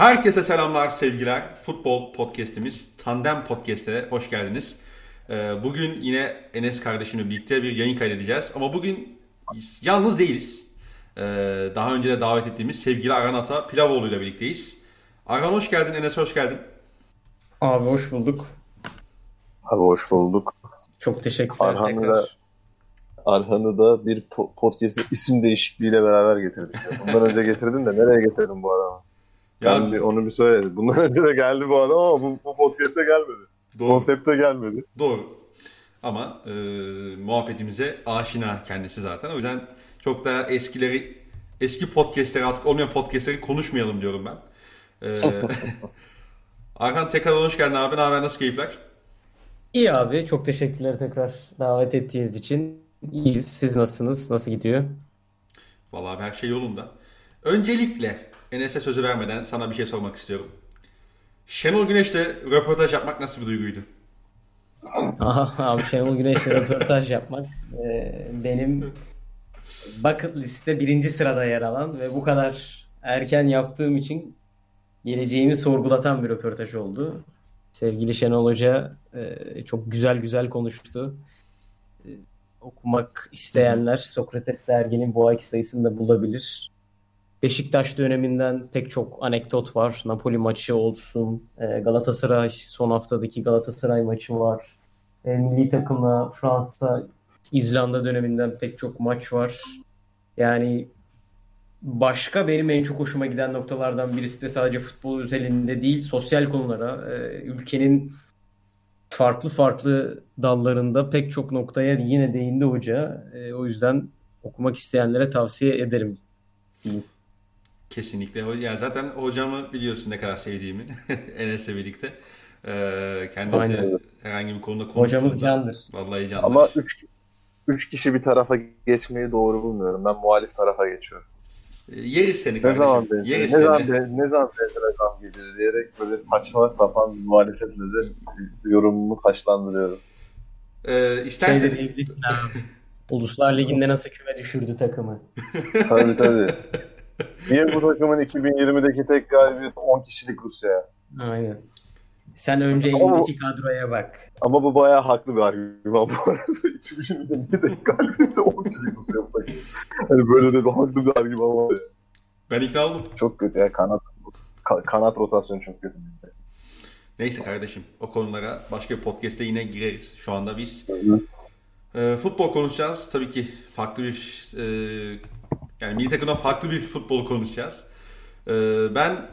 Herkese selamlar, sevgiler. Futbol podcast'imiz Tandem Podcast'e hoş geldiniz. Ee, bugün yine Enes kardeşimle birlikte bir yayın kaydedeceğiz. Ama bugün yalnız değiliz. Ee, daha önce de davet ettiğimiz sevgili Arhan Ata Pilavoğlu ile birlikteyiz. Arhan hoş geldin, Enes hoş geldin. Abi hoş bulduk. Abi hoş bulduk. Çok teşekkürler. Arhan'ı da, Arhan'ı da bir podcast'in isim değişikliğiyle beraber getirdik. Bundan önce getirdin de nereye getirdin bu adamı? Sen ya, bir, onu bir söyle. Bundan önce de geldi bu adam ama bu, bu podcast'e gelmedi. Doğru. Konsepte gelmedi. Doğru. Ama e, muhabbetimize aşina kendisi zaten. O yüzden çok da eskileri eski podcastleri artık olmayan podcastleri konuşmayalım diyorum ben. Ee, Arkan tekrar hoş geldin abi. Ne haber? Nasıl keyifler? İyi abi. Çok teşekkürler tekrar davet ettiğiniz için. İyiyiz. Siz nasılsınız? Nasıl gidiyor? Vallahi her şey yolunda. Öncelikle Enes'e sözü vermeden sana bir şey sormak istiyorum. Şenol Güneş'le röportaj yapmak nasıl bir duyguydu? abi Şenol Güneş'le röportaj yapmak e, benim bucket liste birinci sırada yer alan ve bu kadar erken yaptığım için geleceğimi sorgulatan bir röportaj oldu. Sevgili Şenol Hoca e, çok güzel güzel konuştu. E, okumak isteyenler Sokrates derginin bu ayki sayısını da bulabilir. Beşiktaş döneminden pek çok anekdot var. Napoli maçı olsun, e, Galatasaray son haftadaki Galatasaray maçı var. E, milli takımla Fransa, İzlanda döneminden pek çok maç var. Yani başka benim en çok hoşuma giden noktalardan birisi de sadece futbol özelinde değil, sosyal konulara, e, ülkenin farklı farklı dallarında pek çok noktaya yine değindi hoca. O yüzden okumak isteyenlere tavsiye ederim. Kesinlikle. Ya zaten hocamı biliyorsun ne kadar sevdiğimi Enes'le birlikte. Ee, kendisi Aynen. herhangi bir konuda konuştuğunda. Hocamız candır. Vallahi candır. Ama üç, üç kişi bir tarafa geçmeyi doğru bulmuyorum. Ben muhalif tarafa geçiyorum. Ee, yeriz seni kardeşim. Ne zaman ne seni. zaman be, ne zaman benzere zam gelir diyerek böyle saçma sapan bir muhalefetle de yorumumu taşlandırıyorum. Ee, isterseniz... Şey Uluslar Ligi'nde nasıl küme düşürdü takımı. tabii tabii. Niye bu takımın 2020'deki tek galibiyet 10 kişilik Rusya? Aynen. Sen önce elindeki kadroya bak. Ama bu bayağı haklı bir argüman bu arada. 2020'de niye tek galibiyeti 10 kişilik Rusya? Hani böyle de bir haklı bir argüman var ya. Ben ikna oldum. Çok kötü ya kanat kanat rotasyonu çok kötü. Neyse kardeşim o konulara başka bir podcast'te yine gireriz. Şu anda biz e, futbol konuşacağız. Tabii ki farklı bir e, yani milli takımdan farklı bir futbol konuşacağız. Ee, ben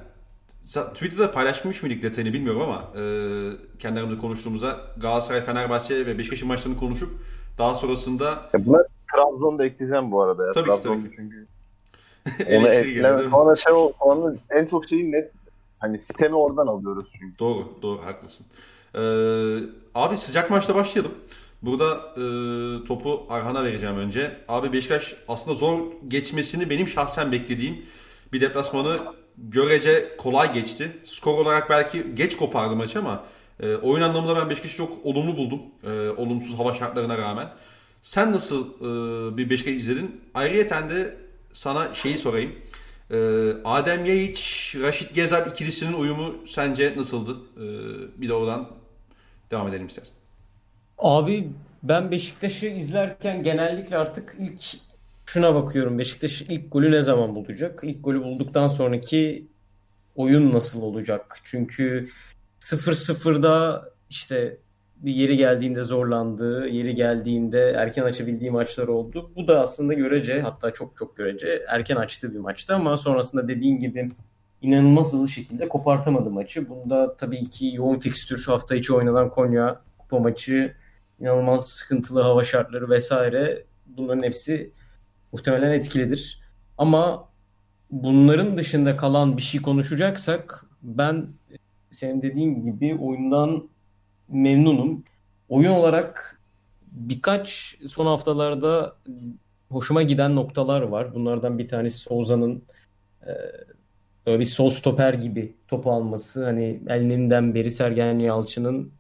Twitter'da paylaşmış mıydık detayını bilmiyorum ama e, kendi aramızda konuştuğumuzda Galatasaray, Fenerbahçe ve Beşiktaş'ın maçlarını konuşup daha sonrasında... Ya bunlar Trabzon'da ekleyeceğim bu arada. Ya. Tabii ki tabii ki. Çünkü onu ekleme, sonra şey o, onun en çok şeyi net hani sistemi oradan alıyoruz çünkü. Doğru, doğru haklısın. Ee, abi sıcak maçta başlayalım. Burada e, topu Arhan'a vereceğim önce. Abi Beşiktaş aslında zor geçmesini benim şahsen beklediğim bir deplasmanı görece kolay geçti. Skor olarak belki geç kopardı maçı ama e, oyun anlamında ben Beşiktaş'ı çok olumlu buldum. E, olumsuz hava şartlarına rağmen. Sen nasıl e, bir Beşiktaş izledin? Ayrıyeten de sana şeyi sorayım. E, Adem Yayiç, Raşit Gezer ikilisinin uyumu sence nasıldı? E, bir de oradan devam edelim istersen. Abi ben Beşiktaş'ı izlerken genellikle artık ilk şuna bakıyorum. Beşiktaş ilk golü ne zaman bulacak? İlk golü bulduktan sonraki oyun nasıl olacak? Çünkü 0-0'da işte bir yeri geldiğinde zorlandığı, yeri geldiğinde erken açabildiği maçlar oldu. Bu da aslında görece hatta çok çok görece erken açtığı bir maçtı ama sonrasında dediğin gibi inanılmaz hızlı şekilde kopartamadı maçı. Bunda tabii ki yoğun fikstür şu hafta içi oynanan Konya kupa maçı inanılmaz sıkıntılı hava şartları vesaire bunların hepsi muhtemelen etkilidir. Ama bunların dışında kalan bir şey konuşacaksak ben senin dediğin gibi oyundan memnunum. Oyun olarak birkaç son haftalarda hoşuma giden noktalar var. Bunlardan bir tanesi Souza'nın e, böyle bir sol stoper gibi top alması. Hani elinden beri Sergen Yalçın'ın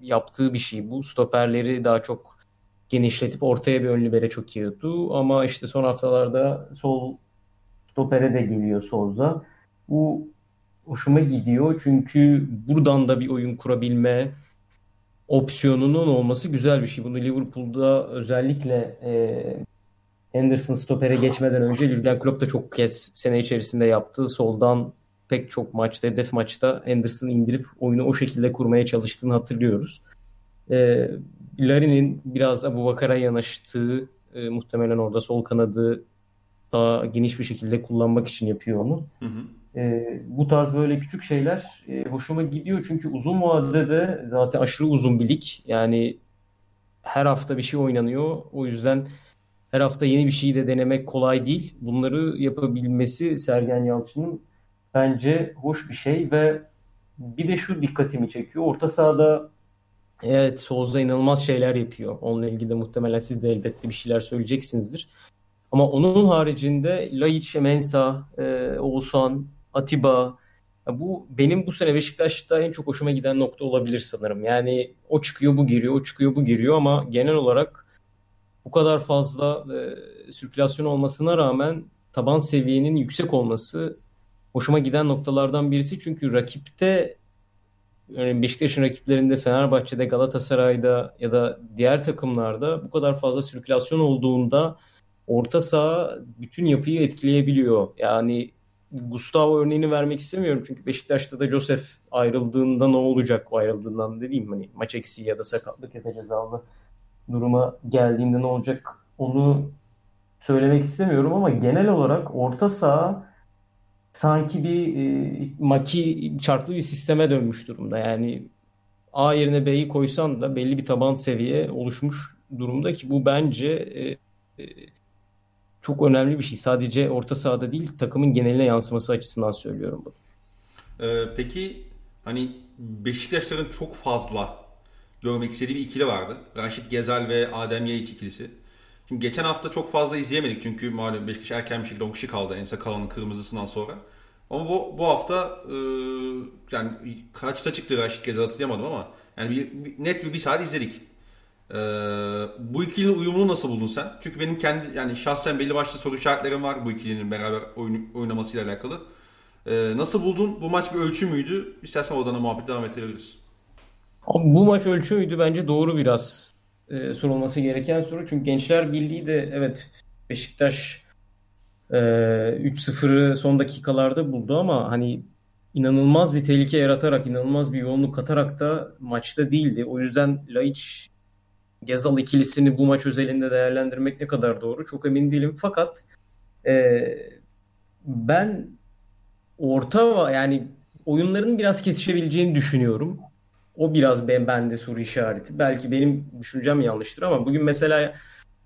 yaptığı bir şey bu. Stoperleri daha çok genişletip ortaya bir ön libere çok yiyordu. Ama işte son haftalarda sol stopere de geliyor Souza. Bu hoşuma gidiyor. Çünkü buradan da bir oyun kurabilme opsiyonunun olması güzel bir şey. Bunu Liverpool'da özellikle e, Anderson stopere geçmeden önce Jurgen Klopp da çok kez sene içerisinde yaptığı soldan pek çok maçta, hedef maçta Anderson'ı indirip oyunu o şekilde kurmaya çalıştığını hatırlıyoruz. E, Larin'in biraz Abu Bakar'a yanaştığı e, muhtemelen orada sol kanadı daha geniş bir şekilde kullanmak için yapıyor onu. Hı hı. E, bu tarz böyle küçük şeyler e, hoşuma gidiyor çünkü uzun vadede de zaten aşırı uzun bir lig. Yani her hafta bir şey oynanıyor. O yüzden her hafta yeni bir şeyi de denemek kolay değil. Bunları yapabilmesi Sergen Yalçın'ın bence hoş bir şey ve bir de şu dikkatimi çekiyor. Orta sahada evet Souza inanılmaz şeyler yapıyor. Onunla ilgili de muhtemelen siz de elbette bir şeyler söyleyeceksinizdir. Ama onun haricinde Laiç, Mensa, e, Oğuzhan, Atiba bu benim bu sene Beşiktaş'ta en çok hoşuma giden nokta olabilir sanırım. Yani o çıkıyor bu giriyor, o çıkıyor bu giriyor ama genel olarak bu kadar fazla e, sirkülasyon olmasına rağmen taban seviyenin yüksek olması hoşuma giden noktalardan birisi. Çünkü rakipte yani Beşiktaş'ın rakiplerinde Fenerbahçe'de, Galatasaray'da ya da diğer takımlarda bu kadar fazla sirkülasyon olduğunda orta saha bütün yapıyı etkileyebiliyor. Yani Gustavo örneğini vermek istemiyorum çünkü Beşiktaş'ta da Josef ayrıldığında ne olacak o ayrıldığından dediğim hani maç eksiği ya da sakatlık ya da cezalı duruma geldiğinde ne olacak onu söylemek istemiyorum ama genel olarak orta saha sanki bir e, maki çarklı bir sisteme dönmüş durumda. Yani A yerine B'yi koysan da belli bir taban seviye oluşmuş durumda ki bu bence e, e, çok önemli bir şey. Sadece orta sahada değil takımın geneline yansıması açısından söylüyorum bunu. Ee, peki hani Beşiktaşların çok fazla görmek istediği bir ikili vardı. Raşit Gezal ve Adem Yayiç ikilisi. Şimdi geçen hafta çok fazla izleyemedik çünkü malum Beşiktaş erken bir şekilde 10 kişi kaldı Ense Kalan'ın kırmızısından sonra. Ama bu, bu hafta e, yani kaçta çıktı Raşit Gezal hatırlayamadım ama yani bir, bir, net bir, bir saat izledik. Ee, bu ikilinin uyumunu nasıl buldun sen? Çünkü benim kendi yani şahsen belli başlı soru işaretlerim var bu ikilinin beraber oyun, oynamasıyla alakalı. Ee, nasıl buldun? Bu maç bir ölçü müydü? İstersen oradan muhabbet devam ettirebiliriz. Abi bu maç ölçü müydü? Bence doğru biraz e, sorulması gereken soru. Çünkü Gençler Birliği de evet Beşiktaş e, 3-0'ı son dakikalarda buldu ama hani inanılmaz bir tehlike yaratarak, inanılmaz bir yoğunluk katarak da maçta değildi. O yüzden Laiç Gezal ikilisini bu maç özelinde değerlendirmek ne kadar doğru çok emin değilim. Fakat e, ben orta yani oyunların biraz kesişebileceğini düşünüyorum. O biraz ben bende soru işareti. Belki benim düşüncem yanlıştır ama bugün mesela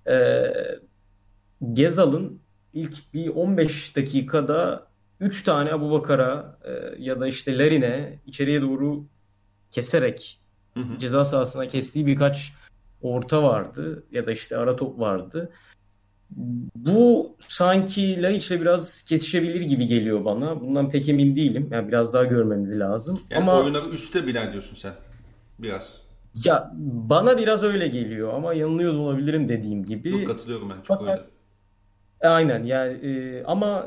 e, Gezal'ın ilk bir 15 dakikada 3 tane Abu Bakar'a e, ya da işte Larin'e içeriye doğru keserek hı hı. ceza sahasına kestiği birkaç orta vardı ya da işte ara top vardı. Bu sanki Laiç'le biraz kesişebilir gibi geliyor bana. Bundan pek emin değilim. Yani biraz daha görmemiz lazım. Yani ama oyunları üstte biner diyorsun sen. Biraz. Ya bana biraz öyle geliyor ama yanılıyor olabilirim dediğim gibi. Yok katılıyorum ben çok Fakat, Aynen yani e, ama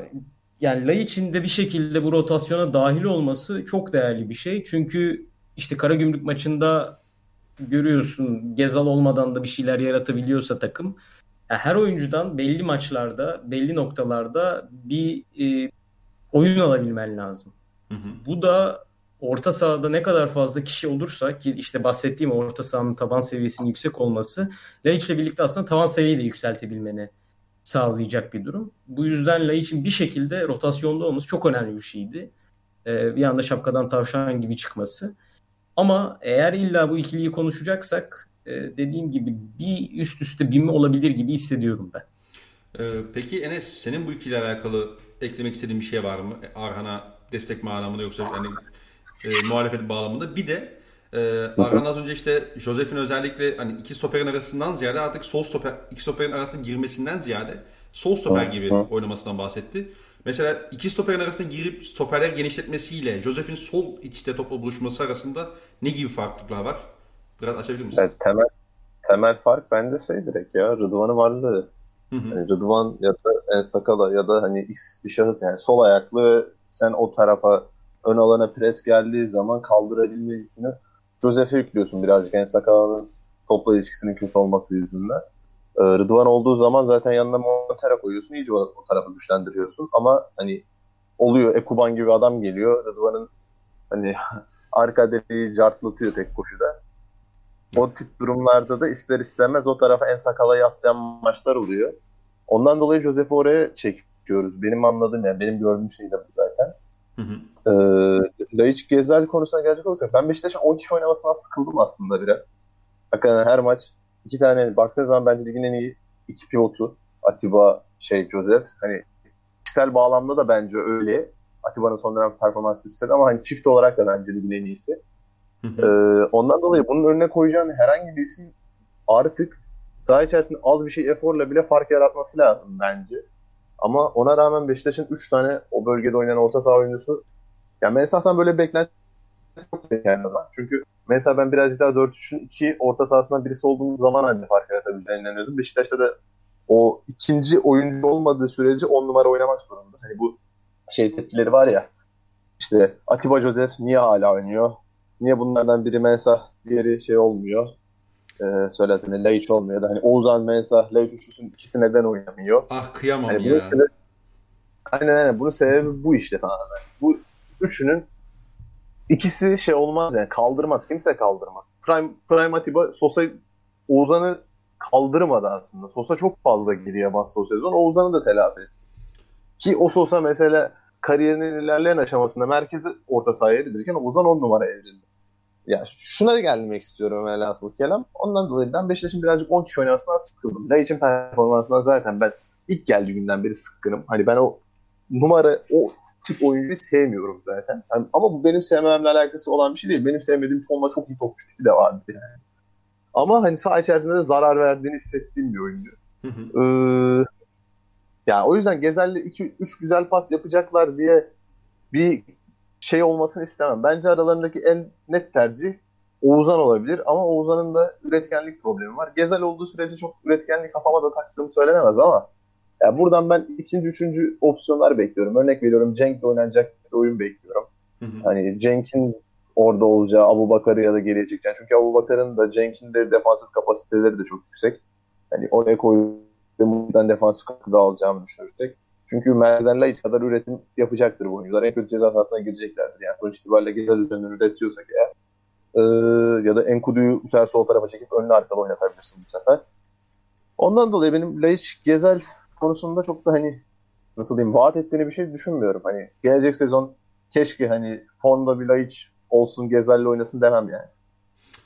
yani Laiç'in de bir şekilde bu rotasyona dahil olması çok değerli bir şey. Çünkü işte Karagümrük maçında görüyorsun Gezal olmadan da bir şeyler yaratabiliyorsa takım yani her oyuncudan belli maçlarda, belli noktalarda bir e, oyun alabilmen lazım. Hı hı. Bu da orta sahada ne kadar fazla kişi olursa ki işte bahsettiğim orta sahanın taban seviyesinin yüksek olması Laiç ile birlikte aslında tavan seviyeyi de yükseltebilmeni sağlayacak bir durum. Bu yüzden Laiç'in bir şekilde rotasyonda olması çok önemli bir şeydi. Ee, bir anda şapkadan tavşan gibi çıkması. Ama eğer illa bu ikiliyi konuşacaksak dediğim gibi bir üst üste bir mi olabilir gibi hissediyorum ben. Ee, peki Enes senin bu ikiliyle alakalı eklemek istediğin bir şey var mı? Arhan'a destek bağlamında yoksa hani e, muhalefet bağlamında. Bir de e, Arhan az önce işte Josef'in özellikle hani iki stoperin arasından ziyade artık sol stoper iki stoperin arasında girmesinden ziyade sol stoper gibi oynamasından bahsetti. Mesela iki stoperin arasında girip stoperler genişletmesiyle Josef'in sol içte topla buluşması arasında ne gibi farklılıklar var? Biraz açabilir misin? Yani temel temel fark bende şey direkt ya Rıdvan'ın varlığı. Yani Rıdvan ya da En Sakala ya da hani X bir şahıs yani sol ayaklı sen o tarafa ön alana pres geldiği zaman kaldırabilme yükünü Josef'e yüklüyorsun birazcık. En Sakala'nın topla ilişkisinin kötü olması yüzünden. Ee, Rıdvan olduğu zaman zaten yanına Montero koyuyorsun. iyice o, o tarafı güçlendiriyorsun. Ama hani oluyor Ekuban gibi adam geliyor. Rıdvan'ın hani arka deliği cartlatıyor tek koşuda. O tip durumlarda da ister istemez o tarafa en sakala yapacağım maçlar oluyor. Ondan dolayı Josef'i oraya çekiyoruz. Benim anladığım yani benim gördüğüm şey de bu zaten. Hı hı. Ee, Laiç Gezel konusuna gelecek olursak ben Beşiktaş'ın 10 kişi oynamasından sıkıldım aslında biraz. Hakikaten her maç iki tane baktığın zaman bence ligin en iyi iki pivotu. Atiba, şey Joseph. Hani kişisel bağlamda da bence öyle. Atiba'nın son dönem performans düşse ama hani çift olarak da bence ligin en iyisi. Ee, ondan dolayı bunun önüne koyacağın herhangi bir isim artık saha içerisinde az bir şey eforla bile fark yaratması lazım bence. Ama ona rağmen Beşiktaş'ın 3 tane o bölgede oynayan orta saha oyuncusu yani Mensah'tan böyle beklenti yok yani Çünkü mesela ben birazcık daha 4-3'ün 2 orta sahasından birisi olduğum zaman hani fark yaratabileceğine inanıyordum. Beşiktaş'ta da o ikinci oyuncu olmadığı sürece 10 numara oynamak zorunda. Hani bu şey tepkileri var ya işte Atiba Joseph niye hala oynuyor? Niye bunlardan biri Mensah, diğeri şey olmuyor? Ee, söylediğinde Laiç olmuyor da hani Oğuzhan Mensah, Laiç üçlüsünün ikisi neden oynamıyor? Ah kıyamam hani ya. Sebebi, aynen aynen. Bunun sebebi bu işte tamamen. Bu üçünün ikisi şey olmaz yani kaldırmaz. Kimse kaldırmaz. Prime, Prime Atiba Sosa Oğuzhan'ı kaldırmadı aslında. Sosa çok fazla geriye bastı o sezon. Oğuzhan'ı da telafi etti. Ki o Sosa mesela kariyerinin ilerleyen aşamasında merkezi orta sahaya edilirken Ozan 10 numara edildi. Ya şuna gelmek istiyorum velhasıl kelam. Ondan dolayı ben Beşiktaş'ın birazcık 10 kişi oynamasından sıkıldım. Laiç'in performansından zaten ben ilk geldiği günden beri sıkkınım. Hani ben o numara, o tip oyuncuyu sevmiyorum zaten. Yani, ama bu benim sevmemle alakası olan bir şey değil. Benim sevmediğim tonla çok iyi topçu tipi de vardı yani. Ama hani saha içerisinde de zarar verdiğini hissettiğim bir oyuncu. Ee, yani o yüzden Gezer'le 2-3 güzel pas yapacaklar diye bir şey olmasını istemem. Bence aralarındaki en net tercih Oğuzhan olabilir ama Oğuzhan'ın da üretkenlik problemi var. Gezel olduğu sürece çok üretkenlik kafama da taktığım söylenemez ama ya buradan ben ikinci, üçüncü opsiyonlar bekliyorum. Örnek veriyorum Cenk'le oynanacak bir oyun bekliyorum. Hı hı. Hani Cenk'in orada olacağı Abu Bakar'ı ya da geriye çekeceğim. Çünkü Abu Bakar'ın da Cenk'in de defansif kapasiteleri de çok yüksek. Hani oraya koyduğumuzdan defansif katkıda alacağımı düşünürsek. Çünkü Merzen'le hiç kadar üretim yapacaktır bu oyuncular. En kötü ceza sahasına gireceklerdir. Yani sonuç itibariyle Gezel üzerinden üretiyorsak eğer ee, ya da Enkudu'yu bu sefer sol tarafa çekip önlü arkada oynatabilirsin bu sefer. Ondan dolayı benim Laiç Gezel konusunda çok da hani nasıl diyeyim vaat ettiğini bir şey düşünmüyorum. Hani gelecek sezon keşke hani Fonda bir Laiç olsun Gezel'le oynasın demem yani.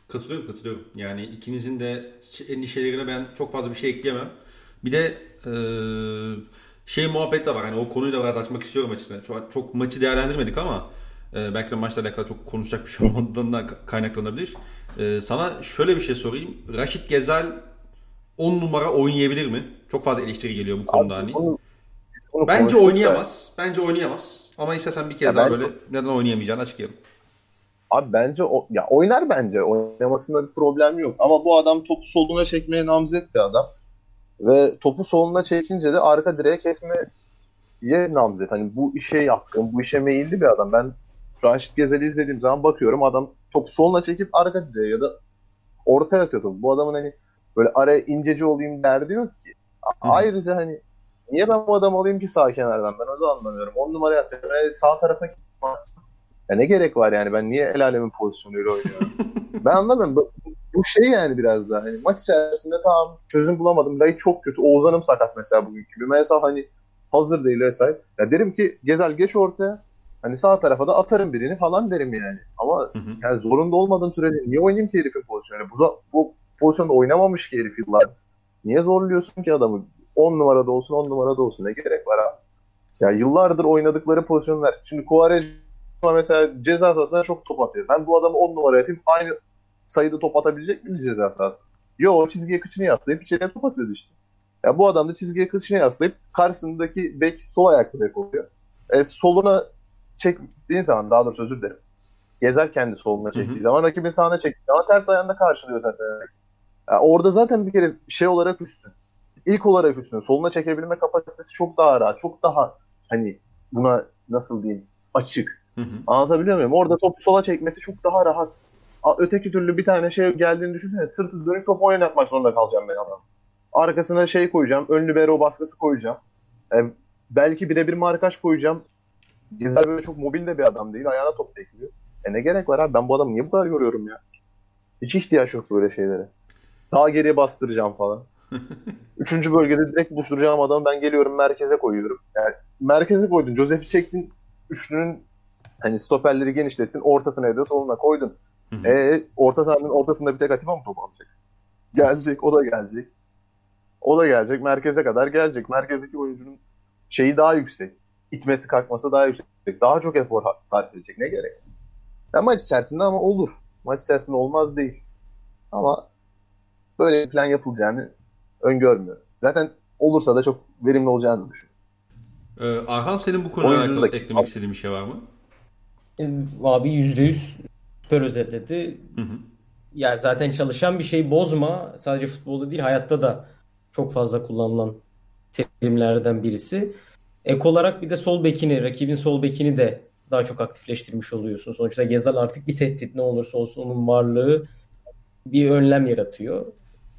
Katılıyorum katılıyorum. Yani ikinizin de endişelerine ben çok fazla bir şey ekleyemem. Bir de e, şey muhabbet de var. Hani o konuyu da biraz açmak istiyorum açıkçası. Çok, çok maçı değerlendirmedik ama e, belki de maçla alakalı çok konuşacak bir şey olmadığından kaynaklanabilir. E, sana şöyle bir şey sorayım. Raşit Gezel 10 numara oynayabilir mi? Çok fazla eleştiri geliyor bu konuda hani. Bunu, bunu Bence oynayamaz. Bence oynayamaz. Ama istersen bir kez ya daha ben... böyle neden oynayamayacağını açıklayalım. Abi bence o, ya oynar bence. Oynamasında bir problem yok. Ama bu adam topu soluna çekmeye namzet bir adam. Ve topu soluna çekince de arka direğe kesmeye namzet. Hani bu işe yatkın, bu işe meyilli bir adam. Ben Raşit Gezel'i izlediğim zaman bakıyorum adam topu soluna çekip arka direğe ya da ortaya atıyor topu. Bu adamın hani böyle araya inceci olayım derdi yok ki. Hı. Ayrıca hani niye ben bu adamı alayım ki sağ kenardan? Ben öyle anlamıyorum. On numara atacak. Yani sağ tarafa ya ne gerek var yani? Ben niye el alemin pozisyonuyla oynuyorum? ben anlamıyorum. Bu, şey yani biraz daha. Hani maç içerisinde tamam çözüm bulamadım. Lay çok kötü. Oğuzhan'ım sakat mesela bugün gibi. Mesela hani hazır değil vesaire. Ya derim ki Gezel geç ortaya. Hani sağ tarafa da atarım birini falan derim yani. Ama hı hı. yani zorunda olmadığım sürede niye oynayayım ki herifin pozisyonu? Bu, bu pozisyonda oynamamış ki herif yıllar. Niye zorluyorsun ki adamı? 10 numarada olsun 10 numarada olsun ne gerek var abi? Ya yıllardır oynadıkları pozisyonlar. Şimdi Quaresma mesela ceza sahasına çok top atıyor. Ben bu adamı 10 numara atayım aynı sayıda top atabilecek mi ceza sahası? Yo çizgiye kıçını yaslayıp içeriye top atıyordu işte. Ya bu adam da çizgiye kıçını yaslayıp karşısındaki bek sol ayaklı bek oluyor. E, soluna çektiğin zaman daha doğrusu özür dilerim. Gezer kendi soluna çektiği hı hı. zaman rakibin sağına çektiği zaman ters ayağında karşılıyor zaten. Yani orada zaten bir kere şey olarak üstün. İlk olarak üstün. Soluna çekebilme kapasitesi çok daha rahat. Çok daha hani buna nasıl diyeyim açık. Hı hı. Anlatabiliyor muyum? Orada topu sola çekmesi çok daha rahat. Öteki türlü bir tane şey geldiğini düşünsene. Sırtı dönük top oynatmak zorunda kalacağım ben adam. Arkasına şey koyacağım. Önlü bero baskısı koyacağım. E, belki birebir markaj koyacağım. Gezer böyle çok mobil de bir adam değil. Ayağına top bekliyor. E ne gerek var abi? Ben bu adamı niye bu kadar yoruyorum ya? Hiç ihtiyaç yok böyle şeylere. Daha geriye bastıracağım falan. Üçüncü bölgede direkt buluşturacağım adamı ben geliyorum merkeze koyuyorum. Yani merkeze koydun. Josef'i çektin. Üçlünün hani stoperleri genişlettin. Ortasına ya da soluna koydun. E, orta sahanın ortasında bir tek Atiba mı top alacak? Gelecek. O da gelecek. O da gelecek. Merkeze kadar gelecek. Merkezdeki oyuncunun şeyi daha yüksek. İtmesi kalkması daha yüksek. Daha çok efor sarf edecek. Ne gerek? Ya maç içerisinde ama olur. Maç içerisinde olmaz değil. Ama böyle bir plan yapılacağını öngörmüyorum. Zaten olursa da çok verimli olacağını düşünüyorum. Ee, Arhan senin bu konuda alakalı eklemek istediğin bir şey var mı? Abi %100 süper özetledi. Hı hı. Yani zaten çalışan bir şey bozma. Sadece futbolda değil hayatta da çok fazla kullanılan terimlerden birisi. Ek olarak bir de sol bekini, rakibin sol bekini de daha çok aktifleştirmiş oluyorsun. Sonuçta Gezal artık bir tehdit ne olursa olsun onun varlığı bir önlem yaratıyor.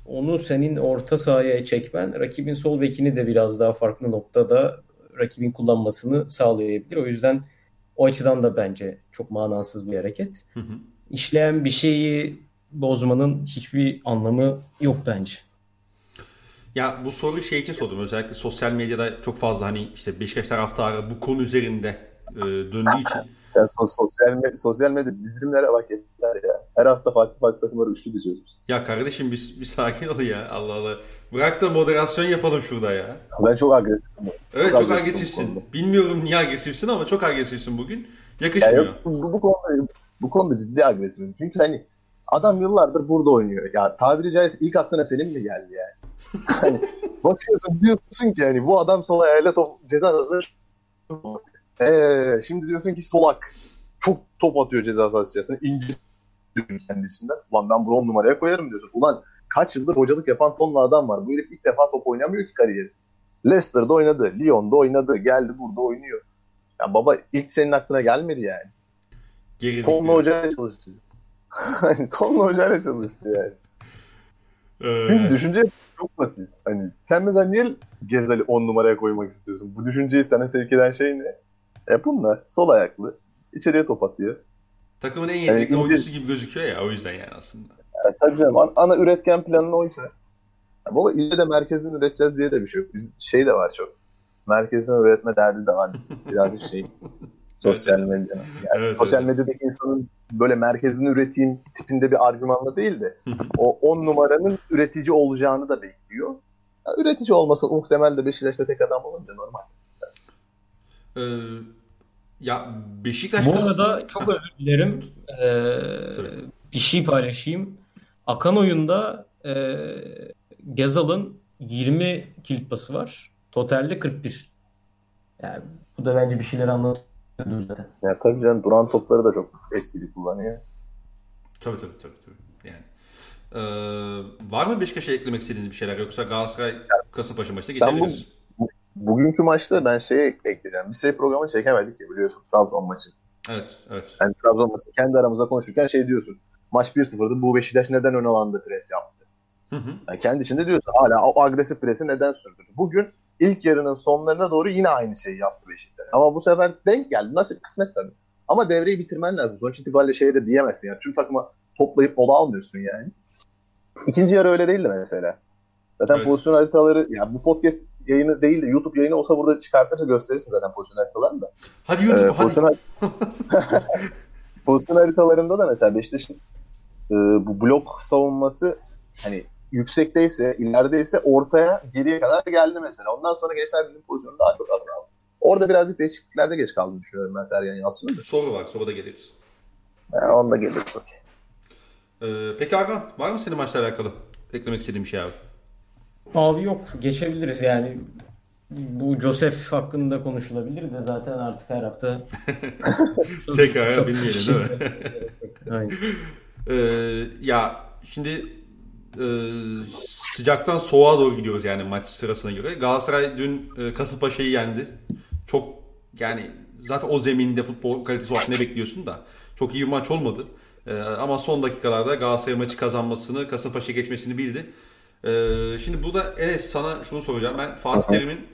Onu senin orta sahaya çekmen rakibin sol bekini de biraz daha farklı noktada rakibin kullanmasını sağlayabilir. O yüzden o açıdan da bence çok manasız bir hareket. Hı hı. İşleyen bir şeyi bozmanın hiçbir anlamı yok bence. Ya bu soruyu şey için sordum. Özellikle sosyal medyada çok fazla hani işte Beşiktaş taraftarı bu konu üzerinde e, döndüğü için. Sen sosyal, medya, sosyal medya dizilimlere bak yeter ya. Her hafta farklı farklı takımları üçlü diziyoruz. Ya kardeşim bir, bir sakin ol ya Allah Allah. Bırak da moderasyon yapalım şurada ya. Ben çok agresifim. Evet çok, çok agresifsin. Bilmiyorum niye agresifsin ama çok agresifsin bugün. Yakışmıyor. Ya bu, bu, konuda, bu konuda ciddi agresifim. Çünkü hani adam yıllardır burada oynuyor. Ya tabiri caizse ilk aklına Selim mi geldi yani? hani bakıyorsun diyorsun ki hani bu adam sol ayağıyla top ceza hazır. Ee, şimdi diyorsun ki solak. Çok top atıyor ceza sahası içerisinde. İnci kendisinden. Ulan ben bunu on numaraya koyarım diyorsun. Ulan kaç yıldır hocalık yapan tonla adam var. Bu herif ilk defa top oynamıyor ki kariyeri. Leicester'da oynadı. Lyon'da oynadı. Geldi burada oynuyor. Ya baba ilk senin aklına gelmedi yani. Geri Tonla hocayla çalıştı. Tonla hocayla çalıştı yani. Ee... Çünkü düşünce çok basit. Hani sen mesela niye Gezal'i 10 numaraya koymak istiyorsun? Bu düşünceyi sana sevk eden şey ne? E bunlar. Sol ayaklı. içeriye top atıyor. Takımın en yetenekli yani, oyuncusu gibi gözüküyor ya o yüzden yani aslında. Yani, tabii canım. Ana, ana üretken planı oysa. Ya baba ille de merkezden üreteceğiz diye de bir şey yok. Biz şey de var çok. Merkezden üretme derdi de var. Birazcık şey. sosyal medya. Yani evet, sosyal evet. medyadaki insanın böyle merkezini üreteyim tipinde bir argümanla değil de o 10 numaranın üretici olacağını da bekliyor. Ya, üretici olması muhtemel de Beşiktaş'ta tek adam olunca normal. Ee, ya Beşiktaş... Bu arada çok özür dilerim. Ee, bir şey paylaşayım. Akan oyunda e, Gezal'ın 20 kilit pası var. Totalde 41. Yani bu da bence bir şeyler anlatıyor zaten. Ya tabii canım duran topları da çok etkili kullanıyor. Tabii tabii tabii. tabii. Yani. Ee, var mı Beşiktaş'a eklemek istediğiniz bir şeyler yoksa Galatasaray Kasımpaşa maçta geçebiliriz? Bu, bugünkü maçta ben şey ekleyeceğim. Bir şey programı çekemedik ya biliyorsun Trabzon maçı. Evet, evet. Yani Trabzon maçı kendi aramızda konuşurken şey diyorsun. Maç 1-0'dı. Bu Beşiktaş neden ön alanda pres yaptı? Hı hı. Yani kendi içinde diyorsun hala o agresif presi neden sürdürdü? Bugün ilk yarının sonlarına doğru yine aynı şeyi yaptı Beşiktaş. Ama bu sefer denk geldi. Nasıl kısmet tabii. Ama devreyi bitirmen lazım. Sonuç itibariyle şeye de diyemezsin. Yani tüm takımı toplayıp oda almıyorsun yani. İkinci yarı öyle değildi mesela. Zaten evet. pozisyon haritaları ya bu podcast yayını değil de YouTube yayını olsa burada çıkartırsa gösterirsin zaten pozisyon haritalarını da. Hadi YouTube ee, hadi. Pozisyon, pozisyon haritalarında da mesela Beşiktaş'ın e, bu blok savunması hani yüksekteyse, ilerideyse ortaya geriye kadar geldi mesela. Ondan sonra Gençler Birliği pozisyonu daha çok azaldı. Orada birazcık değişikliklerde geç kaldığını düşünüyorum ben Sergen Yalçın'ın. Soru var, sonra da geliriz. Yani onda geliriz. Ee, peki Hakan, var mı senin maçla alakalı eklemek istediğin bir şey abi? Abi yok, geçebiliriz yani. Bu Joseph hakkında konuşulabilir de zaten artık her hafta tekrar bilmeyelim değil mi? Aynen. Ee, ya şimdi e, sıcaktan soğuğa doğru gidiyoruz yani maç sırasına göre. Galatasaray dün e, Kasımpaşa'yı yendi. Çok yani zaten o zeminde futbol kalitesi olarak ne bekliyorsun da çok iyi bir maç olmadı. E, ama son dakikalarda Galatasaray maçı kazanmasını, Kasımpaşa geçmesini bildi. E, şimdi burada Enes sana şunu soracağım. Ben Fatih Terim'in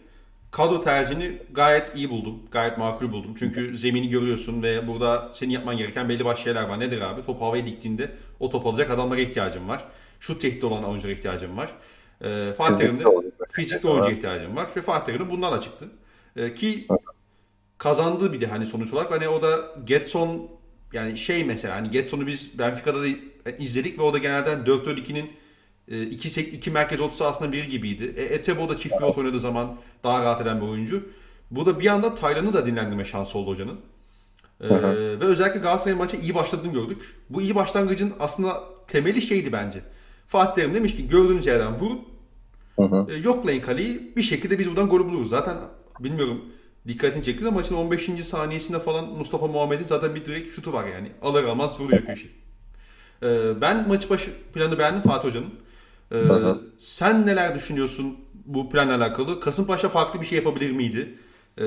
kadro tercihini gayet iyi buldum. Gayet makul buldum. Çünkü zemini görüyorsun ve burada senin yapman gereken belli başlı şeyler var. Nedir abi? Top havaya diktiğinde o top alacak adamlara ihtiyacım var. Şut tehdit olan oyunculara ihtiyacım var. E, Fatih Terim'de fizikli oyuncuya ihtiyacım var. Ve Fatih Terim'de bundan çıktı. E, ki kazandığı bir de hani sonuç olarak hani o da Getson yani şey mesela hani Getson'u biz Benfica'da da izledik ve o da genelde 4-4-2'nin e, iki, iki merkez orta sahasında biri gibiydi. E, Etebo da çift pivot oynadığı zaman daha rahat eden bir oyuncu. Bu da bir anda Taylan'ı da dinlendirme şansı oldu hocanın. Ee, ve özellikle Galatasaray maçı iyi başladığını gördük. Bu iyi başlangıcın aslında temeli şeydi bence. Fatih Terim demiş ki gördüğünüz yerden vurun. E, yoklayın kaleyi. Bir şekilde biz buradan golü buluruz. Zaten bilmiyorum dikkatini çekti de maçın 15. saniyesinde falan Mustafa Muhammed'in zaten bir direkt şutu var yani. Alır almaz vuruyor köşe. Ee, ben maç başı planı beğendim Fatih Hoca'nın. Ee, sen neler düşünüyorsun bu planla alakalı? Kasımpaşa farklı bir şey yapabilir miydi? Ee,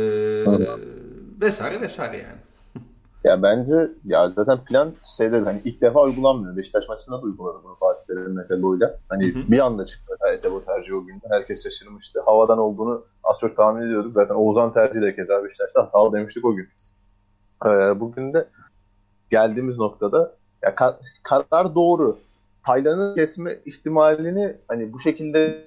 vesaire vesaire yani. Ya bence ya zaten plan şeyde hani ilk defa uygulanmıyor. Beşiktaş maçında da uyguladı bunu Fatih Terim Metebo'yla. Hani hı hı. bir anda çıktı Metebo tercihi o günde. Herkes şaşırmıştı. Havadan olduğunu az çok tahmin ediyorduk. Zaten Oğuzhan tercihi de keza Beşiktaş'ta hatalı demiştik o gün. Ee, bugün de geldiğimiz noktada ya ka- karar doğru. Taylan'ı kesme ihtimalini hani bu şekilde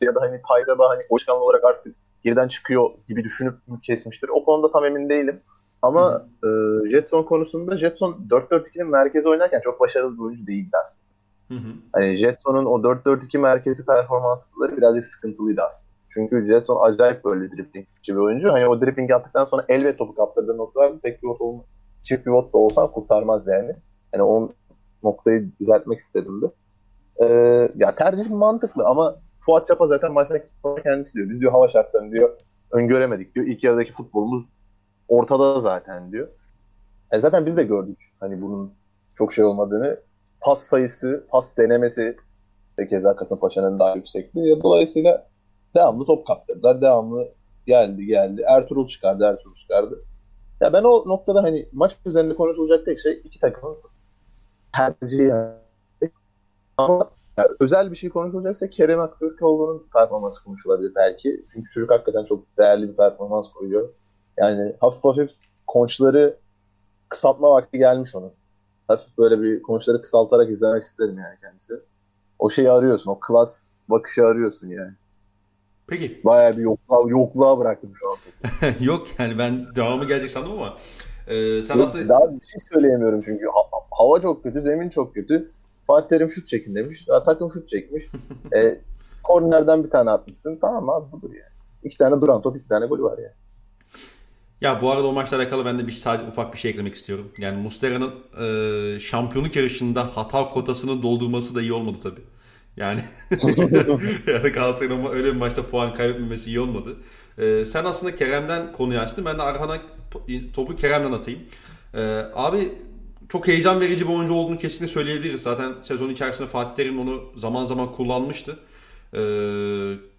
ya da hani Taylan'a hani başkanlı olarak artık geriden çıkıyor gibi düşünüp kesmiştir. O konuda tam emin değilim. Ama e, Jetson konusunda Jetson 4-4-2'nin merkezi oynarken çok başarılı bir oyuncu değildi aslında. Hı hı. Hani Jetson'un o 4-4-2 merkezi performansları birazcık sıkıntılıydı aslında. Çünkü Jetson acayip böyle driplingçi bir oyuncu. Hani o dribbling yaptıktan sonra el ve topu kaptırdığı noktalar tek pivot olma, çift pivot da olsan kurtarmaz yani. Hani o noktayı düzeltmek istedim de. Ee, ya tercih mantıklı ama Fuat Çapa zaten maçtan sonra kendisi diyor. Biz diyor hava şartlarını diyor öngöremedik diyor. İlk yarıdaki futbolumuz ortada zaten diyor. E zaten biz de gördük hani bunun çok şey olmadığını. Pas sayısı, pas denemesi de keza Kasımpaşa'nın daha yüksekti. Dolayısıyla devamlı top kaptırdılar. Devamlı geldi geldi. Ertuğrul çıkardı, Ertuğrul çıkardı. Ya ben o noktada hani maç üzerinde konuşulacak tek şey iki takımın tercihi yani. Ama ya özel bir şey konuşulacaksa Kerem Aktürkoğlu'nun performansı konuşulabilir belki. Çünkü çocuk hakikaten çok değerli bir performans koyuyor. Yani hafif hafif konçları kısaltma vakti gelmiş onun. Hafif böyle bir konçları kısaltarak izlemek isterim yani kendisi. O şeyi arıyorsun. O klas bakışı arıyorsun yani. Peki. Bayağı bir yokluğa, yokluğa bıraktım şu an. Yok yani ben devamı gelecek sandım ama e, sen Yok, aslında... Daha bir şey söyleyemiyorum çünkü hava çok kötü, zemin çok kötü. Fatih Terim şut çekin demiş. Ya, takım şut çekmiş. e, kornerden bir tane atmışsın. Tamam abi budur yani. İki tane duran top, iki tane golü var yani. Ya bu arada o maçla alakalı ben de bir sadece ufak bir şey eklemek istiyorum. Yani Mustera'nın e, şampiyonluk yarışında hata kotasını doldurması da iyi olmadı tabii. Yani ya da Galatasaray'ın öyle bir maçta puan kaybetmemesi iyi olmadı. E, sen aslında Kerem'den konuyu açtın. Ben de Arhan'a topu Kerem'den atayım. E, abi çok heyecan verici bir oyuncu olduğunu kesinlikle söyleyebiliriz. Zaten sezon içerisinde Fatih Terim onu zaman zaman kullanmıştı. E,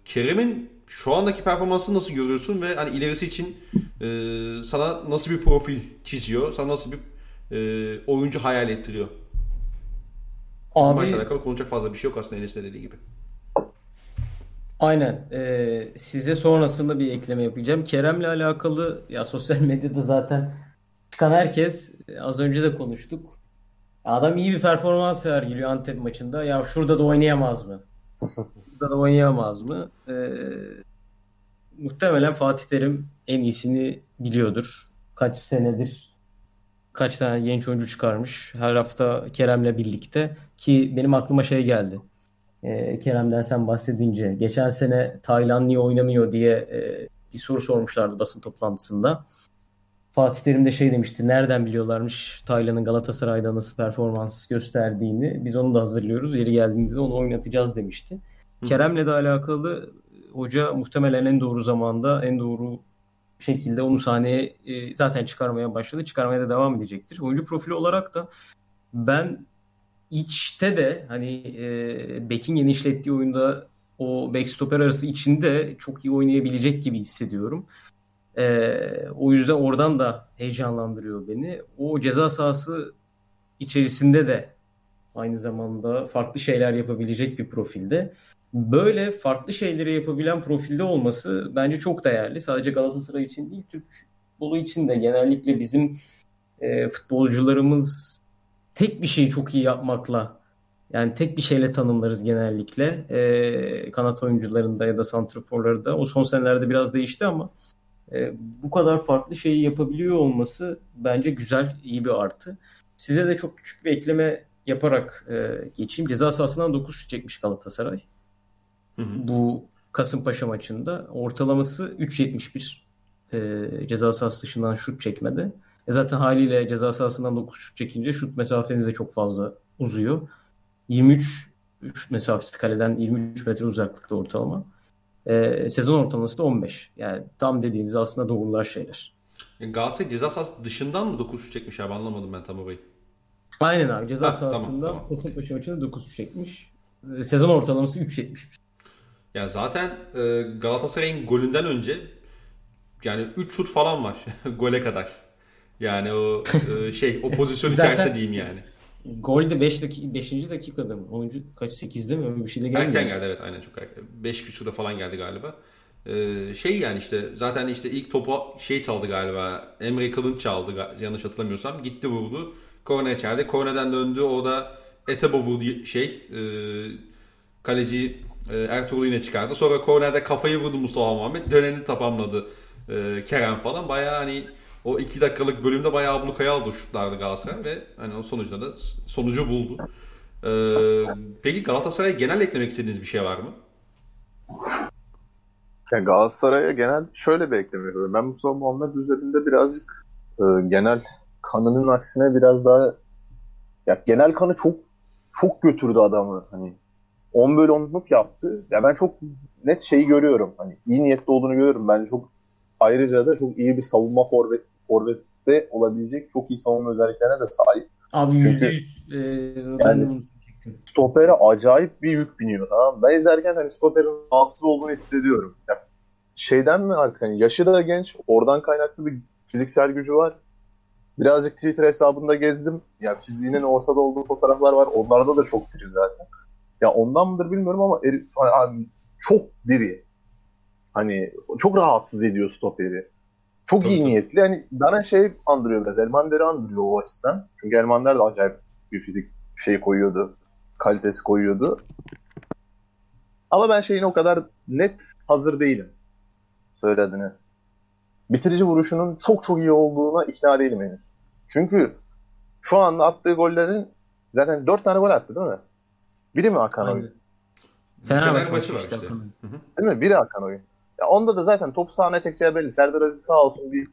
Kerem'in şu andaki performansını nasıl görüyorsun ve hani ilerisi için e, sana nasıl bir profil çiziyor? Sana nasıl bir e, oyuncu hayal ettiriyor? Abi, Maçla alakalı konuşacak fazla bir şey yok aslında Enes'in dediği gibi. Aynen. Ee, size sonrasında bir ekleme yapacağım. Kerem'le alakalı ya sosyal medyada zaten çıkan herkes az önce de konuştuk. Adam iyi bir performans sergiliyor Antep maçında. Ya şurada da oynayamaz mı? Burada da oynayamaz mı? Ee, muhtemelen Fatih Terim en iyisini biliyordur. Kaç senedir kaç tane genç oyuncu çıkarmış. Her hafta Kerem'le birlikte. Ki benim aklıma şey geldi. Ee, Kerem'den sen bahsedince. Geçen sene Taylan niye oynamıyor diye e, bir soru sormuşlardı basın toplantısında. Fatih Terim de şey demişti. Nereden biliyorlarmış Taylan'ın Galatasaray'da nasıl performans gösterdiğini. Biz onu da hazırlıyoruz. Yeri geldiğinde de onu oynatacağız demişti. Kerem'le de alakalı hoca muhtemelen en doğru zamanda en doğru şekilde onu sahneye e, zaten çıkarmaya başladı. Çıkarmaya da devam edecektir. Oyuncu profili olarak da ben içte de hani e, Beck'in genişlettiği oyunda o backstopper arası içinde çok iyi oynayabilecek gibi hissediyorum. Ee, o yüzden oradan da heyecanlandırıyor beni. O ceza sahası içerisinde de aynı zamanda farklı şeyler yapabilecek bir profilde. Böyle farklı şeyleri yapabilen profilde olması bence çok değerli. Sadece Galatasaray için değil, Türk futbolu için de genellikle bizim e, futbolcularımız tek bir şeyi çok iyi yapmakla yani tek bir şeyle tanımlarız genellikle. E, kanat oyuncularında ya da santraforlarda. O son senelerde biraz değişti ama e, bu kadar farklı şeyi yapabiliyor olması bence güzel, iyi bir artı. Size de çok küçük bir ekleme yaparak e, geçeyim. Ceza sahasından 9 şut çekmiş Galatasaray. Hı hı. Bu Kasımpaşa maçında ortalaması 3.71 e, ceza sahası dışından şut çekmedi. E zaten haliyle ceza sahasından 9 şut çekince şut mesafeniz de çok fazla uzuyor. 23 şut mesafesi kaleden 23 metre uzaklıkta ortalama. E, sezon ortalaması da 15. Yani tam dediğiniz aslında doğrular şeyler. Yani Galatasaray ceza sahası dışından mı 9 şut çekmiş abi anlamadım ben tam orayı. Aynen abi ceza ha, sahasında tamam, tamam. Kasımpaşa maçında 9 şut çekmiş. E, sezon ortalaması 3.71. Ya zaten e, Galatasaray'ın golünden önce yani 3 şut falan var gole kadar. Yani o e, şey o pozisyon içerisinde diyeyim yani. Gol de 5 dakika 5. dakikada mı? Oyuncu kaç 8'de mi? Bir şey de geldi. Erken geldi evet aynen çok erken. 5 küsurda falan geldi galiba. Ee, şey yani işte zaten işte ilk topu şey çaldı galiba. Emre Kılınç çaldı yanlış hatırlamıyorsam. Gitti vurdu. Korner içeride. Kornerden döndü. O da Etebo vurdu şey. E, kaleci e, Ertuğrul yine çıkardı. Sonra kornerde kafayı vurdu Mustafa Muhammed. Döneni tamamladı e, Kerem falan. Baya hani o iki dakikalık bölümde bayağı ablukaya aldı şutlardı Galatasaray ve hani o sonucunda da sonucu buldu. Ee, peki Galatasaray'a genel eklemek istediğiniz bir şey var mı? Yani Galatasaray'a genel şöyle bir ekleme yapıyorum. Ben Mustafa Muhammed üzerinde birazcık e, genel kanının aksine biraz daha ya genel kanı çok çok götürdü adamı. Hani 10 bölü 10'luk yaptı. Ya ben çok net şeyi görüyorum. Hani iyi niyetli olduğunu görüyorum. Bence çok ayrıca da çok iyi bir savunma forvet forvette olabilecek çok iyi savunma özelliklerine de sahip. Abi Çünkü e, yani stopere acayip bir yük biniyor tamam Ben izlerken hani stoperin rahatsız olduğunu hissediyorum. Yani şeyden mi artık hani yaşı da genç, oradan kaynaklı bir fiziksel gücü var. Birazcık Twitter hesabında gezdim. Ya fiziğinin ortada olduğu fotoğraflar var. Onlarda da çok diri zaten. Ya ondan mıdır bilmiyorum ama herif, hani, çok diri. Hani çok rahatsız ediyor stoperi. Çok tabii, iyi tabii. niyetli. Yani bana şey andırıyor biraz. Elmander'i andırıyor o açıdan. Çünkü Elmander de acayip bir fizik şey koyuyordu. Kalitesi koyuyordu. Ama ben şeyin o kadar net hazır değilim. Söylediğini. Bitirici vuruşunun çok çok iyi olduğuna ikna değilim henüz. Çünkü şu anda attığı gollerin zaten 4 tane gol attı değil mi? Biri mi Hakan Oyun? Fenerbahçe maçı var işte. Değil mi? Biri Hakan Oyun. Ya onda da zaten topu sahne çekeceği belli. Serdar Aziz sağ olsun bir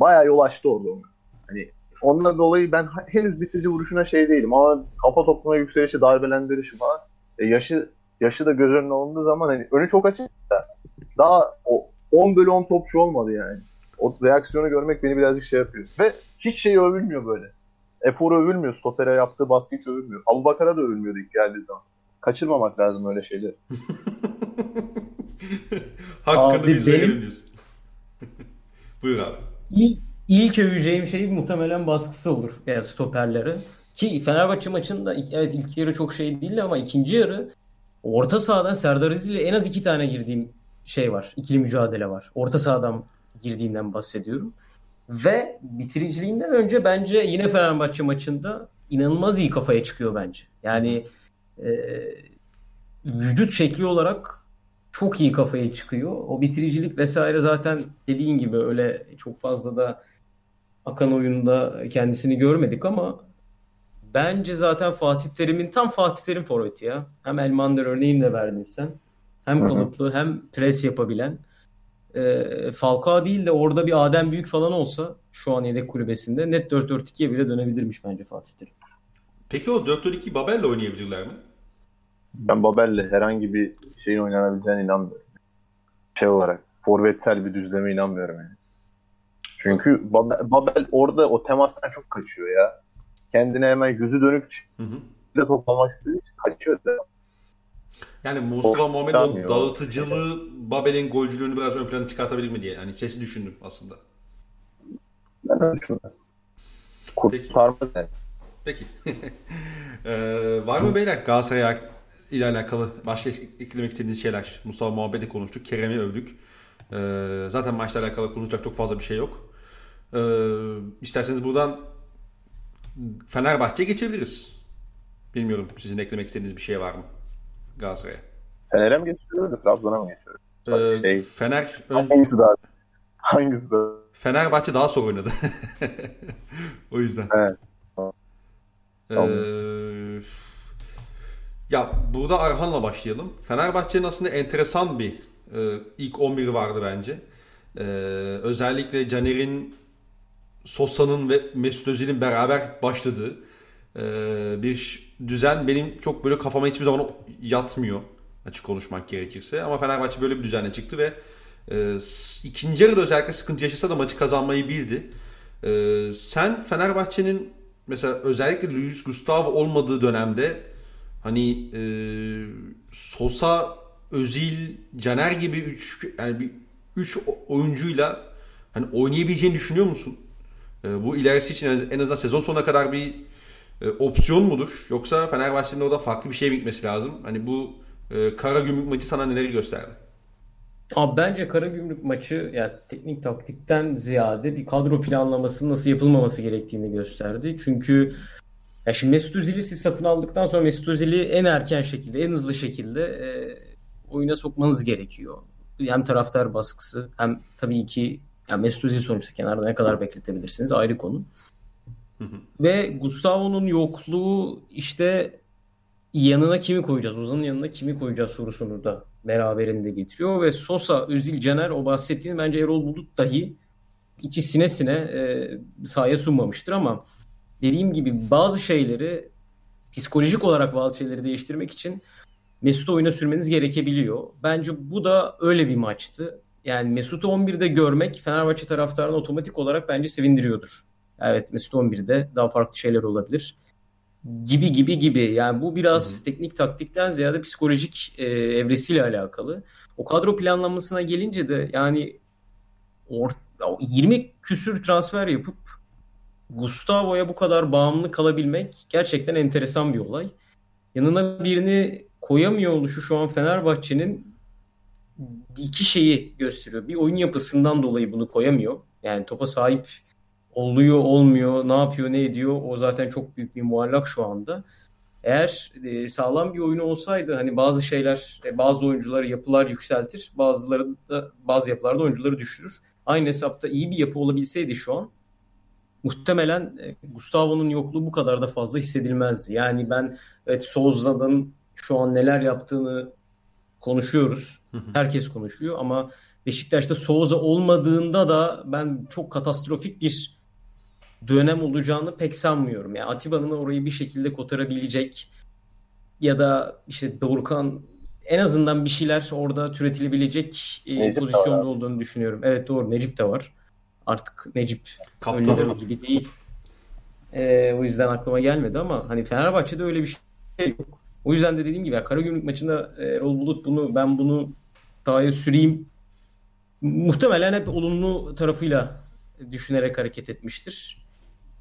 bayağı yol açtı orada onu. Hani onunla dolayı ben henüz bitirici vuruşuna şey değilim ama kafa topuna yükselişi, darbelendirişi falan e, yaşı yaşı da göz önüne alındığı zaman hani önü çok açık da daha o 10 bölü 10 topçu olmadı yani. O reaksiyonu görmek beni birazcık şey yapıyor. Ve hiç şey övülmüyor böyle. Efor övülmüyor. Stopere yaptığı baskı hiç övülmüyor. Abu Bakar'a da övülmüyordu ilk geldiği zaman. Kaçırmamak lazım öyle şeyleri. Hakkını abi biz benim... diyorsun. Buyur abi. İlk, ilk öveceğim şey muhtemelen baskısı olur. Yani stoperleri. Ki Fenerbahçe maçında evet ilk yarı çok şey değildi ama ikinci yarı orta sahadan Serdar Aziz ile en az iki tane girdiğim şey var. İkili mücadele var. Orta sahadan girdiğinden bahsediyorum. Ve bitiriciliğinden önce bence yine Fenerbahçe maçında inanılmaz iyi kafaya çıkıyor bence. Yani e, vücut şekli olarak çok iyi kafaya çıkıyor. O bitiricilik vesaire zaten dediğin gibi öyle çok fazla da akan oyunda kendisini görmedik ama bence zaten Fatih Terim'in tam Fatih Terim forveti ya. Hem Elmander örneğini de verdin sen. Hem kalıplı hem pres yapabilen. E, Falcao değil de orada bir Adem Büyük falan olsa şu an yedek kulübesinde net 4-4-2'ye bile dönebilirmiş bence Fatih Terim. Peki o 4-4-2 Babel'le oynayabilirler mi? Ben Babel'le herhangi bir şeyin oynanabileceğine inanmıyorum. Şey olarak forvetsel bir düzleme inanmıyorum yani. Çünkü Babel, Babel orada o temastan çok kaçıyor ya. Kendine hemen yüzü dönük hı. top almak istediği için kaçıyor da. Yani Mustafa Muhammed o dağıtıcılığı Babel'in golcülüğünü biraz ön plana çıkartabilir mi diye. Yani sesi düşündüm aslında. Ben öyle düşünüyorum. Kurtarmaz yani. Peki. ee, var mı beyler Galatasaray ile alakalı başka eklemek istediğiniz şeyler? Mustafa Muhammed'i konuştuk. Kerem'i övdük. Ee, zaten maçla alakalı konuşacak çok fazla bir şey yok. Ee, isterseniz buradan Fenerbahçe'ye geçebiliriz. Bilmiyorum sizin eklemek istediğiniz bir şey var mı Galatasaray'a? Fener'e mi geçiyoruz? Trabzon'a mı geçiyoruz? Ee, şey, Fener ön... hangisi daha hangisi daha Fenerbahçe daha sonra oynadı. o yüzden. Evet. Ee, ya burada Arhan'la başlayalım. Fenerbahçe'nin aslında enteresan bir e, ilk 11 vardı bence. E, özellikle Caner'in Sosa'nın ve Mesut Özil'in beraber başladığı e, bir düzen benim çok böyle kafama hiçbir zaman yatmıyor açık konuşmak gerekirse. Ama Fenerbahçe böyle bir düzenle çıktı ve e, ikinci yarıda özellikle sıkıntı yaşasa da maçı kazanmayı bildi. E, sen Fenerbahçe'nin mesela özellikle Luis Gustavo olmadığı dönemde hani e, Sosa, Özil, Caner gibi üç yani bir üç oyuncuyla hani oynayabileceğini düşünüyor musun? E, bu ilerisi için en azından sezon sonuna kadar bir e, opsiyon mudur? Yoksa Fenerbahçe'nin orada farklı bir şeye gitmesi lazım. Hani bu e, Kara Gümrük maçı sana neleri gösterdi? Abi bence Kara Gümrük maçı yani teknik taktikten ziyade bir kadro planlamasının nasıl yapılmaması gerektiğini gösterdi. Çünkü ya şimdi Mesut Özil'i siz satın aldıktan sonra Mesut Özil'i en erken şekilde, en hızlı şekilde e, oyuna sokmanız gerekiyor. Hem taraftar baskısı hem tabii ki yani Mesut Özil sonuçta kenarda ne kadar bekletebilirsiniz ayrı konu. Ve Gustavo'nun yokluğu işte yanına kimi koyacağız, Ozan'ın yanına kimi koyacağız sorusunu da beraberinde getiriyor. Ve Sosa, Özil, Caner o bahsettiğin bence Erol Bulut dahi içi sine sine e, sahaya sunmamıştır ama dediğim gibi bazı şeyleri psikolojik olarak bazı şeyleri değiştirmek için Mesut'u oyuna sürmeniz gerekebiliyor. Bence bu da öyle bir maçtı. Yani Mesut'u 11'de görmek Fenerbahçe taraftarını otomatik olarak bence sevindiriyordur. Evet Mesut 11'de daha farklı şeyler olabilir. Gibi gibi gibi. Yani bu biraz Hı-hı. teknik taktikten ziyade psikolojik e, evresiyle alakalı. O kadro planlamasına gelince de yani or, 20 küsür transfer yapıp Gustavo'ya bu kadar bağımlı kalabilmek gerçekten enteresan bir olay. Yanına birini koyamıyor oluşu şu an Fenerbahçe'nin iki şeyi gösteriyor. Bir oyun yapısından dolayı bunu koyamıyor. Yani topa sahip oluyor, olmuyor, ne yapıyor, ne ediyor o zaten çok büyük bir muallak şu anda. Eğer e, sağlam bir oyunu olsaydı hani bazı şeyler, e, bazı oyuncuları yapılar yükseltir, bazıları da bazı yapılarda oyuncuları düşürür. Aynı hesapta iyi bir yapı olabilseydi şu an muhtemelen e, Gustavo'nun yokluğu bu kadar da fazla hissedilmezdi. Yani ben evet Souza'nın şu an neler yaptığını konuşuyoruz. Herkes konuşuyor ama Beşiktaş'ta Souza olmadığında da ben çok katastrofik bir dönem olacağını pek sanmıyorum. Yani Atiba'nın orayı bir şekilde kotarabilecek ya da işte Dorukhan en azından bir şeyler orada türetilebilecek e, pozisyonda olduğunu düşünüyorum. Evet doğru Necip de var. Artık Necip Kaptan. öyle gibi değil. E, o yüzden aklıma gelmedi ama hani Fenerbahçe'de öyle bir şey yok. O yüzden de dediğim gibi ya Karagümrük maçında e, Erol Bulut bunu ben bunu sahaya süreyim muhtemelen hep olumlu tarafıyla düşünerek hareket etmiştir.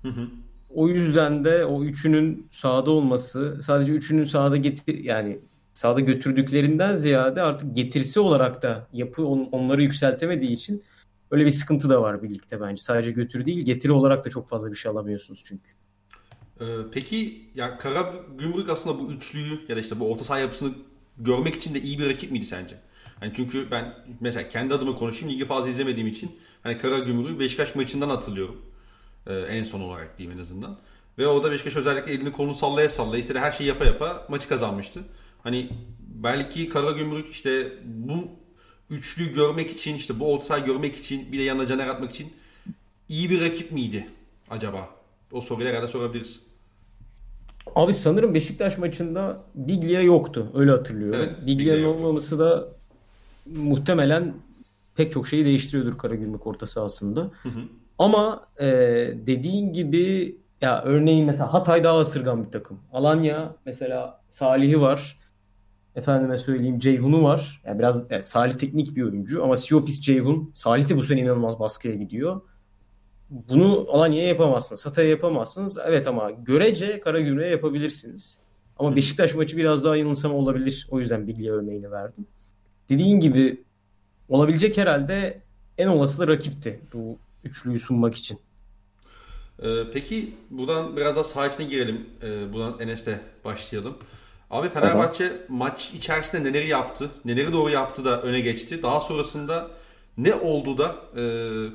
Hı hı. O yüzden de o üçünün sahada olması sadece üçünün sahada getir yani sahada götürdüklerinden ziyade artık getirisi olarak da yapı on, onları yükseltemediği için öyle bir sıkıntı da var birlikte bence. Sadece götür değil getiri olarak da çok fazla bir şey alamıyorsunuz çünkü. Ee, peki ya Kara Gümrük aslında bu üçlüyü ya da işte bu orta saha yapısını görmek için de iyi bir rakip miydi sence? Hani çünkü ben mesela kendi adıma konuşayım ligi fazla izlemediğim için hani Kara Gümrük'ü Beşiktaş maçından hatırlıyorum. Ee, en son olarak diyeyim en azından. Ve orada Beşiktaş özellikle elini kolunu sallaya sallaya istediği her şeyi yapa yapa maçı kazanmıştı. Hani belki Kara Gümrük işte bu üçlü görmek için işte bu orta görmek için bir de yanına caner atmak için iyi bir rakip miydi acaba? O soruyu herhalde sorabiliriz. Abi sanırım Beşiktaş maçında Biglia yoktu. Öyle hatırlıyorum. Evet, Biglia'nın olmaması da muhtemelen pek çok şeyi değiştiriyordur Karagümrük orta sahasında. Hı hı. Ama e, dediğin gibi ya örneğin mesela Hatay daha ısırgan bir takım. Alanya mesela Salih'i var. Efendime söyleyeyim Ceyhun'u var. Yani biraz yani Salih teknik bir oyuncu ama Siopis Ceyhun. Salih de bu sene inanılmaz baskıya gidiyor. Bunu Alanya'ya yapamazsınız. Hatay'a yapamazsınız. Evet ama görece Karagümrük'e yapabilirsiniz. Ama Beşiktaş maçı biraz daha yanılsama olabilir. O yüzden Biglia örneğini verdim. Dediğin gibi olabilecek herhalde en olası da rakipti bu üçlüyü sunmak için. Ee, peki buradan biraz daha saha içine girelim. Ee, buradan Enes'le başlayalım. Abi Fenerbahçe Aha. maç içerisinde neleri yaptı, neleri doğru yaptı da öne geçti. Daha sonrasında ne oldu da e,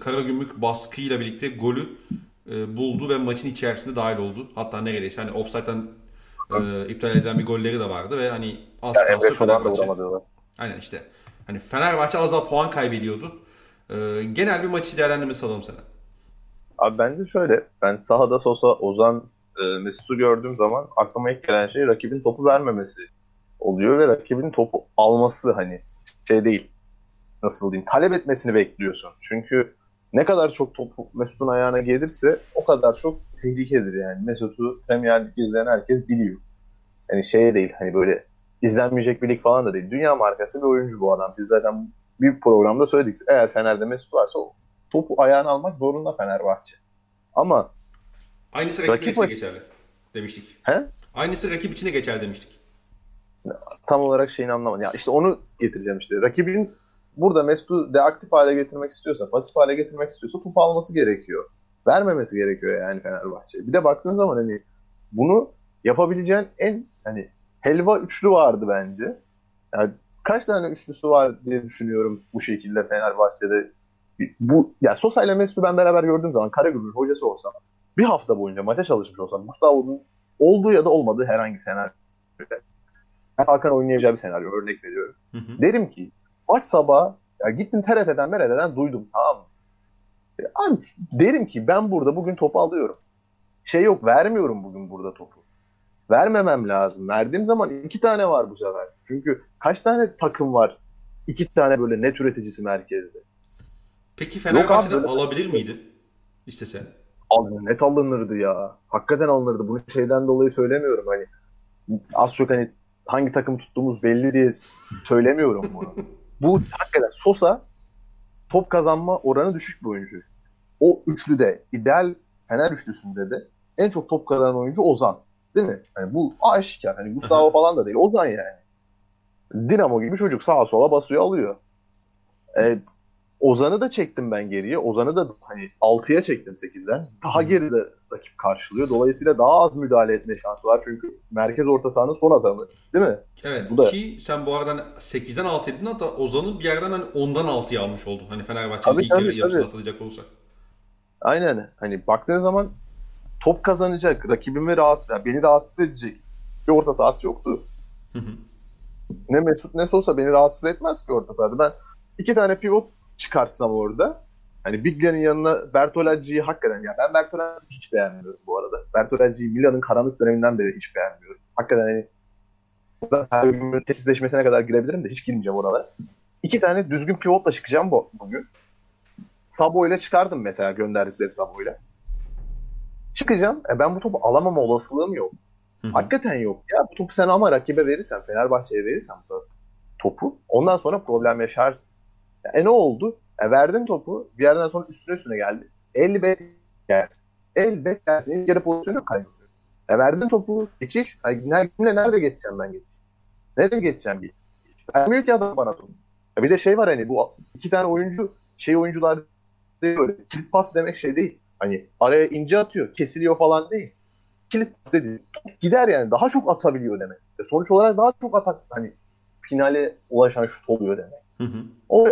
Karagümrük baskıyla birlikte golü e, buldu ve maçın içerisinde dahil oldu. Hatta neredeyse hani offside'den e, iptal edilen bir golleri de vardı ve hani az yani kalsın Fenerbahçe. Aynen işte. Hani Fenerbahçe az daha puan kaybediyordu. E, genel bir maçı değerlendirmesi alalım sana. Abi bence şöyle. Ben sahada Sosa, Ozan, e, Mesut'u gördüğüm zaman aklıma ilk gelen şey rakibin topu vermemesi oluyor ve rakibin topu alması hani şey değil. Nasıl diyeyim? Talep etmesini bekliyorsun. Çünkü ne kadar çok topu Mesut'un ayağına gelirse o kadar çok tehlikedir yani. Mesut'u Premier Lig izleyen herkes biliyor. Yani şey değil hani böyle izlenmeyecek bir lig falan da değil. Dünya markası bir oyuncu bu adam. Biz zaten bir programda söyledik. Eğer Fener'de Mesut varsa topu ayağına almak zorunda Fenerbahçe. Ama Aynısı rakip, rakip için geçerli demiştik. He? Aynısı rakip içine geçer demiştik. Tam olarak şeyini anlamadım. Ya işte onu getireceğim işte. Rakibin burada Mesut'u deaktif hale getirmek istiyorsa, pasif hale getirmek istiyorsa topu alması gerekiyor. Vermemesi gerekiyor yani Fenerbahçe. Bir de baktığın zaman hani bunu yapabileceğin en hani helva üçlü vardı bence. Yani kaç tane üçlüsü var diye düşünüyorum bu şekilde Fenerbahçe'de. Bu ya Sosa ile Mesut'u ben beraber gördüğüm zaman Karagümrük hocası olsam bir hafta boyunca maça çalışmış olsam Gustavo'nun olduğu ya da olmadığı herhangi senaryo Hakan oynayacağı bir senaryo örnek veriyorum. Hı hı. Derim ki maç sabahı ya gittim TRT'den merededen duydum tamam mı? Abi derim ki ben burada bugün topu alıyorum. Şey yok vermiyorum bugün burada topu. Vermemem lazım. Verdiğim zaman iki tane var bu sefer. Çünkü kaç tane takım var? İki tane böyle net üreticisi merkezde. Peki Fenerbahçe'den alabilir miydi? İstese. Al, net alınırdı ya. Hakikaten alınırdı. Bunu şeyden dolayı söylemiyorum hani. Az çok hani hangi takım tuttuğumuz belli diye söylemiyorum bunu. Bu hakikaten Sosa top kazanma oranı düşük bir oyuncu. O üçlüde ideal Fener üçlüsünde de en çok top kazanan oyuncu Ozan. Değil mi? Yani bu aşikar. Hani Gustavo falan da değil. Ozan yani. Dinamo gibi çocuk sağa sola basıyor alıyor. E, Ozan'ı da çektim ben geriye. Ozan'ı da hani 6'ya çektim 8'den. Daha geride rakip karşılıyor. Dolayısıyla daha az müdahale etme şansı var. Çünkü merkez orta sahanın son adamı. Değil mi? Evet. Bu da... Ki sen bu arada 8'den 6 edin hatta Ozan'ı bir yerden hani 10'dan 6'ya almış oldun. Hani Fenerbahçe'nin ilk yarı yarısına atılacak olsa. Aynen. Hani baktığın zaman top kazanacak, rakibimi rahat, yani beni rahatsız edecek bir orta sahası yoktu. ne Mesut ne Sosa beni rahatsız etmez ki orta sahada. Ben iki tane pivot çıkartsam orada hani Biglia'nın yanına Bertolacci'yi hakikaten ya ben Bertolacci'yi hiç beğenmiyorum bu arada. Bertolacci'yi Milan'ın karanlık döneminden beri hiç beğenmiyorum. Hakikaten hani her gün tesisleşmesine kadar girebilirim de hiç girmeyeceğim oralara. İki tane düzgün pivotla çıkacağım bu, bugün. Sabo ile çıkardım mesela gönderdikleri Sabo ile. Çıkacağım. E ben bu topu alamama olasılığım yok. Hı-hı. Hakikaten yok. Ya bu topu sen ama rakibe verirsen, Fenerbahçe'ye verirsen bu topu ondan sonra problem yaşarsın. E ne oldu? E verdin topu. Bir yerden sonra üstüne üstüne geldi. Elbet yersin. Elbet yersin. İlk yarı pozisyonu kaybediyor. E verdin topu. Geçiş. Nerede, nerede geçeceğim ben geçiş? Nerede geçeceğim bir? Vermiyor ki adam bana topu. E bir de şey var hani bu iki tane oyuncu şey oyuncular değil böyle. Kilit pas demek şey değil. Hani araya ince atıyor. Kesiliyor falan değil. Kilit pas dedi. Gider yani. Daha çok atabiliyor demek. E sonuç olarak daha çok atak hani finale ulaşan şut oluyor demek. Hı hı. O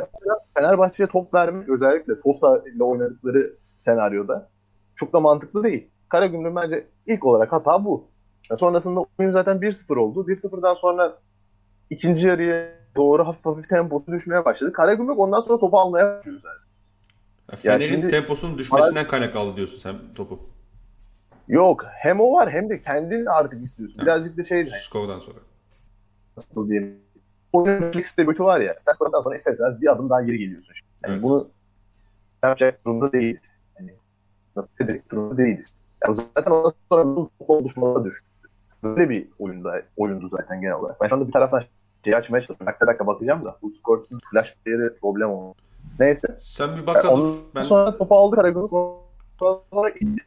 Fenerbahçe'ye top vermek özellikle Sosa ile oynadıkları senaryoda çok da mantıklı değil. Karagümrük bence ilk olarak hata bu. Yani sonrasında oyun zaten 1-0 oldu. 1-0'dan sonra ikinci yarıya doğru hafif hafif temposu düşmeye başladı. Karagümrük ondan sonra topu almaya başlıyor zaten. Fener'in yani şimdi, temposunun düşmesinden kaynak aldı diyorsun sen topu. Yok. Hem o var hem de kendin artık istiyorsun. Birazcık da şey... Skordan sonra. Nasıl diyelim oyunun refleks de var ya. Sen skordan sonra ister istemez bir adım daha geri geliyorsun. Yani evet. bunu yapacak durumda değiliz. Yani nasıl edecek durumda değiliz. Yani zaten ondan sonra bu oluşmalara düştü. Böyle bir oyunda, oyundu zaten genel olarak. Ben şu anda bir taraftan şey açmaya çalışıyorum. Dakika dakika bakacağım da bu Scorpion flash player'e problem oldu. Neyse. Sen bir bakalım. Ondan ben... sonra topu aldı Karagümrük. Sonra indi.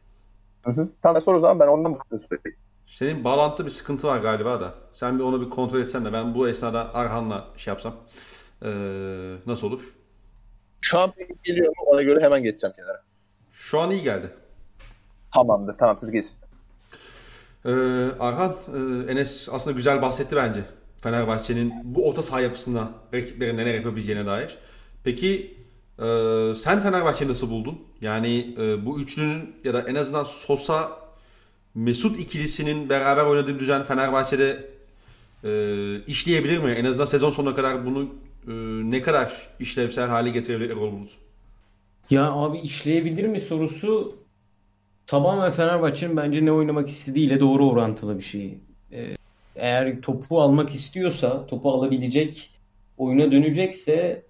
Hı hı. Tamam sonra o zaman ben ondan bakıyorum sürekli. Senin bağlantıda bir sıkıntı var galiba da. Sen bir onu bir kontrol etsen de ben bu esnada Arhan'la şey yapsam. Ee, nasıl olur? Şu an geliyor mu? Ona göre hemen geçeceğim kenara. Şu an iyi geldi. Tamamdır. Tamam siz geçin. Ee, Arhan, e, Enes aslında güzel bahsetti bence. Fenerbahçe'nin bu orta saha yapısına rakiplerin neler yapabileceğine dair. Peki e, sen Fenerbahçe'yi nasıl buldun? Yani e, bu üçlünün ya da en azından Sosa Mesut ikilisinin beraber oynadığı düzen Fenerbahçe'de e, işleyebilir mi? En azından sezon sonuna kadar bunu e, ne kadar işlevsel hale getirebilir Erol Bulut? Ya abi işleyebilir mi sorusu tamamen Fenerbahçe'nin bence ne oynamak istediğiyle doğru orantılı bir şey. Ee, eğer topu almak istiyorsa, topu alabilecek, oyuna dönecekse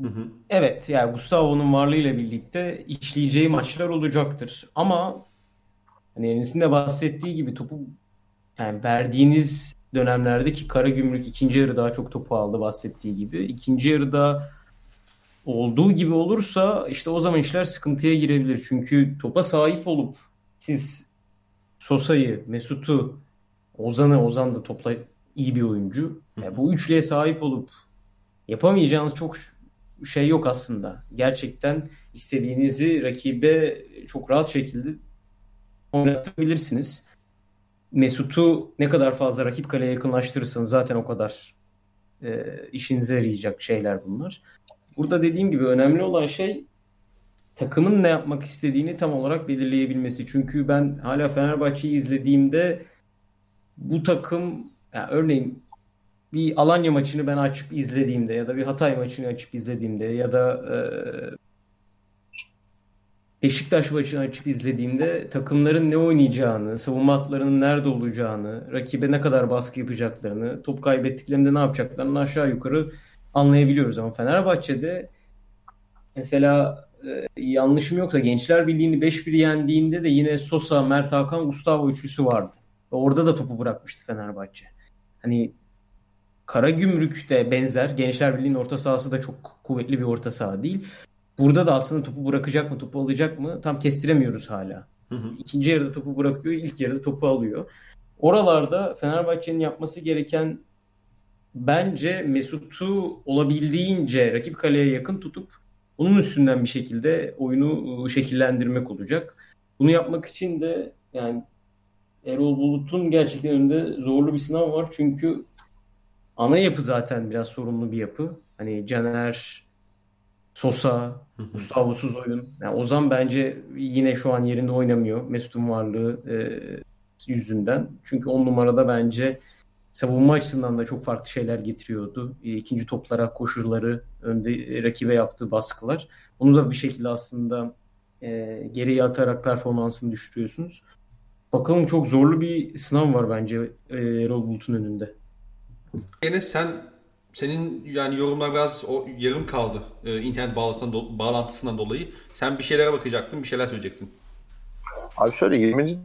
Hı hı. evet yani Gustavo'nun varlığıyla birlikte işleyeceği maçlar olacaktır. Ama hani Enes'in de bahsettiği gibi topu yani verdiğiniz dönemlerdeki Karagümrük ikinci yarı daha çok topu aldı bahsettiği gibi. İkinci yarıda olduğu gibi olursa işte o zaman işler sıkıntıya girebilir. Çünkü topa sahip olup siz Sosa'yı, Mesut'u, Ozan'ı, Ozan da topla iyi bir oyuncu. Yani bu üçlüye sahip olup yapamayacağınız çok şey yok aslında. Gerçekten istediğinizi rakibe çok rahat şekilde oynatabilirsiniz. Mesut'u ne kadar fazla rakip kaleye yakınlaştırırsanız zaten o kadar e, işinize yarayacak şeyler bunlar. Burada dediğim gibi önemli olan şey takımın ne yapmak istediğini tam olarak belirleyebilmesi. Çünkü ben hala Fenerbahçe'yi izlediğimde bu takım yani örneğin bir Alanya maçını ben açıp izlediğimde ya da bir Hatay maçını açıp izlediğimde ya da e, Beşiktaş maçını açıp izlediğimde takımların ne oynayacağını, savunma hatlarının nerede olacağını, rakibe ne kadar baskı yapacaklarını, top kaybettiklerinde ne yapacaklarını aşağı yukarı anlayabiliyoruz. Ama Fenerbahçe'de mesela e, yanlışım yoksa Gençler Birliği'ni 5-1 yendiğinde de yine Sosa, Mert Hakan, Gustavo üçlüsü vardı. Orada da topu bırakmıştı Fenerbahçe. Hani Karagümrük'te benzer. Gençler Birliği'nin orta sahası da çok kuvvetli bir orta saha değil. Burada da aslında topu bırakacak mı, topu alacak mı tam kestiremiyoruz hala. Hı hı. İkinci yarıda topu bırakıyor, ilk yarıda topu alıyor. Oralarda Fenerbahçe'nin yapması gereken bence Mesut'u olabildiğince rakip kaleye yakın tutup onun üstünden bir şekilde oyunu ıı, şekillendirmek olacak. Bunu yapmak için de yani Erol Bulut'un gerçekten önünde zorlu bir sınav var. Çünkü ana yapı zaten biraz sorunlu bir yapı. Hani Caner, Sosa, Gustavo'suz oyun. Yani Ozan bence yine şu an yerinde oynamıyor. Mesut'un varlığı e, yüzünden. Çünkü on numarada bence savunma açısından da çok farklı şeyler getiriyordu. E, ikinci toplara koşuları, önde rakibe yaptığı baskılar. Onu da bir şekilde aslında e, geriye atarak performansını düşürüyorsunuz. Bakalım çok zorlu bir sınav var bence e, Erol Bulut'un önünde. Enes sen senin yani yorumlar biraz o yarım kaldı e, internet bağlantısından, do- bağlantısından dolayı. Sen bir şeylere bakacaktın, bir şeyler söyleyecektin. Abi şöyle 20.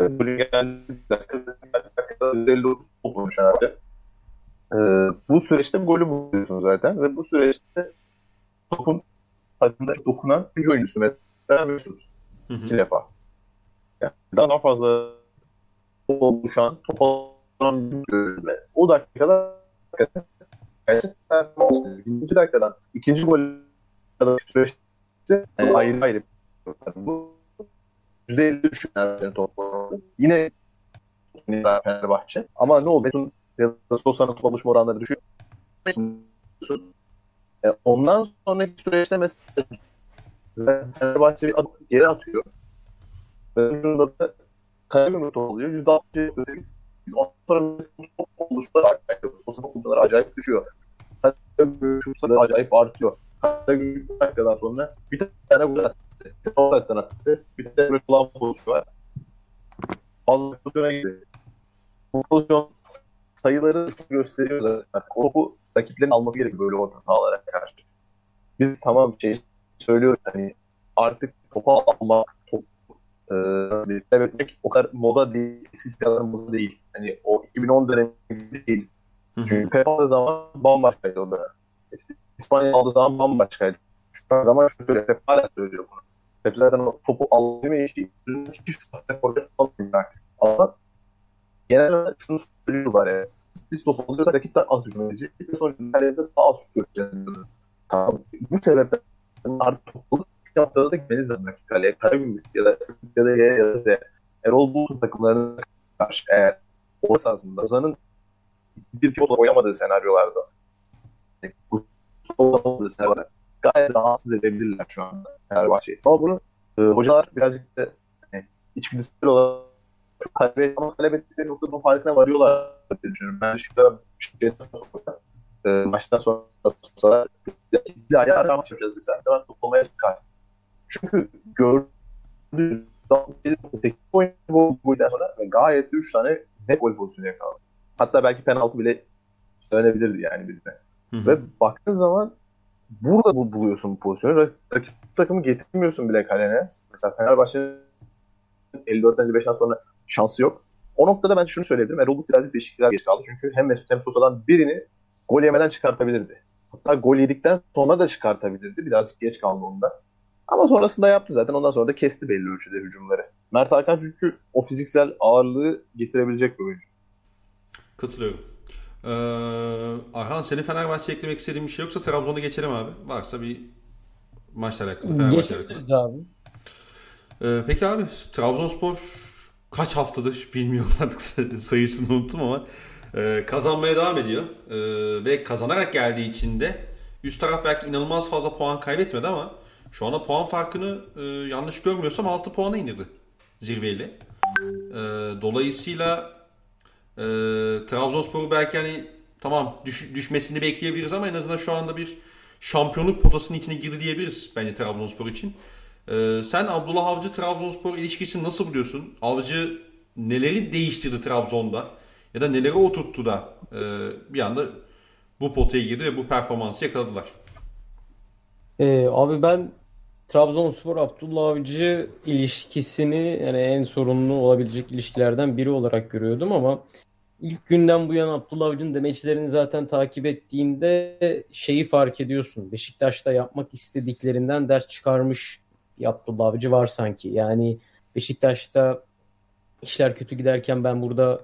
bölüm geldi. Dakikada 159 olmuş herhalde. Ee, bu süreçte golü buluyorsun zaten ve bu süreçte topun takımda dokunan bir oyuncusu mesela Mesut. İki defa. Yani daha fazla oluşan, top alan bir görüntüle. O dakikada ikinci dakikadan ikinci gol süreçte yani ayrı ayrı bu %50 düşünler toplaması. Yine Fenerbahçe. Ama ne oldu? Mesut'un ya da Sosa'nın top alışma oranları düşüyor. E, ondan sonraki süreçte mesela Fenerbahçe bir adım geri atıyor. Ve ucunda da Karagümrük oluyor. %60'ı biz ondan sonra top oluşları acayip, oluşları acayip düşüyor. Karagümrük acayip artıyor. Karagümrük bir dakikadan sonra bir tane gol attı. Bir tane attı. Bir tane böyle kulağın pozisyon var. Fazla pozisyona girdi. Bu pozisyon sayıları şu gösteriyor zaten. O topu rakiplerin alması gerekiyor böyle orta sahalara karşı. Biz tamam şey söylüyoruz hani artık topa almak, top e, kaybetmek o kadar moda değil, eskisi kadar moda değil. Hani o 2010 dönemi değil. Çünkü Pep aldığı zaman bambaşkaydı o dönem. İspanya aldığı zaman bambaşkaydı. Şu zaman şu söylüyor. Pep hala söylüyor bunu. Pep zaten o topu alabilme işi hiç sahte forvet almıyor artık. Ama genel şunu söylüyorlar ya. Biz topu alıyorsak rakip daha az hücum edecek. Bir sonra ileride daha az şut göreceğiz. Tamam. Bu sebeple artık topu bir haftada da gitmeniz lazım rakip kaleye. Karagümrük ya da ya da ya da Erol Bulut takımlarına karşı eğer o esasında Ozan'ın bir pivot oynamadığı senaryolarda bu olmadığı senaryolarda gayet rahatsız edebilirler şu anda Fenerbahçe'yi. Ama bunu e, hocalar birazcık da hani, içgüdüsel olarak çok kaybet ama kaybettikleri noktada farkına varıyorlar diye düşünüyorum. Ben şimdi sonra e, maçtan sonra sorsalar bir ayağı maç yapacağız desem de ben toplamaya çıkar. Çünkü gördüğüm 8 oyun golden sonra gayet 3 tane net gol pozisyonu yakaladı. Hatta belki penaltı bile söylenebilirdi yani birine. Hı-hı. Ve baktığın zaman burada bu buluyorsun bu pozisyonu. Rakip takımı getirmiyorsun bile kalene. Mesela Fenerbahçe'nin 54. 5'ten sonra şansı yok. O noktada ben şunu söyleyebilirim. Erol birazcık değişiklikler geç kaldı. Çünkü hem Mesut hem Sosa'dan birini gol yemeden çıkartabilirdi. Hatta gol yedikten sonra da çıkartabilirdi. Birazcık geç kaldı onda. Ama sonrasında yaptı zaten. Ondan sonra da kesti belli ölçüde hücumları. Mert Hakan çünkü o fiziksel ağırlığı getirebilecek bir oyuncu. Katılıyorum. Ee, Arhan senin Fenerbahçe eklemek istediğin bir şey yoksa Trabzon'a geçelim abi. Varsa bir maçla alakalı. Fenerbahçe alakalı. abi. Ee, peki abi Trabzonspor kaç haftadır bilmiyorum artık sayısını unuttum ama e, kazanmaya devam ediyor. E, ve kazanarak geldiği için de üst taraf belki inanılmaz fazla puan kaybetmedi ama şu anda puan farkını e, yanlış görmüyorsam 6 puana indirdi zirveyle. E, dolayısıyla e, Trabzonspor'u belki hani tamam düş, düşmesini bekleyebiliriz ama en azından şu anda bir şampiyonluk potasının içine girdi diyebiliriz bence Trabzonspor için. E, sen Abdullah Avcı Trabzonspor ilişkisini nasıl buluyorsun? Avcı neleri değiştirdi Trabzon'da ya da neleri oturttu da e, bir anda bu potaya girdi ve bu performansı yakaladılar. Ee, abi ben Trabzonspor Abdullah Avcı ilişkisini yani en sorunlu olabilecek ilişkilerden biri olarak görüyordum ama ilk günden bu yana Abdullah Avcı'nın demeçlerini zaten takip ettiğinde şeyi fark ediyorsun. Beşiktaş'ta yapmak istediklerinden ders çıkarmış bir Abdullah Avcı var sanki. Yani Beşiktaş'ta işler kötü giderken ben burada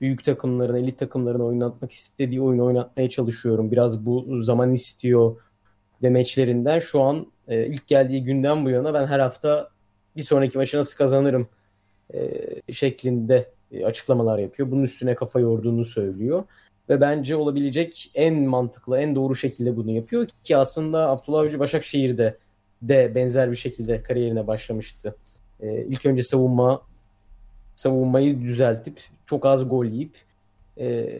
büyük takımların, elit takımların oynatmak istediği oyunu oynatmaya çalışıyorum. Biraz bu zaman istiyor demeçlerinden şu an e, ilk geldiği günden bu yana ben her hafta bir sonraki maçı nasıl kazanırım e, şeklinde e, açıklamalar yapıyor. Bunun üstüne kafa yorduğunu söylüyor. Ve bence olabilecek en mantıklı, en doğru şekilde bunu yapıyor ki aslında Abdullah Avcı Başakşehir'de de benzer bir şekilde kariyerine başlamıştı. E, ilk önce savunma savunmayı düzeltip çok az gol yiyip e,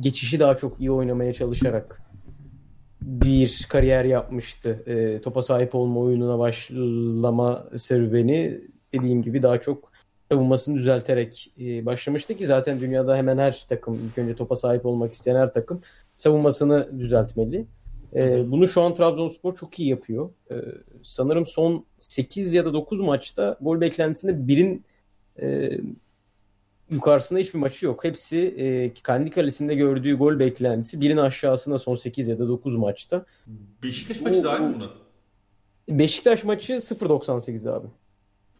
geçişi daha çok iyi oynamaya çalışarak bir kariyer yapmıştı. E, topa sahip olma oyununa başlama serüveni dediğim gibi daha çok savunmasını düzelterek e, başlamıştı ki zaten dünyada hemen her takım ilk önce topa sahip olmak isteyen her takım savunmasını düzeltmeli. E, bunu şu an Trabzonspor çok iyi yapıyor. E, sanırım son 8 ya da 9 maçta gol beklentisinde birin e, yukarısında hiçbir maçı yok. Hepsi e, kendi kalesinde gördüğü gol beklentisi birin aşağısında son 8 ya da 9 maçta. Beşiktaş maçı dahil mi buna? Beşiktaş maçı 0.98 abi.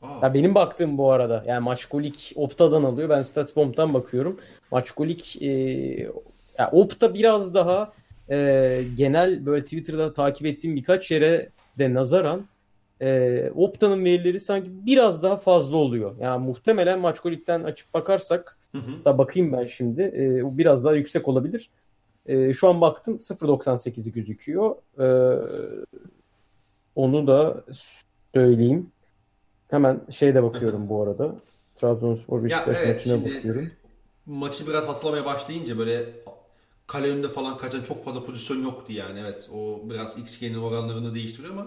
Aa. Ya benim baktığım bu arada. Yani Maçkolik Opta'dan alıyor. Ben Statsbomb'dan bakıyorum. Maçkolik e, yani Opta biraz daha e, genel böyle Twitter'da takip ettiğim birkaç yere de nazaran e, Opta'nın verileri sanki biraz daha fazla oluyor. Yani muhtemelen Maçkolik'ten açıp bakarsak hı hı. da bakayım ben şimdi e, biraz daha yüksek olabilir. E, şu an baktım 0.98'i gözüküyor. E, onu da söyleyeyim. Hemen şeyde bakıyorum bu arada. Trabzonspor Beşiktaş evet, maçına bakıyorum. Maçı biraz hatırlamaya başlayınca böyle kale önünde falan kaçan çok fazla pozisyon yoktu yani. Evet o biraz XG'nin oranlarını değiştiriyor ama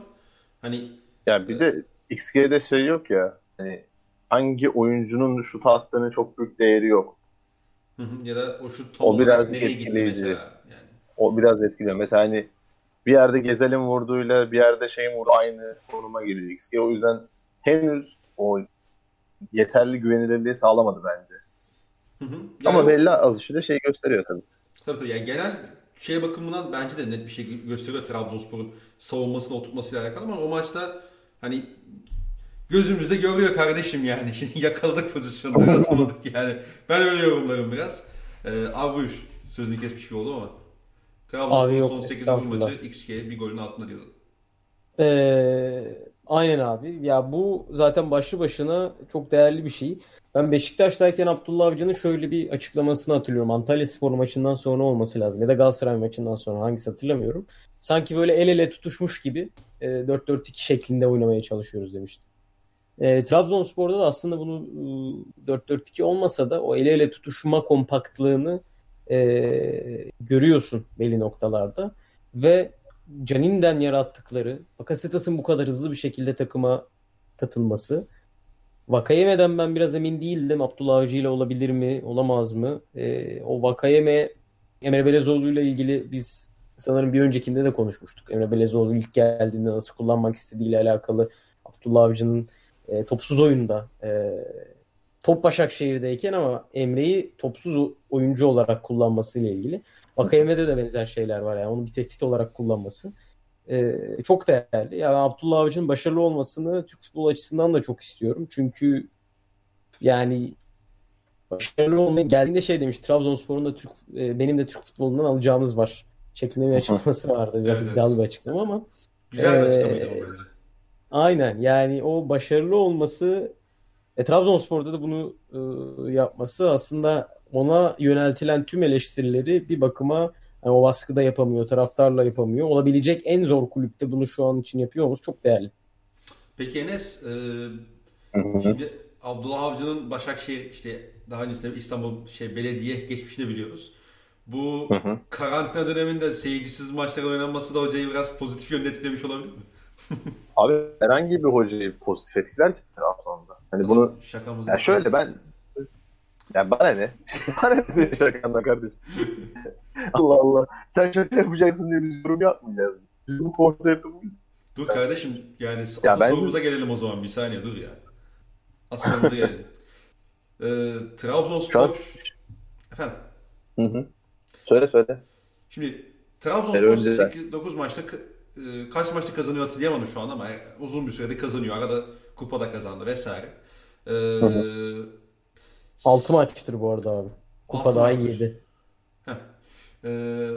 hani ya bir de XG'de şey yok ya. Hani hangi oyuncunun şut attığının çok büyük değeri yok. ya da o şut o biraz etkileyici. Yani. O biraz etkiliyor. Mesela hani bir yerde Gezel'in vurduğuyla bir yerde şeyin vurduğu aynı konuma geliyor XG. O yüzden henüz o yeterli güvenilirliği sağlamadı bence. Hı hı. Yani Ama belli alışıyla şey gösteriyor tabii. Tabii tabii. Yani genel şey bakımından bence de net bir şey gösteriyor Trabzonspor'un savunmasını oturtmasıyla alakalı ama o maçta hani gözümüzde görüyor kardeşim yani. Şimdi yakaladık pozisyonları atamadık yani. Ben öyle yorumlarım biraz. Ee, buyur. Sözünü kesmiş gibi oldu ama. Trabzonspor son 8 maçı XG bir golün altında diyordun. Ee, aynen abi. Ya bu zaten başlı başına çok değerli bir şey. Ben Beşiktaş'tayken Abdullah Avcı'nın şöyle bir açıklamasını hatırlıyorum. Antalya Spor maçından sonra olması lazım. Ya da Galatasaray maçından sonra hangisi hatırlamıyorum. Sanki böyle el ele tutuşmuş gibi 4-4-2 e, şeklinde oynamaya çalışıyoruz demişti. E, Trabzonspor'da da aslında bunu 4-4-2 e, olmasa da o el ele tutuşma kompaktlığını e, görüyorsun belli noktalarda. Ve Canin'den yarattıkları, Bakasetas'ın bu kadar hızlı bir şekilde takıma katılması. Vakayeme'den ben biraz emin değildim. Abdullah Avcı ile olabilir mi, olamaz mı? E, o Vakayeme, Emre Belezoğlu ile ilgili biz sanırım bir öncekinde de konuşmuştuk. Emre Belezoğlu ilk geldiğinde nasıl kullanmak istediğiyle alakalı Abdullah Avcı'nın e, topsuz oyunda e, top Başakşehir'deyken ama Emre'yi topsuz oyuncu olarak kullanması ile ilgili. Vakayeme'de de benzer şeyler var yani onu bir tehdit olarak kullanması. Ee, çok değerli. Yani Abdullah Avcı'nın başarılı olmasını Türk futbol açısından da çok istiyorum. Çünkü yani başarılı olmaya geldiğinde şey demiş Trabzonspor'un da Türk e, benim de Türk futbolundan alacağımız var şeklinde bir açıklaması vardı. Biraz evet, iddialı bir açıklama ama güzel bir açıklamaydı e, bence. Aynen yani o başarılı olması e, Trabzonspor'da da bunu e, yapması aslında ona yöneltilen tüm eleştirileri bir bakıma yani o baskıda yapamıyor, taraftarla yapamıyor. Olabilecek en zor kulüpte bunu şu an için yapıyor olması çok değerli. Peki Enes, e, şimdi Abdullah Avcı'nın Başakşehir işte daha öncesinde İstanbul şey belediye geçmişini biliyoruz. Bu hı hı. karantina döneminde seyircisiz maçlar oynanması da hocayı biraz pozitif yönde etkilemiş olabilir mi? Abi herhangi bir hocayı pozitif etkiler ki Trabzon'da. Hani bunu Şakamız ya şöyle ben ya bana ne? bana ne senin şakandan kardeşim? Allah Allah. Sen şaka yapacaksın diye biz yorum yapmayacağız. Bizim konseptimiz. Dur kardeşim yani asıl ya sorumuza gelelim o zaman bir saniye dur ya. Asıl sorumuza gelelim. Ee, Trabzonspor... An... Efendim? Hı hı. Söyle söyle. Şimdi Trabzonspor 8-9 maçta e, kaç maçta kazanıyor hatırlayamadım şu an ama uzun bir sürede kazanıyor. Arada kupada kazandı vesaire. Ee, hı hı. 6 maçtır bu arada abi. Kupa daha 7. Ee,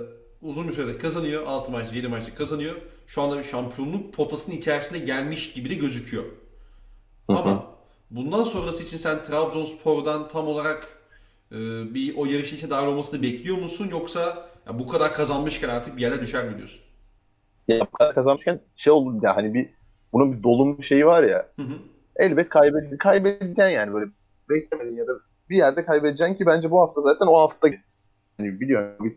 uzun bir sürede kazanıyor. 6 maç, 7 maçta kazanıyor. Şu anda bir şampiyonluk potasının içerisine gelmiş gibi de gözüküyor. Hı-hı. Ama bundan sonrası için sen Trabzonspor'dan tam olarak e, bir o yarışın içine dahil olmasını bekliyor musun? Yoksa ya bu kadar kazanmışken artık bir yere düşer mi diyorsun? Ya bu kadar kazanmışken şey oldu ya hani bir bunun bir dolum şeyi var ya. Hı hı. Elbet kaybed kaybedeceksin yani böyle beklemedin ya da bir yerde kaybedeceksin ki bence bu hafta zaten o hafta yani biliyorum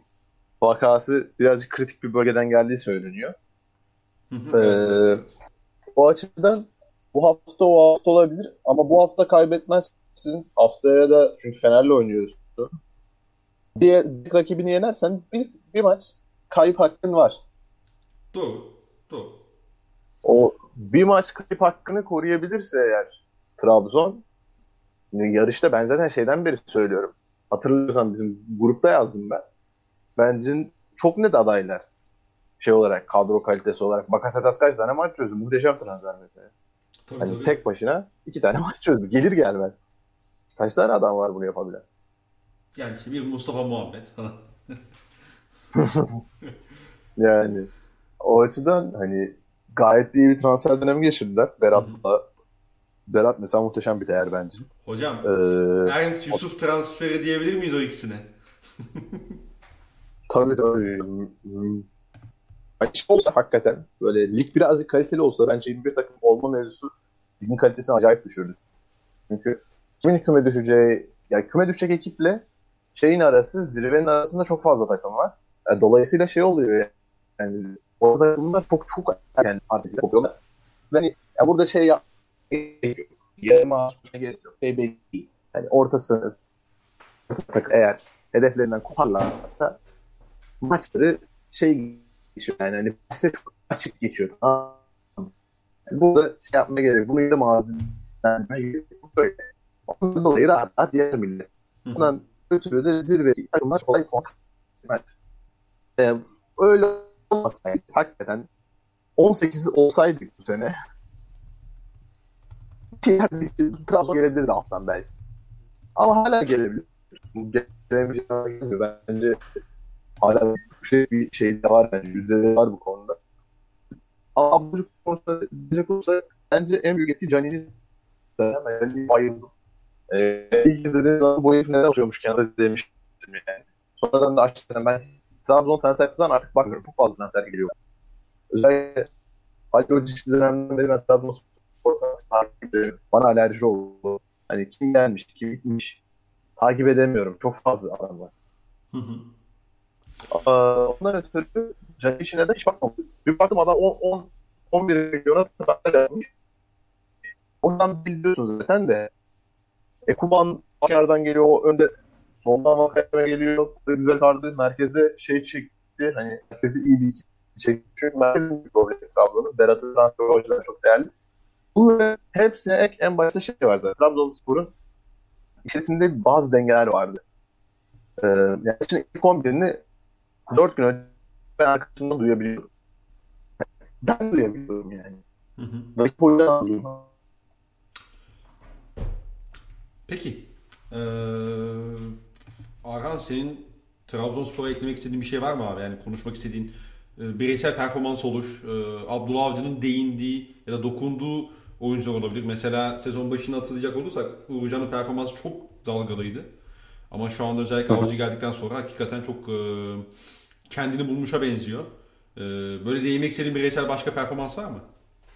vakası birazcık kritik bir bölgeden geldiği söyleniyor. ee, o açıdan bu hafta o hafta olabilir ama bu hafta kaybetmezsin. Haftaya da çünkü Fener'le oynuyoruz. Diğer rakibini yenersen bir, bir maç kayıp hakkın var. Doğru. Doğru. O bir maç kayıp hakkını koruyabilirse eğer Trabzon yarışta ben zaten şeyden beri söylüyorum. Hatırlıyorsan bizim grupta yazdım ben. Bence çok net adaylar. Şey olarak, kadro kalitesi olarak. Bakasetas kaç tane maç çözdü? Muhteşem transfer mesela. Tabii, hani tabii. tek başına iki tane maç çözdü. Gelir gelmez. Kaç tane adam var bunu yapabilen? Yani işte bir Mustafa Muhammed yani o açıdan hani gayet iyi bir transfer dönemi geçirdiler. Berat'la Berat mesela muhteşem bir değer bence. Hocam ee, Ernst Yusuf transferi diyebilir miyiz o ikisine? tabii tabii. Açık olsa hakikaten böyle lig birazcık kaliteli olsa bence 21 takım olma mevzusu ligin kalitesini acayip düşürdü. Çünkü kimin küme düşeceği, yani küme düşecek ekiple şeyin arası, zirvenin arasında çok fazla takım var. Yani dolayısıyla şey oluyor yani orada takımlar çok çok yani artık yapıyorlar. Yani, yani burada şey yap yarım ağaçmışa gerek yok. Şey belli Yani ortası orta eğer hedeflerinden koparlarsa maçları şey geçiyor yani hani bahse çok açık geçiyor. Tamam. Burada şey yapmaya gerek Bunu da mağazalarına böyle. Ondan dolayı rahat rahat diğer millet. Bundan ötürü de zirve takımlar kolay kolay gerekmez. Ee, öyle olmasaydı hakikaten 18 olsaydık bu sene yerde Trabzon gelebilirdi alttan belki. Ama hala gelebilir. Gelemeyeceği bence hala şey, bir şey de var bence. Yüzde var bu konuda. Ama abucuk konusunda diyecek olursa bence en büyük etki Cani'nin yani bayıldım. Ee, ilk izlediğim zaman bu herif neden atıyormuş kenarda demiştim yani. Sonradan da açtım ben Trabzon transfer zaman artık bakmıyorum. Çok fazla transfer geliyor. Özellikle Ali Hoca dönemden beri ben Trabzon bana alerji oldu. Hani kim gelmiş, kim gitmiş takip edemiyorum. Çok fazla adam var. Hı hı. Ondan ötürü Can işine de hiç bakmadım. Bir baktım adam 10, 10 11 milyona transfer yapmış. Oradan biliyorsunuz zaten de Ekuban kenardan geliyor, o önde soldan Vakayeme geliyor. Güzel kardı. Merkezde şey çekti. Hani merkezi iyi bir çekti. Çünkü merkezin bir problemi Trabzon'un. Berat'ın transfer o yüzden çok değerli. Bunların hepsine ek en başta şey var zaten. Trabzonspor'un içerisinde bazı dengeler vardı. Ee, yani şimdi ilk 11'ini 4 gün önce ben arkadaşımdan duyabiliyorum. Ben duyabiliyorum yani. Hı hı. Rakip oyundan Peki. Ee, Arhan senin Trabzonspor'a eklemek istediğin bir şey var mı abi? Yani konuşmak istediğin e, bireysel performans olur. E, Abdullah Avcı'nın değindiği ya da dokunduğu oyuncular olabilir. Mesela sezon başını hatırlayacak olursak Uğurcan'ın performansı çok dalgalıydı. Ama şu anda özellikle Avcı geldikten sonra hakikaten çok e, kendini bulmuşa benziyor. E, böyle değinmek istediğin bireysel başka performans var mı?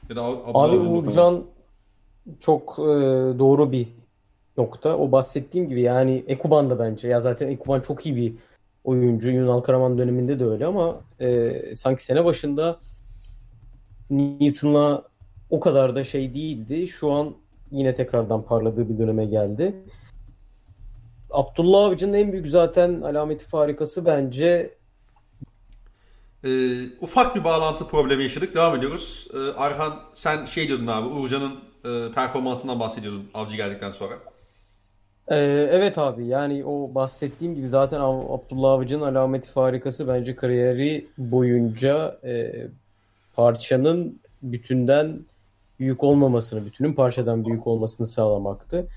Ya da Abi Uğurcan çok e, doğru bir nokta. O bahsettiğim gibi yani Ekuban da bence. Ya zaten Ekuban çok iyi bir oyuncu. Yunan Karaman döneminde de öyle ama e, sanki sene başında Newton'la o kadar da şey değildi. Şu an yine tekrardan parladığı bir döneme geldi. Abdullah Avcı'nın en büyük zaten alameti farikası bence ee, ufak bir bağlantı problemi yaşadık. Devam ediyoruz. Ee, Arhan sen şey diyordun abi Uğurcan'ın e, performansından bahsediyordun Avcı geldikten sonra. Ee, evet abi yani o bahsettiğim gibi zaten Abdullah Avcı'nın alameti farikası bence kariyeri boyunca e, parçanın bütünden büyük olmamasını, bütünün parçadan büyük olmasını sağlamaktı.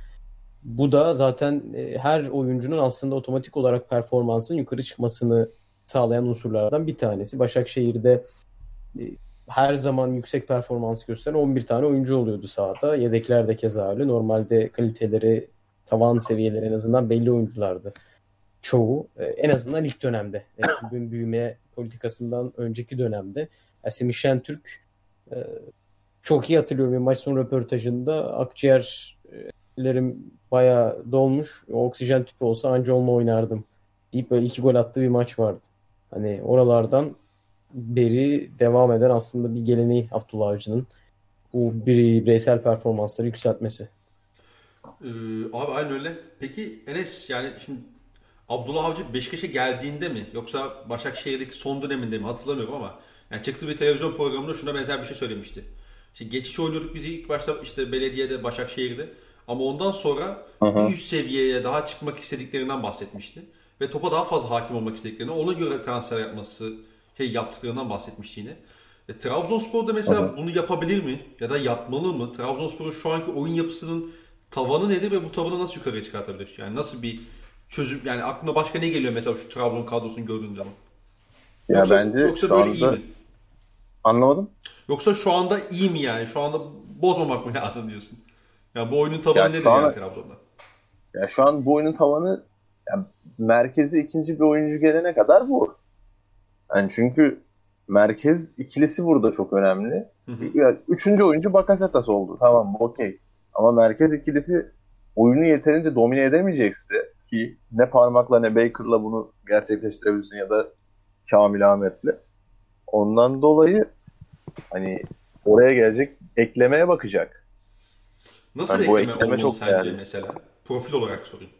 Bu da zaten e, her oyuncunun aslında otomatik olarak performansın yukarı çıkmasını sağlayan unsurlardan bir tanesi. Başakşehir'de e, her zaman yüksek performans gösteren 11 tane oyuncu oluyordu sahada. Yedekler de keza öyle. Normalde kaliteleri tavan seviyeleri en azından belli oyunculardı. Çoğu. E, en azından ilk dönemde. Bugün büyüme politikasından önceki dönemde. Semih Şentürk çok iyi hatırlıyorum bir maç sonu röportajında akciğerlerim bayağı dolmuş. Oksijen tüpü olsa anca onunla oynardım deyip böyle iki gol attığı bir maç vardı. Hani oralardan beri devam eden aslında bir geleneği Abdullah Avcı'nın bu bireysel performansları yükseltmesi. Ee, abi aynı öyle. Peki Enes yani şimdi Abdullah Avcı Beşiktaş'a geldiğinde mi yoksa Başakşehir'deki son döneminde mi hatırlamıyorum ama yani çıktığı bir televizyon programında şuna benzer bir şey söylemişti. İşte geçiş oynuyorduk bizi ilk başta işte belediyede, Başakşehir'de. Ama ondan sonra Aha. bir üst seviyeye daha çıkmak istediklerinden bahsetmişti. Ve topa daha fazla hakim olmak istediklerini, ona göre transfer yapması, şey yaptıklarından bahsetmişti yine. E, Trabzonspor da mesela Aha. bunu yapabilir mi? Ya da yapmalı mı? Trabzonspor'un şu anki oyun yapısının tavanı nedir ve bu tavanı nasıl yukarıya çıkartabilir? Yani nasıl bir çözüm, yani aklına başka ne geliyor mesela şu Trabzon kadrosunu gördüğün zaman? Ya yoksa, bence yoksa böyle anda... iyi mi? Anlamadım. Yoksa şu anda iyi mi yani? Şu anda bozmamak mı lazım diyorsun? Yani bu oyunun tavanı ya nedir an, yani Trabzon'da? Ya şu an bu oyunun tavanı yani merkezi ikinci bir oyuncu gelene kadar bu. Yani çünkü merkez ikilisi burada çok önemli. Hı hı. Yani üçüncü oyuncu Bakasetas oldu. Tamam okey. Ama merkez ikilisi oyunu yeterince domine edemeyecekse ki ne parmakla ne Baker'la bunu gerçekleştirebilirsin ya da Kamil Ahmet'le. Ondan dolayı hani oraya gelecek eklemeye bakacak. Nasıl yani ekleme, ekleme çok sence değerli. mesela? Profil olarak sorayım.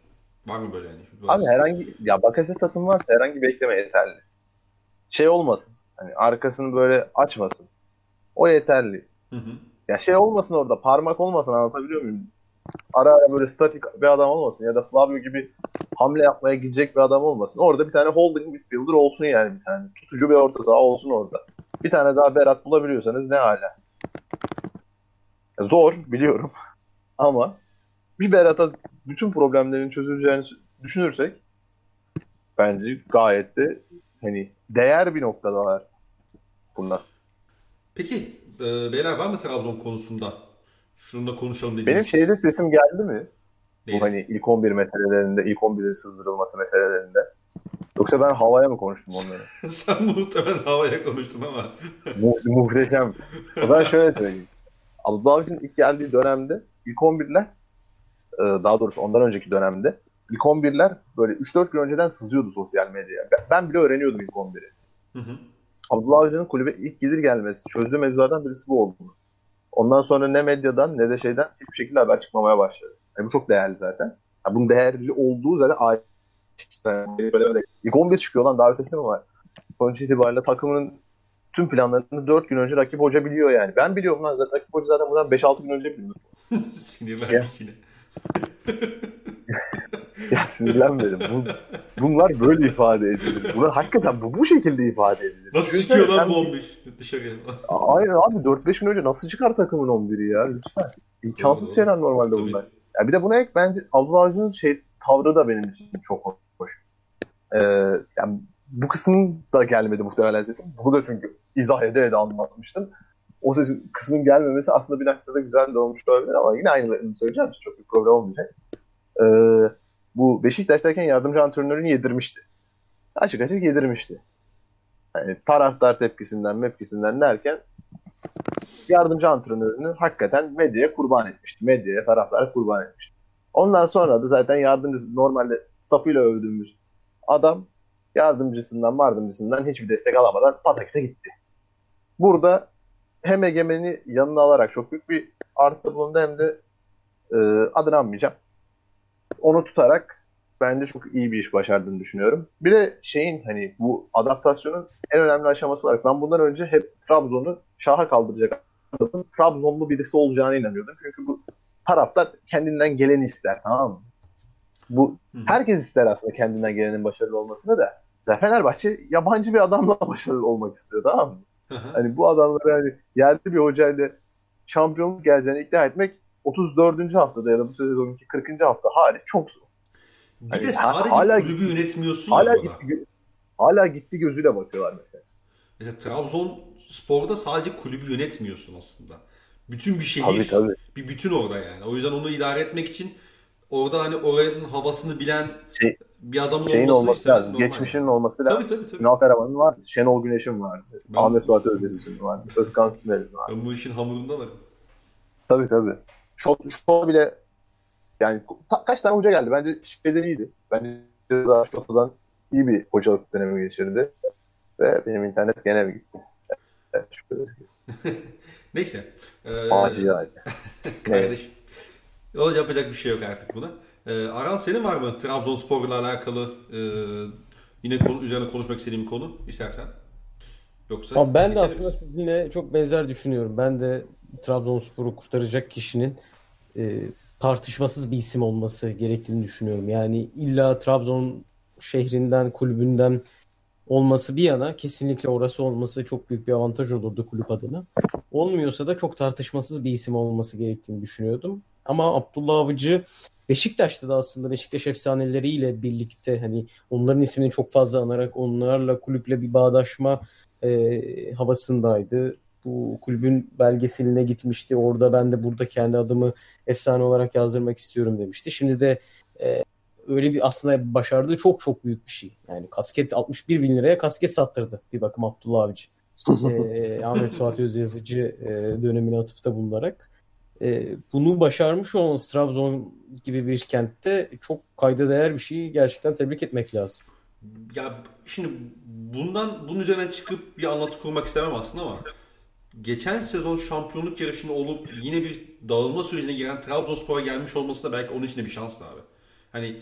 Var mı böyle yani? Böyle Abi herhangi ya Bakasetas'ın varsa herhangi bir ekleme yeterli. Şey olmasın. Hani arkasını böyle açmasın. O yeterli. Hı hı. Ya şey olmasın orada parmak olmasın anlatabiliyor muyum? ara ara böyle statik bir adam olmasın ya da Flavio gibi hamle yapmaya gidecek bir adam olmasın. Orada bir tane holding midfielder olsun yani bir tane. Tutucu bir orta saha olsun orada. Bir tane daha Berat bulabiliyorsanız ne hala. Zor biliyorum ama bir Berat'a bütün problemlerin çözüleceğini düşünürsek bence gayet de hani değer bir noktada bunlar. Peki e, beyler var mı Trabzon konusunda? Şunu da konuşalım dediğiniz. Benim şeyde sesim geldi mi? Değil. Bu hani ilk 11 meselelerinde, ilk 11'in sızdırılması meselelerinde. Yoksa ben havaya mı konuştum onları? Sen muhtemelen havaya konuştun ama. Mu muhteşem. O zaman şöyle söyleyeyim. Abdullah Avcı'nın ilk geldiği dönemde ilk 11'ler e, daha doğrusu ondan önceki dönemde ilk 11'ler böyle 3-4 gün önceden sızıyordu sosyal medyaya. Ben bile öğreniyordum ilk 11'i. Hı hı. Abdullah Avcı'nın kulübe ilk gelir gelmesi çözdüğü mevzulardan birisi bu oldu. Ondan sonra ne medyadan ne de şeyden hiçbir şekilde haber çıkmamaya başladı. Yani bu çok değerli zaten. Yani bunun değerli olduğu zaten ayrı. Yani ilk 11 çıkıyor lan daha ötesi mi var? Sonuç itibariyle takımının tüm planlarını 4 gün önce rakip hoca biliyor yani. Ben biliyorum lan zaten rakip hoca zaten bundan 5-6 gün önce biliyor. Sinirlendik yine. ya sinirlenmedim. Bu, bunlar böyle ifade edilir. Bunlar hakikaten bu, bu şekilde ifade edilir. Nasıl Düşünsene çıkıyor lan bu 11 dışarıya? Aynen abi 4-5 gün önce nasıl çıkar takımın 11'i ya lütfen. İmkansız şeyler normalde Tabii. bunlar. Ya bir de buna ek bence Abdullah Avcı'nın şey tavrı da benim için çok hoş. Ee, yani bu kısmın da gelmedi muhtemelen sesim. Bunu da çünkü izah ede ede anlatmıştım. O ses kısmın gelmemesi aslında bir noktada güzel de olmuş olabilir ama yine aynı söyleyeceğim. Çok bir problem olmayacak. Ee, bu Beşiktaş'tayken yardımcı antrenörünü yedirmişti. Açık açık yedirmişti. Yani taraftar tepkisinden mepkisinden derken yardımcı antrenörünü hakikaten medyaya kurban etmişti. Medyaya taraftarı kurban etmişti. Ondan sonra da zaten yardımcı normalde staffıyla övdüğümüz adam yardımcısından yardımcısından hiçbir destek alamadan patakite gitti. Burada hem egemeni yanına alarak çok büyük bir artı bulundu hem de e, adını anmayacağım. Onu tutarak bence çok iyi bir iş başardığını düşünüyorum. Bir de şeyin hani bu adaptasyonun en önemli aşaması olarak ben bundan önce hep Trabzon'u şaha kaldıracak adamın Trabzonlu birisi olacağına inanıyordum. Çünkü bu taraftar kendinden geleni ister tamam mı? Bu herkes ister aslında kendinden gelenin başarılı olmasını da. Fenerbahçe yabancı bir adamla başarılı olmak istiyor tamam mı? hani bu adamları hani yerli bir hocayla şampiyonluk geleceğini ikna etmek 34. haftada ya da bu sezonunki 40. hafta hali çok zor. Bir hani de sadece hala kulübü gitti, yönetmiyorsun hala ya gitti, hala gitti gözüyle bakıyorlar mesela. Mesela Trabzon Spor'da sadece kulübü yönetmiyorsun aslında. Bütün bir şehir. Tabii, tabii. Bir bütün orada yani. O yüzden onu idare etmek için orada hani oranın havasını bilen şey, bir adamın şeyin olması, olması lazım. Normal. Geçmişinin olması lazım. Tabii tabii. tabii. Ünal Karaman'ın vardı. Şenol Güneş'in vardı. Ben, Ahmet Suat Özdesiz'in vardı. Özkan Sümer'in vardı. Ben bu işin hamurunda varım. Tabii tabii. Şot, şot bile yani ta, kaç tane hoca geldi. Bence şeyden iyiydi. Bence Rıza Şota'dan iyi bir hocalık dönemi geçirdi. Ve benim internet gene mi gitti? Evet, Neyse. Ee, Acil. Kardeşim. Evet. yapacak bir şey yok artık buna. Ee, Aran senin var mı Trabzonspor'la alakalı e, yine konu, üzerine konuşmak istediğim konu istersen? Yoksa Abi ben de aslında sizinle çok benzer düşünüyorum. Ben de Trabzonspor'u kurtaracak kişinin e, tartışmasız bir isim olması gerektiğini düşünüyorum. Yani illa Trabzon şehrinden, kulübünden olması bir yana kesinlikle orası olması çok büyük bir avantaj olurdu kulüp adına. Olmuyorsa da çok tartışmasız bir isim olması gerektiğini düşünüyordum. Ama Abdullah Avcı Beşiktaş'ta da aslında Beşiktaş efsaneleriyle birlikte hani onların ismini çok fazla anarak onlarla kulüple bir bağdaşma e, havasındaydı. Bu kulübün belgeseline gitmişti. Orada ben de burada kendi adımı efsane olarak yazdırmak istiyorum demişti. Şimdi de e, öyle bir aslında başardığı çok çok büyük bir şey. Yani kasket 61 bin liraya kasket sattırdı bir bakım Abdullah Avcı. e, Ahmet Suat Özyazıcı e, dönemine atıfta bulunarak. E, bunu başarmış olması Trabzon gibi bir kentte çok kayda değer bir şey. Gerçekten tebrik etmek lazım. Ya şimdi bundan bunun üzerine çıkıp bir anlatı kurmak istemem aslında ama geçen sezon şampiyonluk yarışında olup yine bir dağılma sürecine giren Trabzonspor'a gelmiş olması da belki onun için de bir şanslı abi. Hani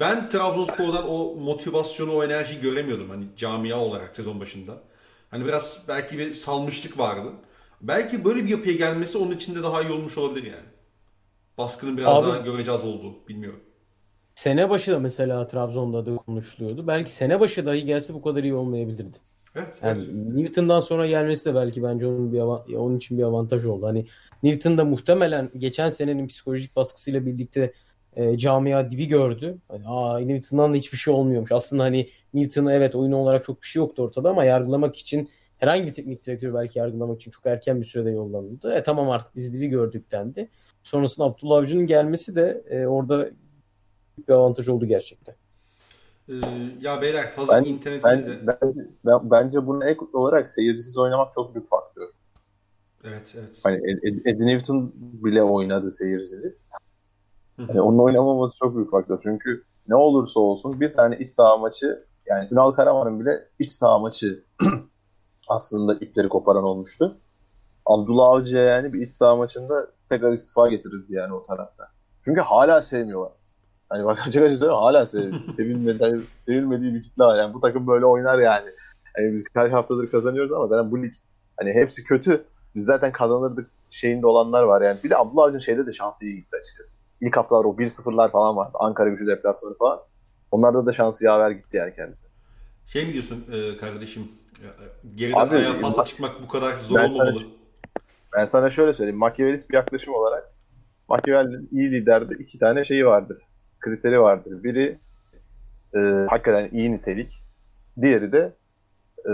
ben Trabzonspor'dan o motivasyonu, o enerjiyi göremiyordum hani camia olarak sezon başında. Hani biraz belki bir salmışlık vardı. Belki böyle bir yapıya gelmesi onun için de daha iyi olmuş olabilir yani. baskının biraz Abi, daha göreceğiz oldu. Bilmiyorum. Sene başı da mesela Trabzon'da da konuşuluyordu. Belki sene başı dahi gelse bu kadar iyi olmayabilirdi. Evet, yani evet. Newton'dan sonra gelmesi de belki bence onun bir onun için bir avantaj oldu. Hani Newton'da muhtemelen geçen senenin psikolojik baskısıyla birlikte e, camia dibi gördü. Hani, Aa Newton'dan da hiçbir şey olmuyormuş. Aslında hani Newton'a evet oyun olarak çok bir şey yoktu ortada ama yargılamak için herhangi bir teknik direktör belki yargılamak için çok erken bir sürede yollanıldı. E tamam artık biz dibi gördük dendi. Sonrasında Abdullah Avcı'nın gelmesi de e, orada bir avantaj oldu gerçekten. Ee, ya beyler hazır ben, internetimizde. Ben, bence, ben, bence bunun ek olarak seyircisiz oynamak çok büyük faktör. Evet evet. Hani Eddie Newton bile oynadı seyircili. yani onun oynamaması çok büyük faktör. Çünkü ne olursa olsun bir tane iç saha maçı yani Ünal Karaman'ın bile iç saha maçı aslında ipleri koparan olmuştu. Abdullah Avcı'ya yani bir iç saha maçında tekrar istifa getirirdi yani o tarafta. Çünkü hala sevmiyorlar. Hani bak açık açık söylüyorum hala sev, sevilmedi, sevilmediği bir kitle var. Yani bu takım böyle oynar yani. yani biz kaç haftadır kazanıyoruz ama zaten bu lig hani hepsi kötü. Biz zaten kazanırdık şeyinde olanlar var yani. Bir de Abdullah Avcı'nın şeyde de şansı iyi gitti açıkçası. İlk haftalar o 1-0'lar falan vardı. Ankara gücü deplasmanı falan. Onlarda da şansı yaver gitti yani kendisi. Şey mi diyorsun e, kardeşim? E, geriden Abi, ayağa pasa çıkmak bu kadar zor ben olmamalı. Sana, ben sana şöyle söyleyeyim. Machiavellist bir yaklaşım olarak Machiavelli'nin iyi liderde iki tane şeyi vardır. Kriteri vardır. Biri e, hakikaten iyi nitelik. Diğeri de e,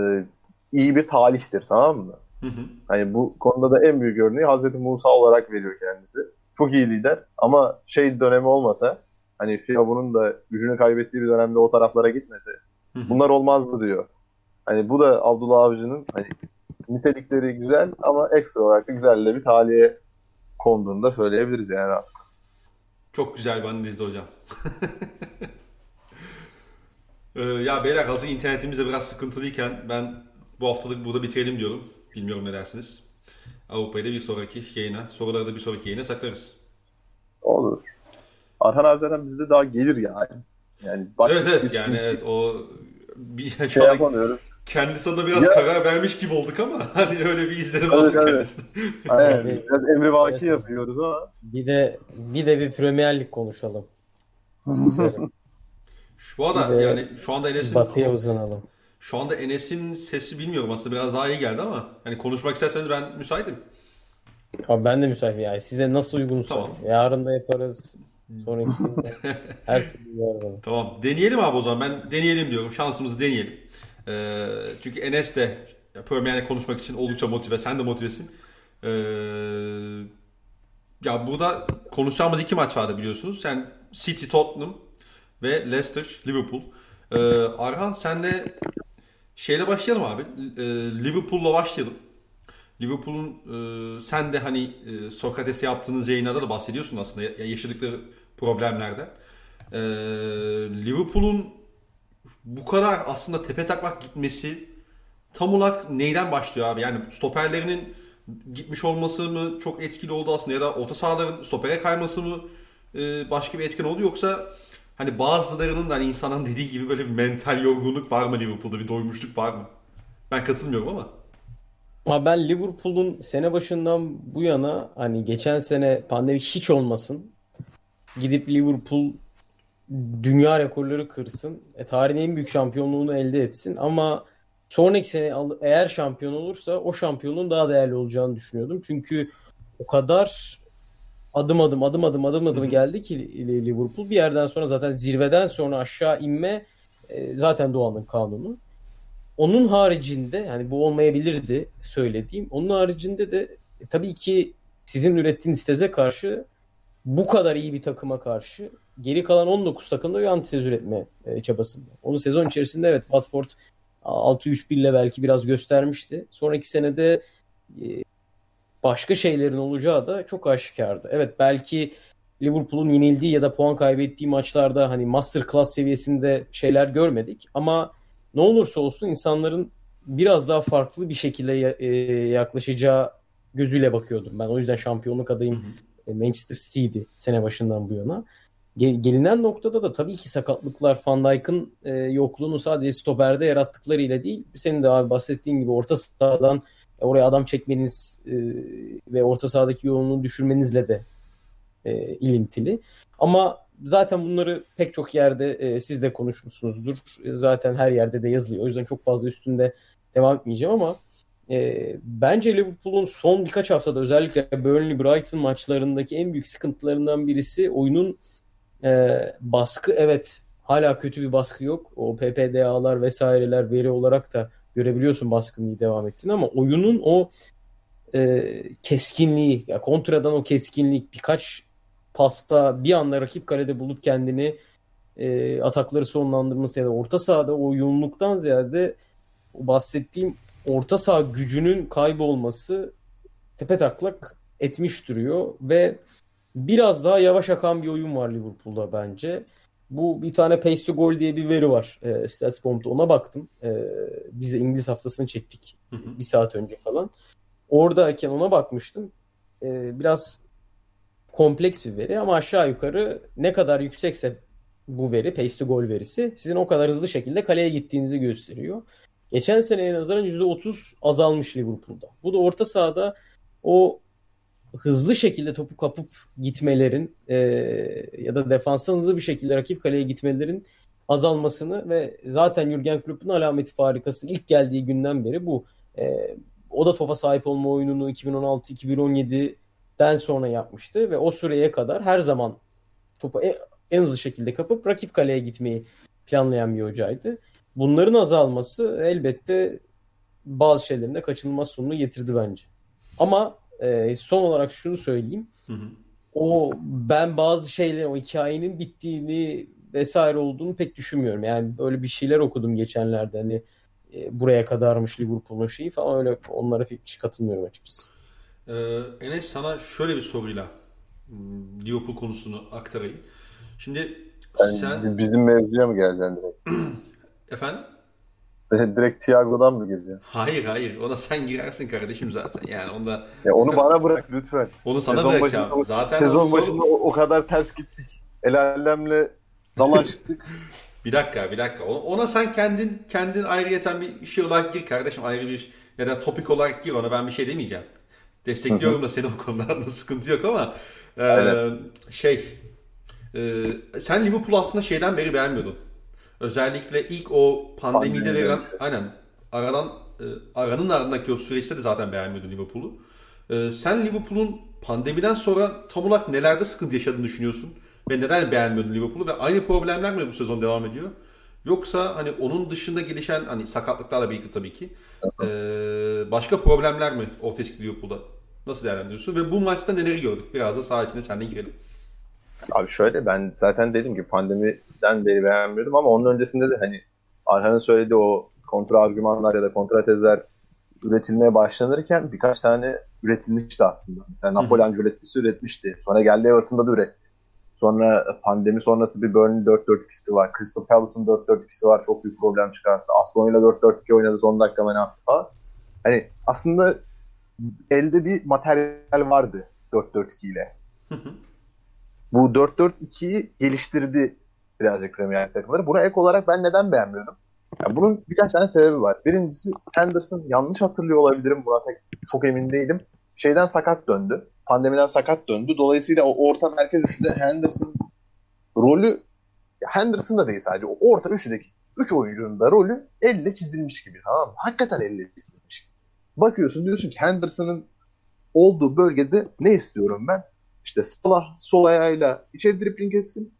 iyi bir talihtir. Tamam mı? Hı hı. Hani bu konuda da en büyük örneği Hazreti Musa olarak veriyor kendisi. Çok iyi lider ama şey dönemi olmasa hani Firavun'un da gücünü kaybettiği bir dönemde o taraflara gitmese hı hı. bunlar olmazdı diyor. Hani bu da Abdullah Avcı'nın hani nitelikleri güzel ama ekstra olarak da güzel bir talihe konduğunu da söyleyebiliriz yani artık. Çok güzel bir analizdi hocam. ee, ya beyler hazır internetimizde biraz sıkıntılıyken ben bu haftalık burada bitirelim diyorum. Bilmiyorum ne dersiniz. Avrupa'yı da bir sonraki yayına, soruları da bir sonraki yayına saklarız. Olur. Arhan abi zaten bizde daha gelir yani. Yani bak, evet evet yani evet o bir şey yapamıyoruz. Kendi sana biraz ya. karar vermiş gibi olduk ama hani öyle bir izlenim evet, aldık evet. kendisine. Aynen. Biraz emri vaki yapıyoruz ama. Bir de bir de bir Premier Lig konuşalım. şu anda yani şu anda Enes'in Batı'ya uzanalım. Şu anda Enes'in sesi bilmiyorum aslında biraz daha iyi geldi ama hani konuşmak isterseniz ben müsaitim. Abi ben de müsaitim yani. Size nasıl uygunsa. Tamam. Yarın da yaparız. Sonrasında her türlü. Tamam. Deneyelim abi o zaman. Ben deneyelim diyorum. Şansımızı deneyelim. Ee, çünkü Enes de Premier konuşmak için oldukça motive. Sen de motivesin. Ee, ya burada konuşacağımız iki maç vardı biliyorsunuz. Sen City, Tottenham ve Leicester, Liverpool. Ee, Arhan senle şeyle başlayalım abi. Ee, Liverpool'la başlayalım. Liverpool'un e, sen de hani e, Sokrates yaptığınız yayınlarda da bahsediyorsun aslında yaşadıkları problemlerden. Ee, Liverpool'un bu kadar aslında tepe taklak gitmesi tam olarak neyden başlıyor abi? Yani stoperlerinin gitmiş olması mı çok etkili oldu aslında ya da orta sahaların stopere kayması mı e, başka bir etken oldu yoksa hani bazılarının da hani insanın dediği gibi böyle bir mental yorgunluk var mı Liverpool'da bir doymuşluk var mı? Ben katılmıyorum ama. Ama ben Liverpool'un sene başından bu yana hani geçen sene pandemi hiç olmasın gidip Liverpool dünya rekorları kırsın. E, tarihin en büyük şampiyonluğunu elde etsin ama sonraki sene eğer şampiyon olursa o şampiyonun daha değerli olacağını düşünüyordum. Çünkü o kadar adım adım adım adım adım adım geldi ki Liverpool bir yerden sonra zaten zirveden sonra aşağı inme e, zaten doğanın kanunu. Onun haricinde yani bu olmayabilirdi söylediğim. Onun haricinde de e, tabii ki sizin ürettiğiniz teze karşı bu kadar iyi bir takıma karşı geri kalan 19 takımda bir antitez üretme e, çabasında. Onu sezon içerisinde evet Watford 6-3-1 ile belki biraz göstermişti. Sonraki senede e, başka şeylerin olacağı da çok aşikardı. Evet belki Liverpool'un yenildiği ya da puan kaybettiği maçlarda hani master class seviyesinde şeyler görmedik ama ne olursa olsun insanların biraz daha farklı bir şekilde e, yaklaşacağı gözüyle bakıyordum. Ben o yüzden şampiyonluk adayım hı. Manchester City'ydi sene başından bu yana gelinen noktada da tabii ki sakatlıklar Van Dijk'ın e, yokluğunu sadece stoperde yarattıklarıyla değil senin de abi bahsettiğin gibi orta sahadan oraya adam çekmeniz e, ve orta sahadaki yoğunluğu düşürmenizle de e, ilintili. Ama zaten bunları pek çok yerde e, siz de konuşmuşsunuzdur. Zaten her yerde de yazılıyor. O yüzden çok fazla üstünde devam etmeyeceğim ama e, bence Liverpool'un son birkaç haftada özellikle Burnley Brighton maçlarındaki en büyük sıkıntılarından birisi oyunun e, baskı evet hala kötü bir baskı yok. O PPDA'lar vesaireler veri olarak da görebiliyorsun baskınlığı devam ettiğini ama oyunun o e, keskinliği, ya kontradan o keskinlik birkaç pasta bir anda rakip kalede bulup kendini e, atakları sonlandırması ya da orta sahada o yoğunluktan ziyade o bahsettiğim orta saha gücünün kaybolması tepe taklak etmiş duruyor ve biraz daha yavaş akan bir oyun var Liverpool'da bence. Bu bir tane pace to goal diye bir veri var e, StatsBomb'da ona baktım. E, biz de İngiliz haftasını çektik bir saat önce falan. Oradayken ona bakmıştım. E, biraz kompleks bir veri ama aşağı yukarı ne kadar yüksekse bu veri, pace to goal verisi sizin o kadar hızlı şekilde kaleye gittiğinizi gösteriyor. Geçen seneye nazaran %30 azalmış Liverpool'da. Bu da orta sahada o hızlı şekilde topu kapıp gitmelerin e, ya da defansın hızlı bir şekilde rakip kaleye gitmelerin azalmasını ve zaten Jurgen Klopp'un alameti farikası ilk geldiği günden beri bu. E, o da topa sahip olma oyununu 2016-2017'den sonra yapmıştı ve o süreye kadar her zaman topu en, en hızlı şekilde kapıp rakip kaleye gitmeyi planlayan bir hocaydı. Bunların azalması elbette bazı şeylerin de kaçınılmaz sonunu getirdi bence. Ama e, son olarak şunu söyleyeyim. Hı hı. O ben bazı şeyler o hikayenin bittiğini vesaire olduğunu pek düşünmüyorum. Yani böyle bir şeyler okudum geçenlerde hani e, buraya kadarmış Liverpool'un şeyi falan öyle onlara pek hiç katılmıyorum açıkçası. Ee, Enes sana şöyle bir soruyla hmm, Liverpool konusunu aktarayım. Şimdi yani sen bizim mevzuya mı geleceksin direkt? Efendim? Direkt Thiago'dan mı gireceksin? Hayır hayır. Ona sen girersin kardeşim zaten. Yani onda ya onu bana bırak lütfen. Onu sana sezon bırakacağım. Başında, zaten sezon başında o, o kadar ters gittik. El alemle dalaştık. bir dakika bir dakika. Ona sen kendin kendin ayrıyeten bir şey olarak gir kardeşim. Ayrı bir ya da topik olarak gir ona ben bir şey demeyeceğim. Destekliyorum da seni o konularda sıkıntı yok ama e, şey e, sen Liverpool aslında şeyden beri beğenmiyordun. Özellikle ilk o pandemide Pandemi verilen aynen aradan e, aranın ardındaki o süreçte de zaten beğenmiyordun Liverpool'u. E, sen Liverpool'un pandemiden sonra tam olarak nelerde sıkıntı yaşadığını düşünüyorsun? Ve neden beğenmiyordun Liverpool'u? Ve aynı problemler mi bu sezon devam ediyor? Yoksa hani onun dışında gelişen hani sakatlıklarla birlikte tabii ki e, başka problemler mi ortaya çıktı Liverpool'da? Nasıl değerlendiriyorsun? Ve bu maçta neleri gördük? Biraz da saha içine seninle girelim. Abi şöyle ben zaten dedim ki pandemiden beri beğenmiyordum ama onun öncesinde de hani Arhan'ın söylediği o kontra argümanlar ya da kontra tezler üretilmeye başlanırken birkaç tane üretilmişti aslında. Mesela Napoli Ancelotti'si üretmişti. Sonra geldi Everton'da da üretti. Sonra pandemi sonrası bir Burnley 4-4-2'si var. Crystal Palace'ın 4-4-2'si var. Çok büyük problem çıkarttı. Aston Villa 4-4-2 oynadı son dakika ben hafta. Hani aslında elde bir materyal vardı 4-4-2 ile. Bu 4-4-2'yi geliştirdi birazcık Premier League takımları. Buna ek olarak ben neden beğenmiyordum? Yani bunun birkaç tane sebebi var. Birincisi Henderson yanlış hatırlıyor olabilirim. Buna tek, çok emin değilim. Şeyden sakat döndü. Pandemiden sakat döndü. Dolayısıyla o orta merkez üçlüde Henderson rolü Henderson da değil sadece. O orta üçlüdeki üç oyuncunun da rolü elle çizilmiş gibi. Tamam mı? Hakikaten elle çizilmiş. Bakıyorsun diyorsun ki Henderson'ın olduğu bölgede ne istiyorum ben? İşte Salah sol ayağıyla içeri dribling etsin.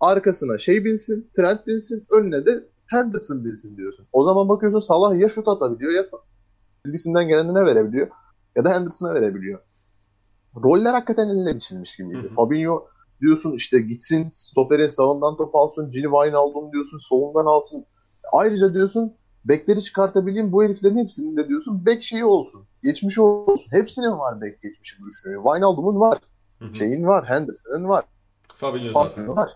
Arkasına şey binsin, Trent binsin. Önüne de Henderson binsin diyorsun. O zaman bakıyorsun Salah ya şut atabiliyor ya çizgisinden gelenine verebiliyor ya da Henderson'a verebiliyor. Roller hakikaten eline biçilmiş gibiydi. Fabinho diyorsun işte gitsin stoperin sağından top alsın. Gini Wijnaldum diyorsun solundan alsın. Ayrıca diyorsun bekleri çıkartabileyim bu heriflerin hepsinin de diyorsun bek şeyi olsun. Geçmiş olsun. Hepsinin var bek geçmişi düşünüyor. Wijnaldum'un var. Şeyin var, Henderson'ın var. Fabinho zaten. Var.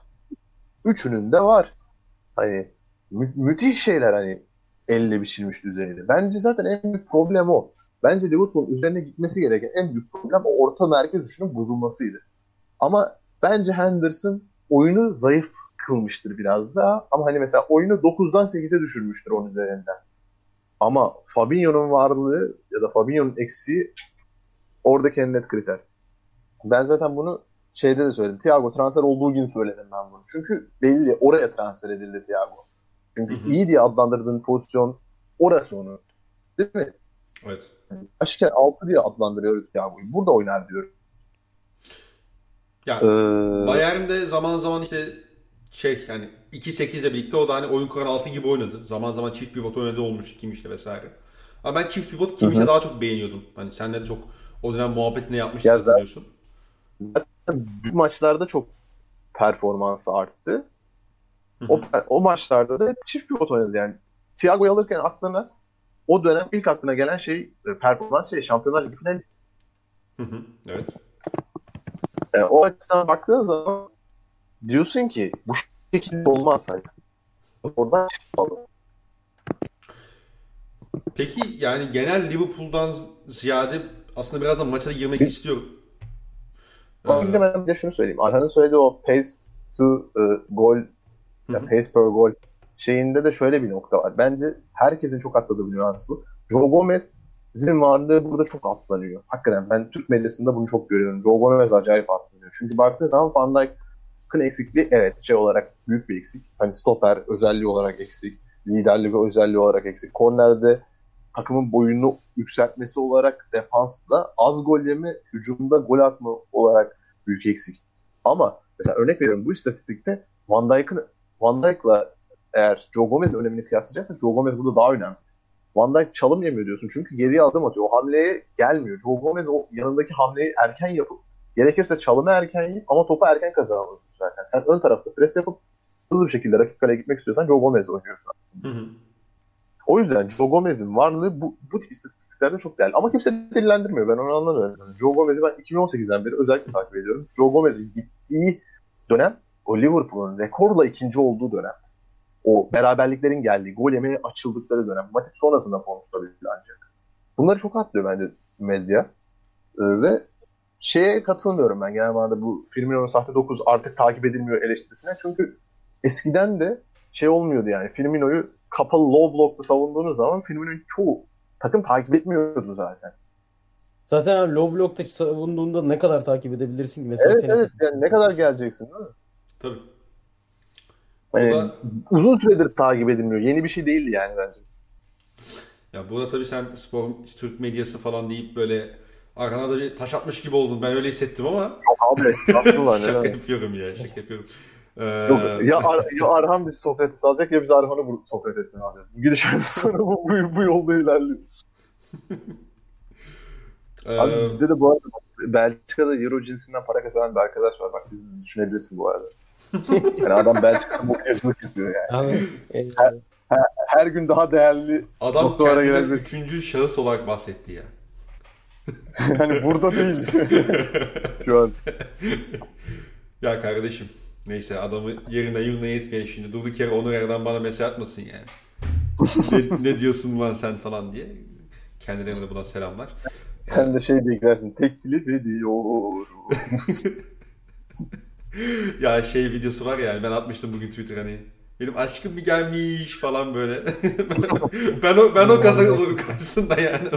Üçünün de var. Hani mü- müthiş şeyler hani elle biçilmiş düzeyde. Bence zaten en büyük problem o. Bence Liverpool üzerine gitmesi gereken en büyük problem o orta merkez üçünün bozulmasıydı. Ama bence Henderson oyunu zayıf kılmıştır biraz daha. Ama hani mesela oyunu 9'dan 8'e düşürmüştür onun üzerinden. Ama Fabinho'nun varlığı ya da Fabinho'nun eksiği oradaki en net kriter. Ben zaten bunu şeyde de söyledim. Thiago transfer olduğu gün söyledim ben bunu. Çünkü belli oraya transfer edildi Thiago. Çünkü hı hı. iyi diye adlandırdığın pozisyon orası onu. Değil mi? Evet. Aşikar 6 diye adlandırıyoruz Thiago'yu. Burada oynar diyor. Ya ee... Bayern'de zaman zaman işte şey yani 2-8 ile birlikte o da hani oyun kuran 6 gibi oynadı. Zaman zaman çift pivot oynadı olmuş kim işte vesaire. Ama ben çift pivot Kimmich'e daha çok beğeniyordum. Hani senle de çok o dönem muhabbetini yapmıştın ya hatırlıyorsun. Zaten büyük maçlarda çok performansı arttı. O, o maçlarda da çift pivot oynadı yani. Thiago'yu alırken aklına o dönem ilk aklına gelen şey e, performans şey Şampiyonlar Ligi finali. evet. Yani o açıdan baktığın zaman diyorsun ki bu şekilde olmaz hani. Oradan çıkmalı. Peki yani genel Liverpool'dan ziyade aslında biraz da maça da girmek istiyorum. Ee... bir de şunu söyleyeyim. Arhan'ın söylediği o pace to uh, goal ya pace per goal şeyinde de şöyle bir nokta var. Bence herkesin çok atladığı bir nüans bu. Joe Gomez'in varlığı burada çok atlanıyor. Hakikaten ben Türk medyasında bunu çok görüyorum. Joe Gomez acayip atlanıyor. Çünkü baktığın zaman Van Dijk'ın eksikliği evet şey olarak büyük bir eksik. Hani stoper özelliği olarak eksik. Liderlik özelliği olarak eksik. Kornerde takımın boyunu yükseltmesi olarak defansta az gol yeme, hücumda gol atma olarak büyük eksik. Ama mesela örnek veriyorum bu istatistikte Van Dijk'ın Van Dijk'la eğer Joe Gomez'in önemini kıyaslayacaksak Joe Gomez burada daha önemli. Van Dijk çalım yemiyor diyorsun çünkü geriye adım atıyor. O hamleye gelmiyor. Joe Gomez o yanındaki hamleyi erken yapıp gerekirse çalımı erken yiyip ama topu erken kazanmalısın zaten. Sen ön tarafta pres yapıp hızlı bir şekilde rakip kaleye gitmek istiyorsan Joe Gomez oynuyorsun aslında. Hı hı. O yüzden Joe Gomez'in varlığı bu, bu tip istatistiklerde çok değerli. Ama kimse dillendirmiyor. Ben onu anlamıyorum. Yani Joe Gomez'i ben 2018'den beri özellikle takip ediyorum. Joe Gomez'in gittiği dönem o Liverpool'un rekorla ikinci olduğu dönem. O beraberliklerin geldiği, gol yemeye açıldıkları dönem. Matip sonrasında form tutabildi ancak. Bunları çok atlıyor bence medya. Ee, ve şeye katılmıyorum ben genel manada bu Firmino'nun sahte 9 artık takip edilmiyor eleştirisine. Çünkü eskiden de şey olmuyordu yani Firmino'yu kapalı low block'ta savunduğunuz zaman Firmino'yu çoğu takım takip etmiyordu zaten. Zaten low block'ta savunduğunda ne kadar takip edebilirsin ki? Mesela evet evet yani ne kadar geleceksin değil mi? Tabii. Yani da... uzun süredir takip edilmiyor. Yeni bir şey değildi yani bence. Ya burada tabii sen spor Türk medyası falan deyip böyle arkana da bir taş atmış gibi oldun. Ben öyle hissettim ama. Yok abi. şaka yapıyorum ya. Şaka yapıyorum. Ee... Yok, ya, Ar ya Arhan biz Sokrates alacak ya biz Arhan'ı bu Sokrates'ten alacağız. Bu gidişten sonra bu, bu, bu yolda ilerliyor. Abi bizde de bu arada Belçika'da Euro cinsinden para kazanan bir arkadaş var. Bak bizi düşünebilirsin bu arada. yani adam Belçika'da mokyajlık yapıyor yani. Abi, her, her, her gün daha değerli adam noktalara gelebilirsin. üçüncü şahıs olarak bahsetti ya. yani burada değil. Şu an. Ya kardeşim neyse adamı yerine yılına yetmeyen şimdi durduk yere Onur Erden bana mesaj atmasın yani. ne, ne diyorsun lan sen falan diye. Kendilerine buna selamlar. Sen de şey beklersin. Teklif ediyor. ya şey videosu var ya ben atmıştım bugün Twitter hani benim aşkım bir gelmiş falan böyle. ben o ben o kazak olurum karşısında yani.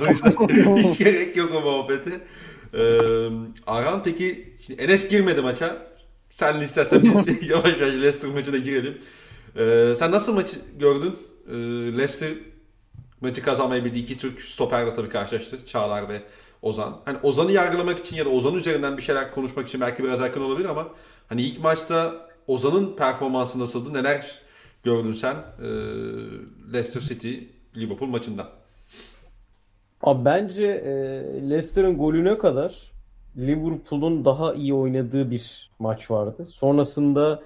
Hiç gerek yok o muhabbete. Ee, Arhan peki şimdi Enes girmedi maça. Sen istersen biz yavaş yavaş Leicester maçına girelim. Ee, sen nasıl maçı gördün? Ee, Leicester maçı kazanmayı bildi. iki Türk stoperle tabii karşılaştı. Çağlar ve Ozan. Hani Ozan'ı yargılamak için ya da Ozan üzerinden bir şeyler konuşmak için belki biraz erken olabilir ama hani ilk maçta Ozan'ın performansı nasıldı? Neler gördün sen e, Leicester City Liverpool maçında? Abi bence e, Leicester'ın golüne kadar Liverpool'un daha iyi oynadığı bir maç vardı. Sonrasında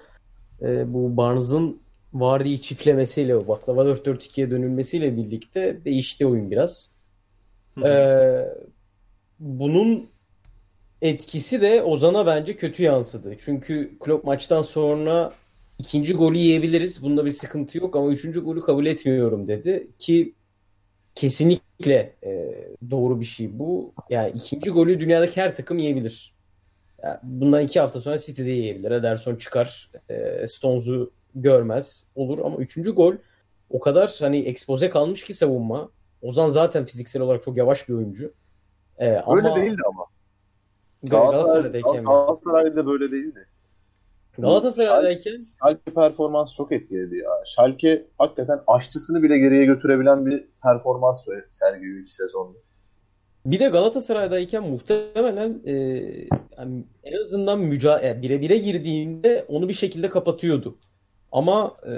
e, bu Barnes'ın Vardy'yi çiftlemesiyle baklava 4-4-2'ye dönülmesiyle birlikte değişti oyun biraz. ee, bunun etkisi de Ozan'a bence kötü yansıdı. Çünkü Klopp maçtan sonra ikinci golü yiyebiliriz. Bunda bir sıkıntı yok ama üçüncü golü kabul etmiyorum dedi. Ki kesinlikle e, doğru bir şey bu. Yani ikinci golü dünyadaki her takım yiyebilir. Yani bundan iki hafta sonra City'de yiyebilir. Ederson çıkar. E, Stones'u görmez. Olur ama üçüncü gol o kadar hani ekspoze kalmış ki savunma. Ozan zaten fiziksel olarak çok yavaş bir oyuncu. Öyle ama... değildi ama. Galatasaray'dayken Galatasaray'da böyle değildi. Galatasaray'dayken Schalke performans çok etkiledi ya. Schalke hakikaten aşçısını bile geriye götürebilen bir performans sergiliyor iki sezonda. Bir de Galatasaray'dayken muhtemelen e, yani en azından mücadele bire bire girdiğinde onu bir şekilde kapatıyordu. Ama e,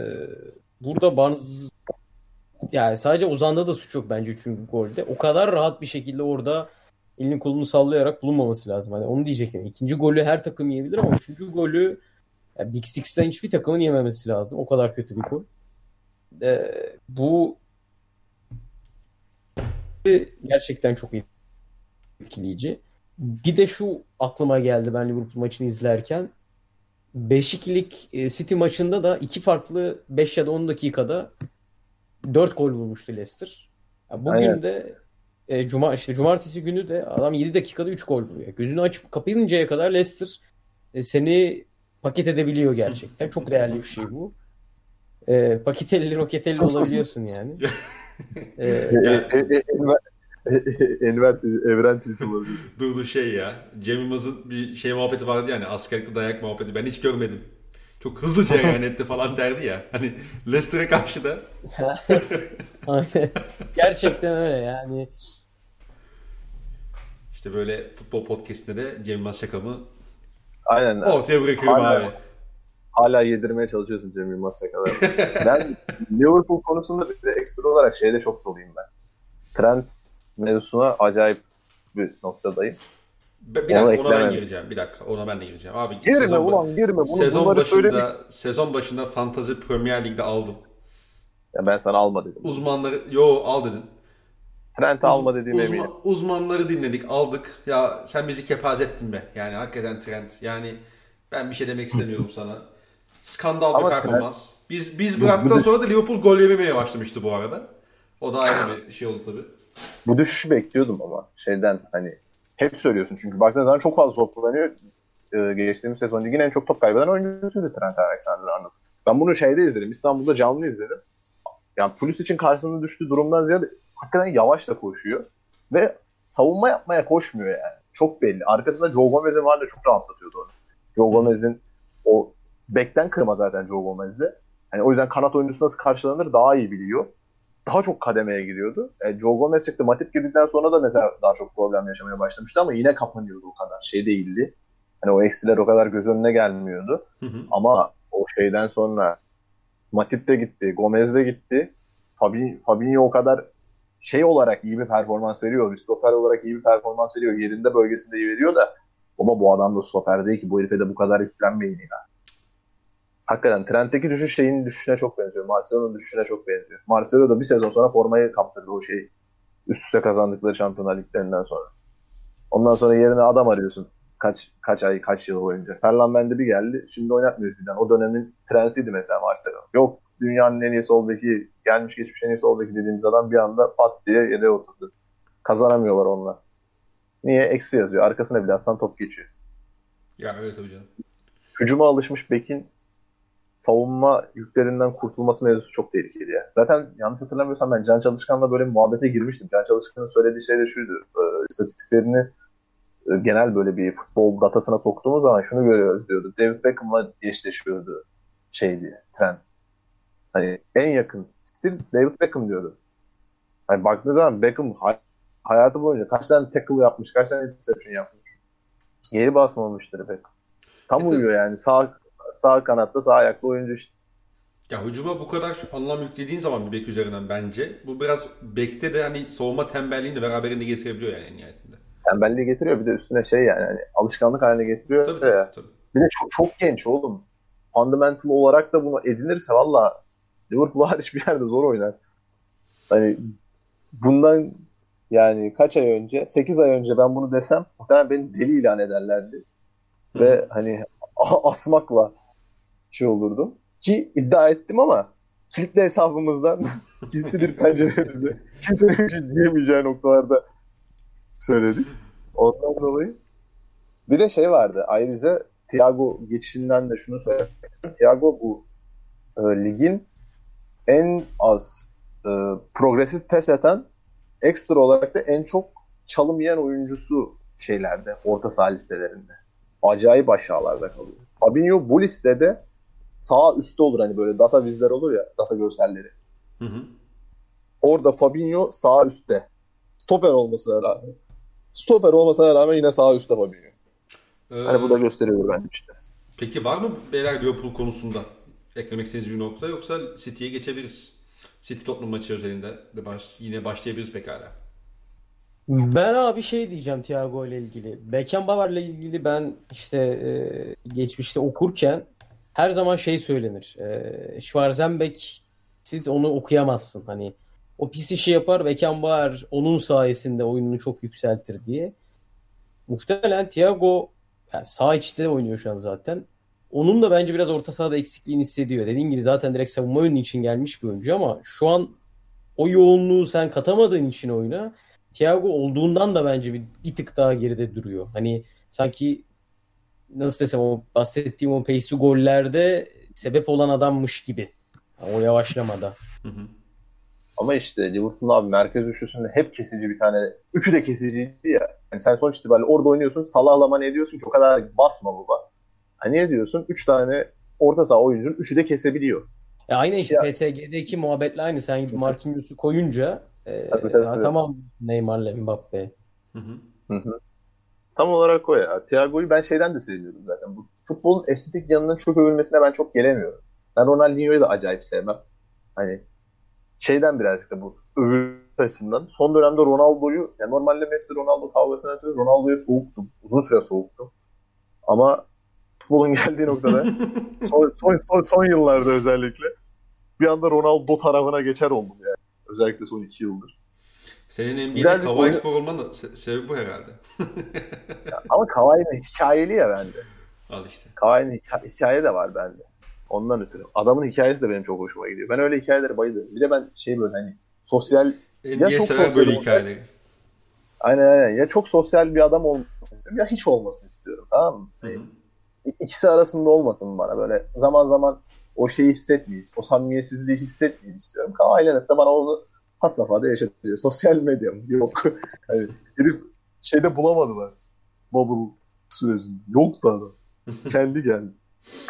burada Barnes yani sadece Ozan'da da suç yok bence üçüncü golde. O kadar rahat bir şekilde orada elini kolunu sallayarak bulunmaması lazım. Hani onu diyecektim. İkinci golü her takım yiyebilir ama üçüncü golü yani Big Six'ten hiçbir takımın yememesi lazım. O kadar kötü bir gol. Ee, bu gerçekten çok etkileyici. Bir de şu aklıma geldi ben Liverpool maçını izlerken. 5-2'lik e, City maçında da iki farklı 5 ya da 10 dakikada 4 gol bulmuştu Leicester. bugün Aynen. de e, cuma işte cumartesi günü de adam 7 dakikada 3 gol buluyor. Gözünü açıp kapayıncaya kadar Leicester e, seni paket edebiliyor gerçekten. Çok değerli bir şey bu. E, paketelli roketelli olabiliyorsun yani. e, e, Enver evren tilt olabilir. Dur şey ya. Cem Yılmaz'ın bir şey muhabbeti vardı yani askerlik dayak muhabbeti. Ben hiç görmedim. Çok hızlıca yani etti falan derdi ya. Hani Leicester'e karşı da. Gerçekten öyle yani. İşte böyle futbol podcastinde de Cem Yılmaz şakamı Aynen. ortaya bırakıyorum hala, abi. Hala yedirmeye çalışıyorsun Cem Yılmaz şakaları. ben Liverpool konusunda bir de ekstra olarak şeyde çok doluyum ben. Trent mevzusuna acayip bir noktadayım. Bir dakika ona, ona ben gireceğim. Bir dakika ona ben de gireceğim. Abi girme sezon, ulan girme. Bunu, sezon başında söyleyeyim. sezon başında Fantasy Premier Lig'de aldım. Ya ben sana alma dedim. Uzmanları yo al dedin. Trent alma dediğim uzman, eminim. Uzmanları dinledik, aldık. Ya sen bizi kepaz ettin be. Yani hakikaten Trent. Yani ben bir şey demek istemiyorum sana. Skandal bir performans. Trent... Biz biz bıraktıktan sonra da Liverpool gol yememeye başlamıştı bu arada. O da ayrı bir şey oldu tabii. Bu düşüşü bekliyordum ama şeyden hani hep söylüyorsun çünkü baktığın zaman çok fazla top kullanıyor. Ee, geçtiğimiz sezon ligin en çok top kaybeden oyuncusuydu Trent Alexander-Arnold. Ben bunu şeyde izledim. İstanbul'da canlı izledim. Yani polis için karşısında düştüğü durumdan ziyade hakikaten yavaş da koşuyor. Ve savunma yapmaya koşmuyor yani. Çok belli. Arkasında Joe Gomez'in var da çok rahatlatıyordu onu. Joe Gomez'in o bekten kırma zaten Joe Gomez'de. Hani o yüzden kanat oyuncusu nasıl karşılanır daha iyi biliyor daha çok kademeye giriyordu. E, Joe Gomez çıktı. Matip girdikten sonra da mesela daha çok problem yaşamaya başlamıştı ama yine kapanıyordu o kadar. Şey değildi. Hani o eksiler o kadar göz önüne gelmiyordu. Hı hı. Ama o şeyden sonra Matip de gitti. Gomez de gitti. Fabinho, Fabinho o kadar şey olarak iyi bir performans veriyor. Bir stoper olarak iyi bir performans veriyor. Yerinde bölgesinde iyi veriyor da ama bu adam da stoper değil ki. Bu herife de bu kadar yüklenmeyin ya hakikaten Trent'teki düşüş şeyin düşüşüne çok benziyor. Marcelo'nun düşüşüne çok benziyor. Marcelo da bir sezon sonra formayı kaptırdı o şeyi. Üst üste kazandıkları şampiyonlar liglerinden sonra. Ondan sonra yerine adam arıyorsun. Kaç kaç ay, kaç yıl boyunca. Ferland Mendy bir geldi. Şimdi oynatmıyor Zidane. O dönemin prensiydi mesela Marcelo. Yok dünyanın en iyi sol beki, gelmiş geçmiş en iyi sol beki dediğimiz adam bir anda pat diye yere oturdu. Kazanamıyorlar onunla. Niye? Eksi yazıyor. Arkasına bile atsan top geçiyor. Ya öyle tabii canım. Hücuma alışmış Bekin savunma yüklerinden kurtulması mevzusu çok tehlikeli ya. Zaten yanlış hatırlamıyorsam ben Can Çalışkan'la böyle bir muhabbete girmiştim. Can Çalışkan'ın söylediği şey de şuydu. E, istatistiklerini e, genel böyle bir futbol datasına soktuğumuz zaman şunu görüyoruz diyordu. David Beckham'la eşleşiyordu şey diye, trend. Hani en yakın stil David Beckham diyordu. Hani baktığınız zaman Beckham hay- hayatı boyunca kaç tane tackle yapmış, kaç tane interception yapmış. Geri basmamıştır Beckham. Tam uyuyor yani. Sağ sağ kanatta sağ ayaklı oyuncu işte. Ya hücuma bu kadar anlam yüklediğin zaman bir bek üzerinden bence bu biraz bekte de hani savunma tembelliğini de beraberinde getirebiliyor yani en nihayetinde. Tembelliği getiriyor bir de üstüne şey yani hani alışkanlık haline getiriyor. Tabii, tabii, tabii. Bir de çok, çok genç oğlum. Fundamental olarak da bunu edinirse valla Liverpool hariç bir yerde zor oynar. Hani bundan yani kaç ay önce 8 ay önce ben bunu desem muhtemelen beni deli ilan ederlerdi. Ve hani asmakla şey olurdum. Ki iddia ettim ama kilitli hesabımızdan kilitli bir pencerede kimsenin bir şey diyemeyeceği noktalarda söyledik. Ondan dolayı. Bir de şey vardı. Ayrıca Thiago geçişinden de şunu söylemek istiyorum. Thiago bu e, ligin en az e, progresif pes eden ekstra olarak da en çok çalım yiyen oyuncusu şeylerde, orta saha listelerinde. Acayip aşağılarda kalıyor. Fabinho bu listede sağ üstte olur hani böyle data vizler olur ya, data görselleri. Hı hı. Orada Fabinho sağ üstte. Stoper olmasına rağmen. Stoper olmasına rağmen yine sağ üstte Fabinho. Ee, Hani bu da gösteriyor bence işte. Peki var mı beyler Liverpool konusunda eklemek istediğiniz bir nokta yoksa City'ye geçebiliriz. City Tottenham maçı özelinde de baş, yine başlayabiliriz pekala. Ben abi şey diyeceğim Thiago ile ilgili. Beckenbauer ile ilgili ben işte e, geçmişte okurken her zaman şey söylenir. E, Schwarzenbeck siz onu okuyamazsın. Hani o pis işi yapar Beckenbauer onun sayesinde oyununu çok yükseltir diye. Muhtemelen Thiago yani sağ içte oynuyor şu an zaten. Onun da bence biraz orta sahada eksikliğini hissediyor. Dediğin gibi zaten direkt savunma oyunu için gelmiş bir oyuncu ama şu an o yoğunluğu sen katamadığın için oyuna Thiago olduğundan da bence bir, bir tık daha geride duruyor. Hani sanki nasıl desem o bahsettiğim o pace gollerde sebep olan adammış gibi. O yavaşlamada. Hı hı. Ama işte Liverpool abi merkez üçlüsünde hep kesici bir tane. Üçü de kesiciydi ya. Yani sen sonuç itibariyle orada oynuyorsun. Salah'lama ne ediyorsun ki o kadar basma baba. Hani ne diyorsun? Üç tane orta saha oyuncunun üçü de kesebiliyor. Ya aynı işte Ya. PSG'deki muhabbetle aynı. Sen gidip Marquinhos'u koyunca e, Tabii, tabii, tabii. tamam Neymar'la Mbappe. Hı hı. Hı hı. Tam olarak o ya. Thiago'yu ben şeyden de seviyorum zaten. Bu futbolun estetik yanının çok övülmesine ben çok gelemiyorum. Ben Ronaldinho'yu da acayip sevmem. Hani şeyden birazcık da bu övülme açısından. Son dönemde Ronaldo'yu, yani normalde Messi Ronaldo kavgasına ötürü Ronaldo'yu soğuktum. Uzun süre soğuktum. Ama futbolun geldiği noktada son, son, son, son yıllarda özellikle bir anda Ronaldo tarafına geçer oldum yani. Özellikle son iki yıldır. Senin NBA'de Kawhi oyun- Spor olman da se- sebebi bu herhalde. Ama Kawhi'nin hikayeli ya bende. Al işte. Kawhi'nin hika- hikaye de var bende. Ondan ötürü. Adamın hikayesi de benim çok hoşuma gidiyor. Ben öyle hikayelere bayılıyorum. Bir de ben şey böyle hani sosyal NBA çok sever böyle hikayeleri. aynen aynen ya çok sosyal bir adam olmasını istiyorum ya hiç olmasını istiyorum tamam mı? Hı hı. İ- İkisi arasında olmasın bana böyle zaman zaman o şeyi hissetmeyeyim. O samimiyetsizliği hissetmeyeyim istiyorum. Kawhi Leonard da bana onu has safhada yaşatıyor. Sosyal medya mı? Yok. hani herif şeyde bulamadılar. Bubble sürecinde. Yok da adam. Kendi geldi.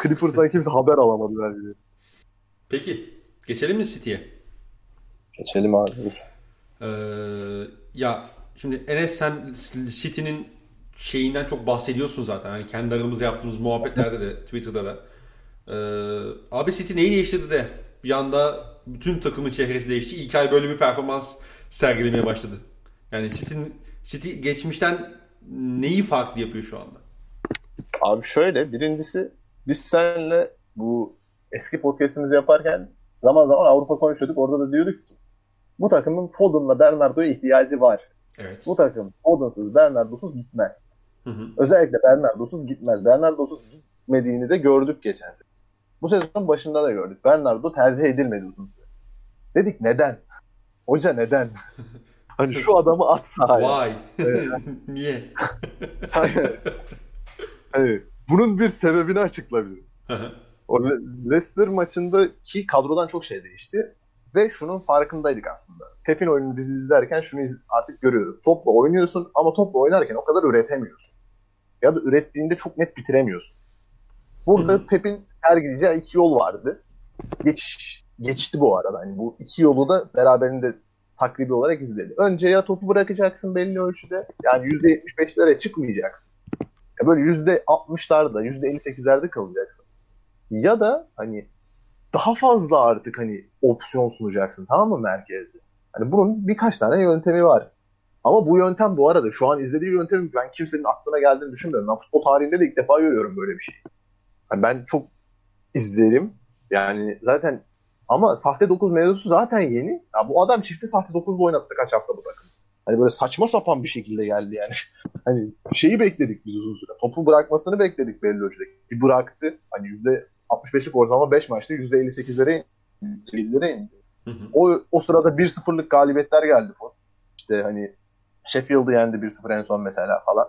Clippers'tan kimse haber alamadı belki. de. Peki. Geçelim mi City'ye? Geçelim abi. Ee, ya şimdi Enes sen City'nin şeyinden çok bahsediyorsun zaten. Hani kendi aramızda yaptığımız muhabbetlerde de Twitter'da da. Ee, abi City neyi değiştirdi de bir anda bütün takımın çehresi değişti. İlk ay böyle bir performans sergilemeye başladı. Yani City'nin City geçmişten neyi farklı yapıyor şu anda? Abi şöyle birincisi biz seninle bu eski podcast'imizi yaparken zaman zaman Avrupa konuşuyorduk. Orada da diyorduk ki bu takımın Foden'la Bernardo'ya ihtiyacı var. Evet. Bu takım Foden'sız Bernardo'suz gitmez. Hı hı. Özellikle Bernardo'suz gitmez. Bernardo'suz gitmediğini de gördük geçen sene. Bu sezon başında da gördük. Bernardo tercih edilmedi uzun süre. Dedik neden? Hoca neden? hani şu adamı at sahaya. Why? Niye? Hayır. Hani bunun bir sebebini açıkla bize. O Le- Leicester maçındaki kadrodan çok şey değişti. Ve şunun farkındaydık aslında. Pep'in oyununu biz izlerken şunu artık görüyoruz. Topla oynuyorsun ama topla oynarken o kadar üretemiyorsun. Ya da ürettiğinde çok net bitiremiyorsun. Burada hı. Pep'in sergileyeceği iki yol vardı. Geçiş, geçti bu arada. Hani bu iki yolu da beraberinde takribi olarak izledi. Önce ya topu bırakacaksın belli ölçüde. Yani %75'lere çıkmayacaksın. Ya böyle %60'larda, %58'lerde kalacaksın. Ya da hani daha fazla artık hani opsiyon sunacaksın tamam mı merkezde? Hani bunun birkaç tane yöntemi var. Ama bu yöntem bu arada şu an izlediği yöntemi ben kimsenin aklına geldiğini düşünmüyorum. Ben futbol tarihinde de ilk defa görüyorum böyle bir şey. Hani ben çok izlerim. Yani zaten ama sahte 9 mevzusu zaten yeni. Ya bu adam çifte sahte 9'da oynattı kaç hafta bu takım. Hani böyle saçma sapan bir şekilde geldi yani. hani şeyi bekledik biz uzun süre. Topu bırakmasını bekledik belli ölçüde. Bir bıraktı. Hani %65'lik ortalama 5 maçta %58'lere indi. %50'lere indi. Hı hı. O, o sırada 1-0'lık galibiyetler geldi. İşte hani Sheffield'ı yendi 1-0 en son mesela falan.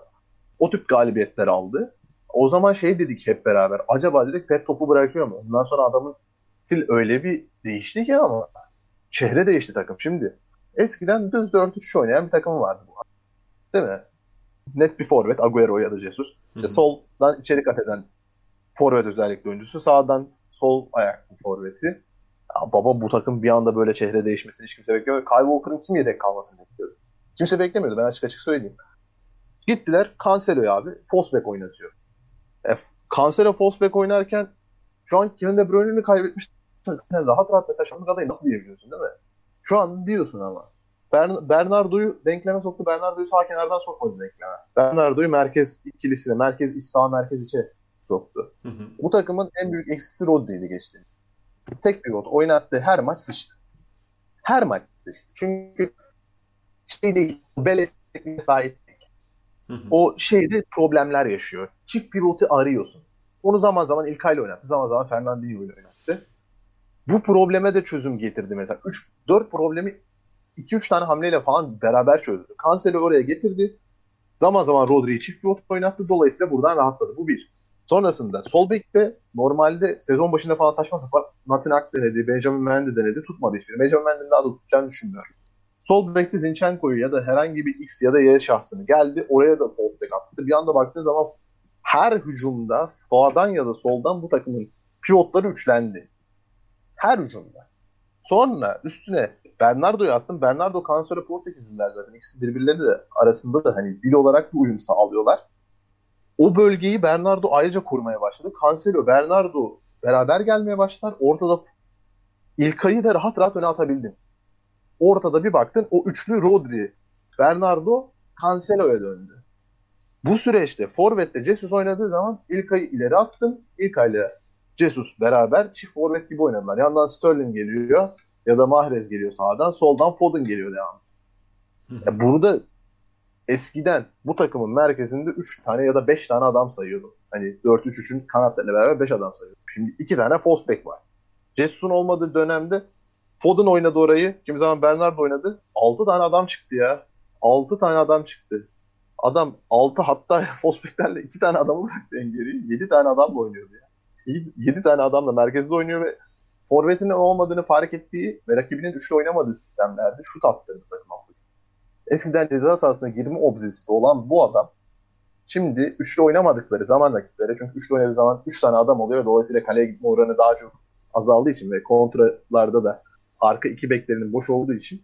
O tip galibiyetler aldı. O zaman şey dedik hep beraber. Acaba dedik Pep topu bırakıyor mu? Ondan sonra adamın stil öyle bir değişti ki ama şehre değişti takım. Şimdi eskiden düz 4-3 oynayan bir takım vardı bu. Değil mi? net bir forvet. Agüero ya da Jesus. İşte soldan içeri kat eden forvet özellikle oyuncusu. Sağdan sol ayaklı forveti. Ya baba bu takım bir anda böyle çehre değişmesini hiç kimse beklemiyor. Kyle Walker'ın kim yedek kalmasını bekliyordu. Kimse beklemiyordu. Ben açık açık söyleyeyim. Gittiler Cancelo'yu abi Fosbeck oynatıyor. E, Cancelo Fosbeck oynarken şu an Kevin De Bruyne'ini kaybetmiş. Sen rahat rahat mesela Şamlık adayı nasıl diyebiliyorsun değil mi? Şu an diyorsun ama. Bern Bernardo'yu denkleme soktu. Bernardo'yu sağ kenardan sokmadı denkleme. Bernardo'yu merkez ikilisine, merkez iç sağ merkez içe soktu. Hı hı. Bu takımın en büyük eksisi Rodri'ydi geçti. Tek pivot oynattığı her maç sıçtı. Her maç sıçtı. Çünkü şey değil, bel sahip O şeyde problemler yaşıyor. Çift pivotu arıyorsun. Onu zaman zaman İlkay'la oynattı. Zaman zaman Fernandinho ile oynattı. Bu probleme de çözüm getirdi mesela. 3 4 problemi 2-3 tane hamleyle falan beraber çözdü. Cancel'ı oraya getirdi. Zaman zaman Rodri'yi çift pivot oynattı. Dolayısıyla buradan rahatladı. Bu bir. Sonrasında sol bekte normalde sezon başında falan saçma sapan Nathan Ak denedi, Benjamin Mendy denedi. Tutmadı hiçbiri. Benjamin Mendy'nin daha da tutacağını düşünmüyorum. Sol bekte Zinchenko'yu ya da herhangi bir X ya da Y şahsını geldi. Oraya da false back attı. Bir anda baktığı zaman her hücumda sağdan ya da soldan bu takımın pivotları üçlendi. Her hücumda. Sonra üstüne Bernardo'yu attım. Bernardo Cancelo Portekizliler zaten. İkisi birbirleri de arasında da hani dil olarak bir uyum sağlıyorlar. O bölgeyi Bernardo ayrıca korumaya başladı. Cancelo, Bernardo beraber gelmeye başlar. Ortada İlkay'ı da rahat rahat öne atabildin. Ortada bir baktın o üçlü Rodri, Bernardo, Cancelo'ya döndü. Bu süreçte Forvet'te Jesus oynadığı zaman İlkay'ı ileri attın. İlkay ile Jesus beraber çift forvet gibi oynadılar. Yandan Sterling geliyor ya da Mahrez geliyor sağdan. Soldan Foden geliyor devam. Yani bunu da eskiden bu takımın merkezinde 3 tane ya da 5 tane adam sayıyordu. Hani 4-3-3'ün kanatlarıyla beraber 5 adam sayıyordu. Şimdi 2 tane false back var. Jesus'un olmadığı dönemde Foden oynadı orayı. Kimi zaman Bernardo oynadı. 6 tane adam çıktı ya. 6 tane adam çıktı. Adam 6 hatta Fosbeklerle 2 tane adamı bıraktı en geriye. 7 tane adamla oynuyordu ya. 7 tane adamla merkezde oynuyor ve forvetinin olmadığını fark ettiği ve rakibinin üçlü oynamadığı sistemlerde şut attırdı. Eskiden ceza sahasına girme obsesif olan bu adam şimdi üçlü oynamadıkları zaman rakiplere çünkü üçlü oynadığı zaman üç tane adam oluyor. Dolayısıyla kaleye gitme oranı daha çok azaldığı için ve kontralarda da arka iki beklerinin boş olduğu için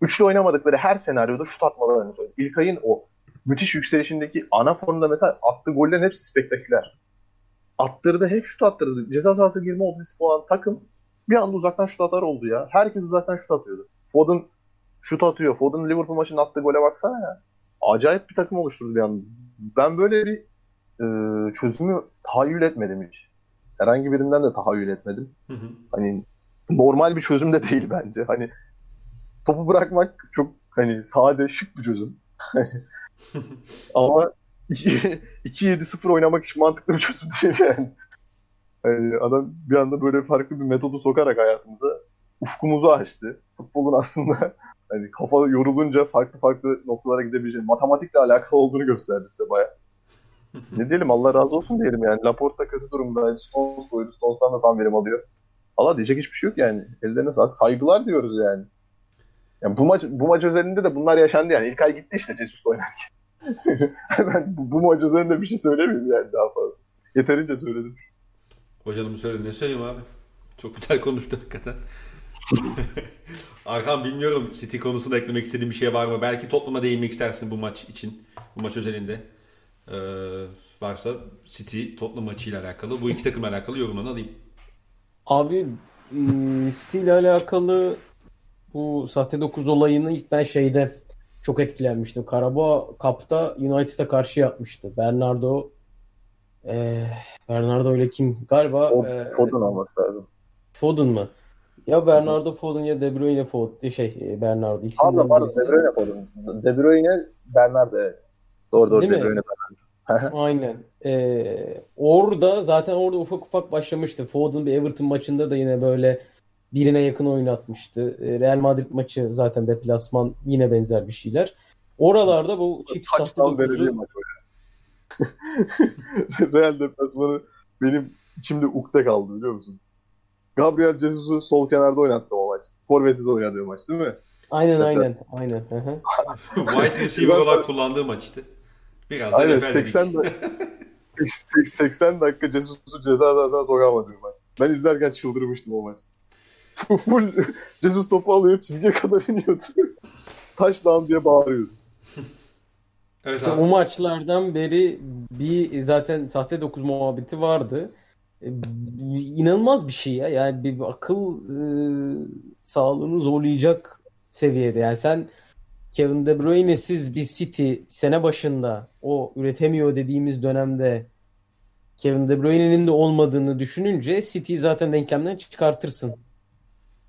üçlü oynamadıkları her senaryoda şut atmalarını söylüyor. İlkay'ın o müthiş yükselişindeki ana formda mesela attığı gollerin hepsi spektaküler. Attırdı hep şut attırdı. Ceza sahası girme obsesif olan takım bir anda uzaktan şut atar oldu ya. Herkes uzaktan şut atıyordu. Foden şut atıyor. Foden Liverpool maçında attığı gole baksana ya. Acayip bir takım oluşturdu bir anda. Ben böyle bir e, çözümü tahayyül etmedim hiç. Herhangi birinden de tahayyül etmedim. Hı hı. Hani normal bir çözüm de değil bence. Hani topu bırakmak çok hani sade, şık bir çözüm. Ama 2-7-0 oynamak için mantıklı bir çözüm değil yani. yani. Adam bir anda böyle farklı bir metodu sokarak hayatımıza ufkumuzu açtı. Futbolun aslında hani kafa yorulunca farklı farklı noktalara gidebileceğini, matematikle alakalı olduğunu gösterdi bize baya. ne diyelim Allah razı olsun diyelim yani. Laporta kötü durumda. Stones koydu. Stones'tan da tam verim alıyor. Allah diyecek hiçbir şey yok yani. Ellerine sağlık. Saygılar diyoruz yani. Yani bu maç bu maç özelinde de bunlar yaşandı yani. İlk ay gitti işte Jesus oynarken. ben bu, bu maç üzerinde bir şey söylemeyeyim yani daha fazla. Yeterince söyledim. Hocanın söyledi. Ne söyleyeyim abi? Çok güzel konuştu hakikaten. Arkan bilmiyorum City konusunda eklemek istediğin bir şey var mı? Belki topluma değinmek istersin bu maç için. Bu maç özelinde. Ee, varsa City Tottenham maçıyla alakalı. Bu iki takımla alakalı yorumlarını alayım. Abi e, City ile alakalı bu sahte 9 olayını ilk ben şeyde çok etkilenmiştim. Karabağ Cup'ta United'a karşı yapmıştı. Bernardo e, Bernardo ile kim? Galiba o, e, Foden olması lazım. Foden mı? Ya Bernardo Foden ya De Bruyne Foden şey e, Bernardo ikisinden Pardon pardon De Bruyne Foden. De Bruyne Bernardo evet. Doğru doğru Değil De Bruyne Bernardo. Aynen. Ee, orada zaten orada ufak ufak başlamıştı. Foden bir Everton maçında da yine böyle birine yakın oynatmıştı. Ee, Real Madrid maçı zaten deplasman yine benzer bir şeyler. Oralarda bu çift sahte dokuzu... Real deplasmanı benim içimde ukde kaldı biliyor musun? Gabriel Jesus'u sol kenarda oynattı o maç. Forvetsiz oynadığı maç değil mi? Aynen aynen. aynen. White receiver olarak kullandığı maç işte. Biraz da Aynen refer 80 dedik. dakika 80 dakika Jesus'u ceza sahasına sokamadı maç. Ben izlerken çıldırmıştım o maç. Full Jesus topu alıyor çizgiye kadar iniyordu. Touchdown diye bağırıyordu. Evet İşte abi. o maçlardan beri bir zaten sahte 9 muhabbeti vardı. E, İnanılmaz bir şey ya. Yani bir, bir akıl e, sağlığını zorlayacak seviyede. Yani sen Kevin De Bruyne'siz bir City sene başında o üretemiyor dediğimiz dönemde Kevin De Bruyne'nin de olmadığını düşününce City'yi zaten denklemden çıkartırsın.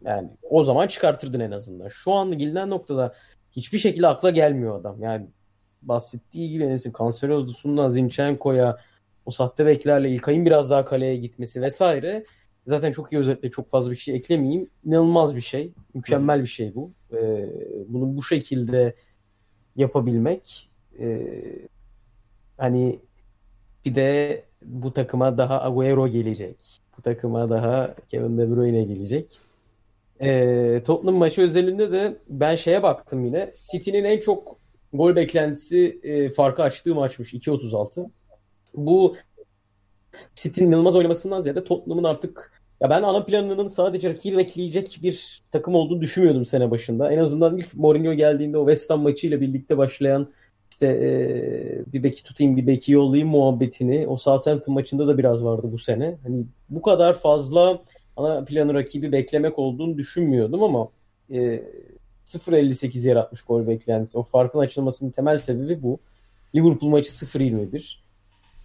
Yani o zaman çıkartırdın en azından. Şu an gelinen noktada hiçbir şekilde akla gelmiyor adam. Yani bahsettiği gibi Enes'in Cancelo'sundan Zinchenko'ya o sahte beklerle İlkay'ın biraz daha kaleye gitmesi vesaire. Zaten çok iyi özetle çok fazla bir şey eklemeyeyim. İnanılmaz bir şey. Mükemmel bir şey bu. Ee, bunu bu şekilde yapabilmek ee, hani bir de bu takıma daha Agüero gelecek. Bu takıma daha Kevin De Bruyne gelecek. Ee, Tottenham maçı özelinde de ben şeye baktım yine. City'nin en çok gol beklentisi e, farkı açtığı maçmış 2.36. Bu City'nin inanılmaz oynamasından ziyade Tottenham'ın artık ya ben ana planının sadece rakibi bekleyecek bir takım olduğunu düşünmüyordum sene başında. En azından ilk Mourinho geldiğinde o West Ham maçıyla birlikte başlayan işte e, bir beki tutayım bir beki yollayayım muhabbetini o Southampton maçında da biraz vardı bu sene. Hani bu kadar fazla ana planı rakibi beklemek olduğunu düşünmüyordum ama e, 0.58 yaratmış gol beklentisi. O farkın açılmasının temel sebebi bu. Liverpool maçı 0.21.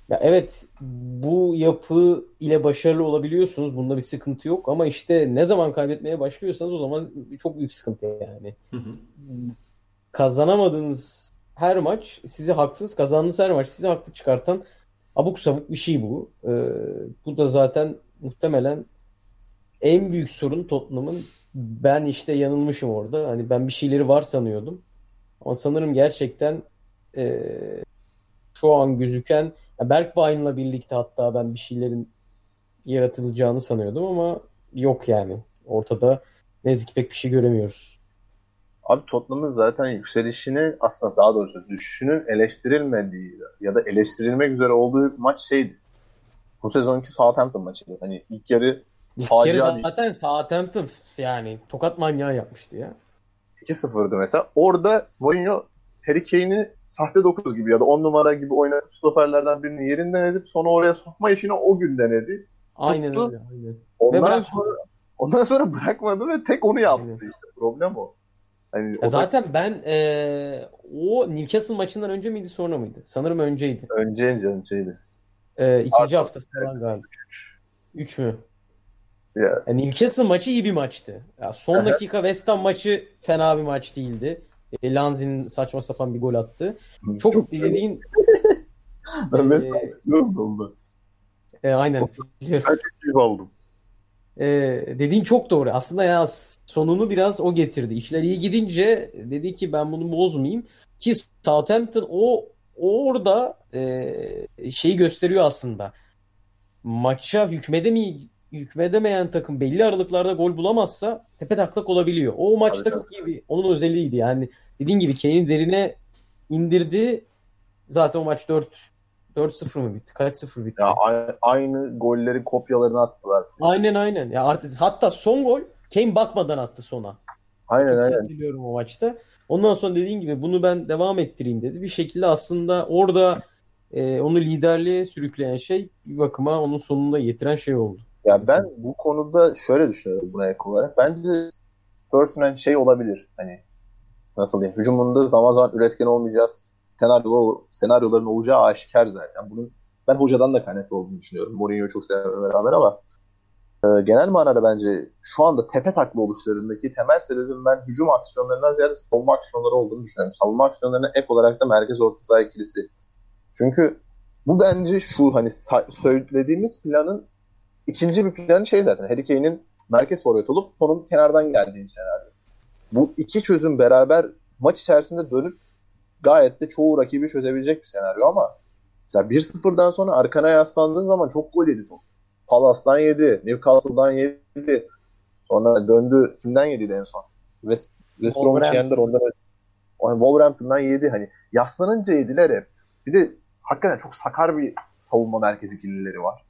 Ya evet bu yapı ile başarılı olabiliyorsunuz. Bunda bir sıkıntı yok ama işte ne zaman kaybetmeye başlıyorsanız o zaman çok büyük sıkıntı yani. Hı hı. Kazanamadığınız her maç sizi haksız, kazandığınız her maç sizi haklı çıkartan abuk sabuk bir şey bu. Ee, bu da zaten muhtemelen en büyük sorun Tottenham'ın ben işte yanılmışım orada. Hani ben bir şeyleri var sanıyordum. Ama sanırım gerçekten e, şu an gözüken ya Bergwijn'la birlikte hatta ben bir şeylerin yaratılacağını sanıyordum ama yok yani. Ortada ne yazık ki pek bir şey göremiyoruz. Abi Tottenham'ın zaten yükselişini aslında daha doğrusu düşüşünün eleştirilmediği ya da eleştirilmek üzere olduğu maç şeydi. Bu sezonki Southampton maçıydı. Hani ilk yarı İlk kere zaten Southampton yani tokat manyağı yapmıştı ya. 2-0'dı mesela. Orada Mourinho Harry Kane'i sahte 9 gibi ya da 10 numara gibi oynatıp stoperlerden birini yerinden edip sonra oraya sokma işini o gün denedi. Aynen Tuttu. öyle. Aynen. Ondan sonra ondan sonra bırakmadı ve tek onu yaptı Aynen. işte. Problem o. Hani Ya o da zaten ben eee, o Newcastle maçından önce miydi sonra mıydı? Sanırım önceydi. önce önce önceydi. Eee ikinci hafta falan galiba. Üç mü? Ya, Yani Newcastle maçı iyi bir maçtı. Ya son dakika West Ham maçı fena bir maç değildi. E, Lanz'in saçma sapan bir gol attı. Çok, dediğin ben mesela onda. e, aynen. Ben çok keyif aldım. E, dediğin çok doğru. Aslında ya sonunu biraz o getirdi. İşler iyi gidince dedi ki ben bunu bozmayayım. Ki Southampton o orada e, şeyi gösteriyor aslında. Maça hükmedemi hükmedemeyen takım belli aralıklarda gol bulamazsa tepe taklak olabiliyor. O maçta çok iyi bir onun özelliğiydi. Yani dediğin gibi Kane'i derine indirdi. Zaten o maç 4 4-0 mı bitti? Kaç 0 bitti? Ya aynı golleri kopyalarını attılar. Aynen aynen. Ya artık hatta son gol Kane bakmadan attı sona. Aynen Çok aynen. hatırlıyorum o maçta. Ondan sonra dediğin gibi bunu ben devam ettireyim dedi. Bir şekilde aslında orada e, onu liderliğe sürükleyen şey bir bakıma onun sonunda getiren şey oldu. Ya ben bu konuda şöyle düşünüyorum buna ek olarak. Bence Spurs'un hani şey olabilir. Hani nasıl diyeyim? Hücumunda zaman zaman üretken olmayacağız. Senaryo, senaryoların olacağı aşikar zaten. Bunun ben hocadan da kaynaklı olduğunu düşünüyorum. Mourinho'yu çok sevmemle beraber ama e, genel manada bence şu anda tepe takla oluşlarındaki temel sebebin ben hücum aksiyonlarından ziyade savunma aksiyonları olduğunu düşünüyorum. Savunma aksiyonlarına ek olarak da merkez orta saha ikilisi. Çünkü bu bence şu hani söylediğimiz planın ikinci bir planı şey zaten. Harry Kane'in merkez forvet olup sonun kenardan geldiği senaryo. Bu iki çözüm beraber maç içerisinde dönüp gayet de çoğu rakibi çözebilecek bir senaryo ama mesela 1-0'dan sonra arkana yaslandığın zaman çok gol yedi top. Palace'dan yedi, Newcastle'dan yedi. Sonra döndü. Kimden yediydi en son? West, West Bromwich yendiler ondan Wolverhampton'dan yedi. Hani yaslanınca yediler hep. Bir de hakikaten çok sakar bir savunma merkez ikilileri var.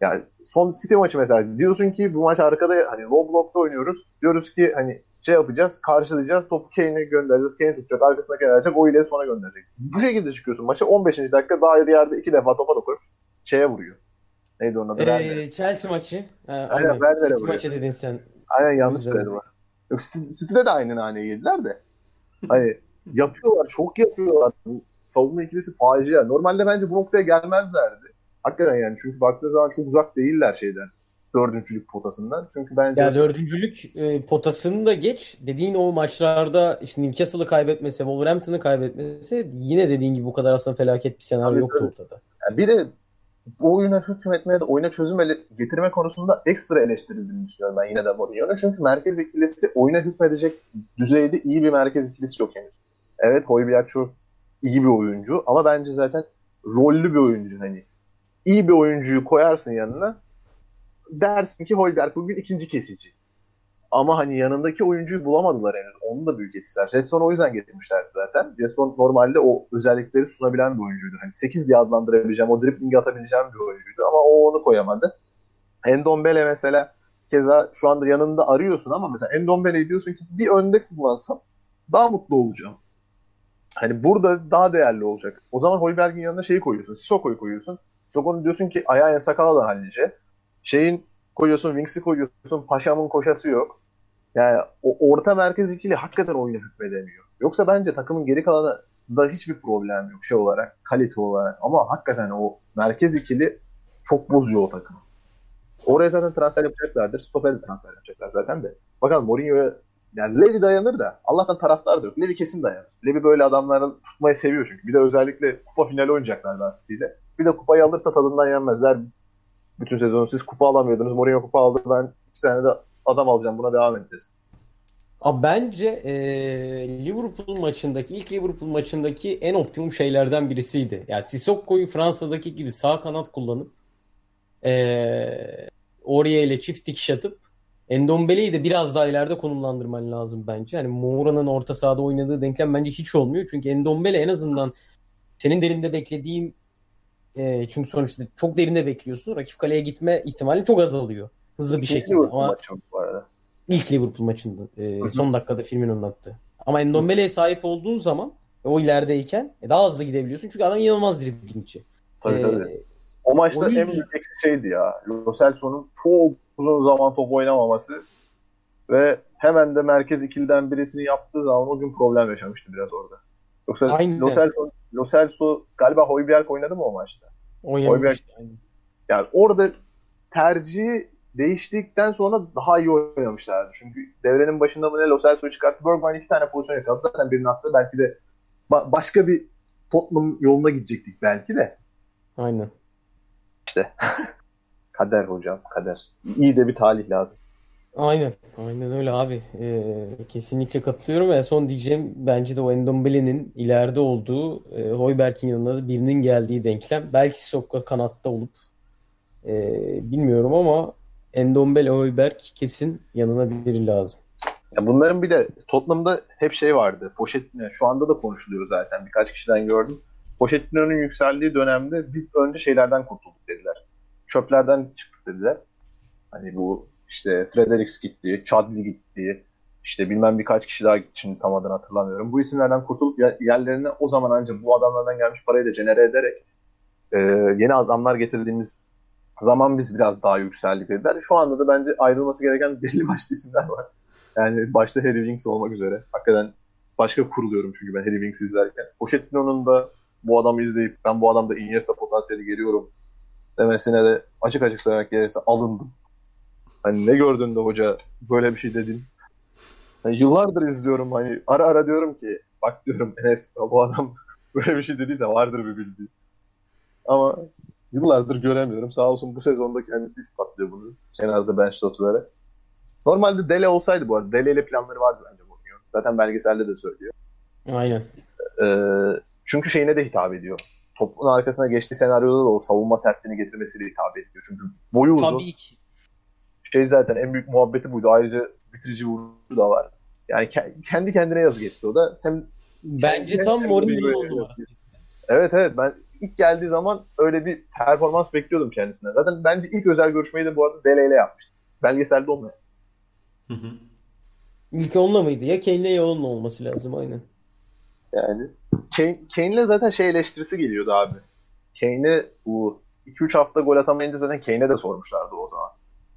Yani son City maçı mesela diyorsun ki bu maç arkada hani low block'ta oynuyoruz. Diyoruz ki hani şey yapacağız, karşılayacağız, topu Kane'e göndereceğiz, Kane tutacak, arkasına Kane verecek, o ile sona gönderecek. Bu şekilde çıkıyorsun maça 15. dakika daha yerde iki defa topa dokunup şeye vuruyor. Neydi onun adı? Ee, Chelsea maçı. Ha, Aynen. Werner'e vuruyor. maçı dedin sen. Aynen yanlış söyledim. Yok City- City'de de aynı naneyi yediler de. Hani yapıyorlar, çok yapıyorlar. Bu savunma ikilisi facia. Normalde bence bu noktaya gelmezlerdi. Hakikaten yani çünkü baktığı zaman çok uzak değiller şeyden. Dördüncülük potasından. Çünkü bence Ya dördüncülük e, potasını da geç. Dediğin o maçlarda işte Newcastle'ı kaybetmesi, Wolverhampton'ı kaybetmesi yine dediğin gibi bu kadar aslında felaket bir senaryo Tabii, yoktu tabii. ortada. Yani bir de bu oyuna hükmetmeye de oyuna çözüm ele- getirme konusunda ekstra eleştirildiğini düşünüyorum ben yine de Mourinho'nun. Çünkü merkez ikilisi oyuna hükmedecek düzeyde iyi bir merkez ikilisi yok henüz. Evet çok iyi bir oyuncu ama bence zaten rollü bir oyuncu hani. İyi bir oyuncuyu koyarsın yanına dersin ki Højbjerg bugün ikinci kesici. Ama hani yanındaki oyuncuyu bulamadılar henüz. Onun da büyük etkisi var. Jetson o yüzden getirmişlerdi zaten. Jetson normalde o özellikleri sunabilen bir oyuncuydu. Hani 8 diye adlandırabileceğim, o driblingi atabileceğim bir oyuncuydu. Ama o onu koyamadı. Endombele mesela keza şu anda yanında arıyorsun ama mesela Endombele'yi diyorsun ki bir önde kullansam daha mutlu olacağım. Hani burada daha değerli olacak. O zaman Højbjerg'in yanına şeyi koyuyorsun. Sissoko'yu koyuyorsun. Sissoko'nun diyorsun ki ayağı en sakala da hallice. Şeyin koyuyorsun, Wings'i koyuyorsun. Paşam'ın koşası yok. Yani o orta merkez ikili hakikaten oyuna hükmedemiyor. Yoksa bence takımın geri kalanı da hiçbir problem yok şey olarak, kalite olarak. Ama hakikaten o merkez ikili çok bozuyor o takımı. Oraya zaten transfer yapacaklardır. Stoper'e de transfer yapacaklar zaten de. Bakalım Mourinho'ya yani Levi dayanır da Allah'tan taraftar da yok. Levi kesin dayanır. Levi böyle adamları tutmayı seviyor çünkü. Bir de özellikle kupa finali oynayacaklar daha City ile. Bir de kupayı alırsa tadından yenmezler. Bütün sezonu siz kupa alamıyordunuz. Mourinho kupa aldı. Ben iki tane de adam alacağım. Buna devam edeceğiz. Abi bence e, Liverpool maçındaki ilk Liverpool maçındaki en optimum şeylerden birisiydi. Yani Sissoko'yu Fransa'daki gibi sağ kanat kullanıp e, Aurier ile çift dikiş atıp Endombele'yi de biraz daha ileride konumlandırman lazım bence. Yani Moura'nın orta sahada oynadığı denklem bence hiç olmuyor. Çünkü Endombele en azından senin derinde beklediğin e, çünkü sonuçta çok derinde bekliyorsun. Rakip kaleye gitme ihtimali çok azalıyor. Hızlı bir İkinci şekilde. Liverpool Ama maçı bu arada. İlk Liverpool maçında e, son dakikada Firmino'nun attığı. Ama Endombele'ye sahip olduğun zaman o ilerideyken e, daha hızlı gidebiliyorsun. Çünkü adam inanılmaz driblingçi. Tabii E, tabii. O maçta o yüzden- en büyük eksik şeydi ya. Lo Celso'nun çok uzun zaman top oynamaması ve hemen de merkez ikiliden birisini yaptığı zaman o gün problem yaşamıştı biraz orada. Yoksa Aynen. Lo Celso, Lo Celso galiba Højbjerg oynadı mı o maçta? Oynamıştı. Aynen. Yani orada tercihi değiştikten sonra daha iyi oynamışlardı. Çünkü devrenin başında mı ne Lo Celso'yu çıkarttı. Bergwijn iki tane pozisyon yakaladı. Zaten birini atsa belki de ba- başka bir Tottenham yoluna gidecektik belki de. Aynen. İşte kader hocam kader. İyi de bir talih lazım. Aynen. Aynen öyle abi. E, kesinlikle katılıyorum. En son diyeceğim bence de o Endombele'nin ileride olduğu e, Højbjerg'in yanında da birinin geldiği denklem. Belki Sissoko kanatta olup e, bilmiyorum ama Endombele Højbjerg kesin yanına biri lazım. Ya bunların bir de Tottenham'da hep şey vardı. Pochettino şu anda da konuşuluyor zaten. Birkaç kişiden gördüm. Pochettino'nun yükseldiği dönemde biz önce şeylerden kurtulduk dediler. Çöplerden çıktık dediler. Hani bu işte Fredericks gitti, Chadli gitti. işte bilmem birkaç kişi daha gitti şimdi tam adını hatırlamıyorum. Bu isimlerden kurtulup yer- yerlerine o zaman ancak bu adamlardan gelmiş parayı da genere ederek e, yeni adamlar getirdiğimiz zaman biz biraz daha yükseldik dediler. Şu anda da bence ayrılması gereken belli başlı isimler var. Yani başta Harry Winks olmak üzere. Hakikaten başka kuruluyorum çünkü ben Harry Winks izlerken. Pochettino'nun da bu adamı izleyip ben bu adamda Iniesta potansiyeli görüyorum demesine de açık açık söylemek gerekirse alındım. Hani ne gördün de hoca böyle bir şey dedin. Hani yıllardır izliyorum hani ara ara diyorum ki bak diyorum Enes bu adam böyle bir şey dediyse vardır bir bildiği. Ama yıllardır göremiyorum. Sağ olsun bu sezonda kendisi ispatlıyor bunu. Kenarda bench'te oturarak. Normalde Dele olsaydı bu arada. Dele ile planları vardı bence Mourinho. Zaten belgeselde de söylüyor. Aynen. Ee, çünkü şeyine de hitap ediyor. Topun arkasına geçtiği senaryoda da o savunma sertliğini getirmesiyle hitap ediyor. Çünkü boyu uzun. Tabii ki. Şey zaten en büyük muhabbeti buydu. Ayrıca bitirici vuruşu da var. Yani ke- kendi kendine yazık etti o da. Hem Bence tam on numarası. Evet evet ben ilk geldiği zaman öyle bir performans bekliyordum kendisine. Zaten bence ilk özel görüşmeyi de bu arada Dele ile yapmıştı. Belgeselde onunla. Hı hı. İlk onunla mıydı? Ya Kane'le ya onunla olması lazım aynen. Yani Kane, Kane'le zaten şey eleştirisi geliyordu abi. Kane'e bu 2-3 hafta gol atamayınca zaten Kane'e de sormuşlardı o zaman.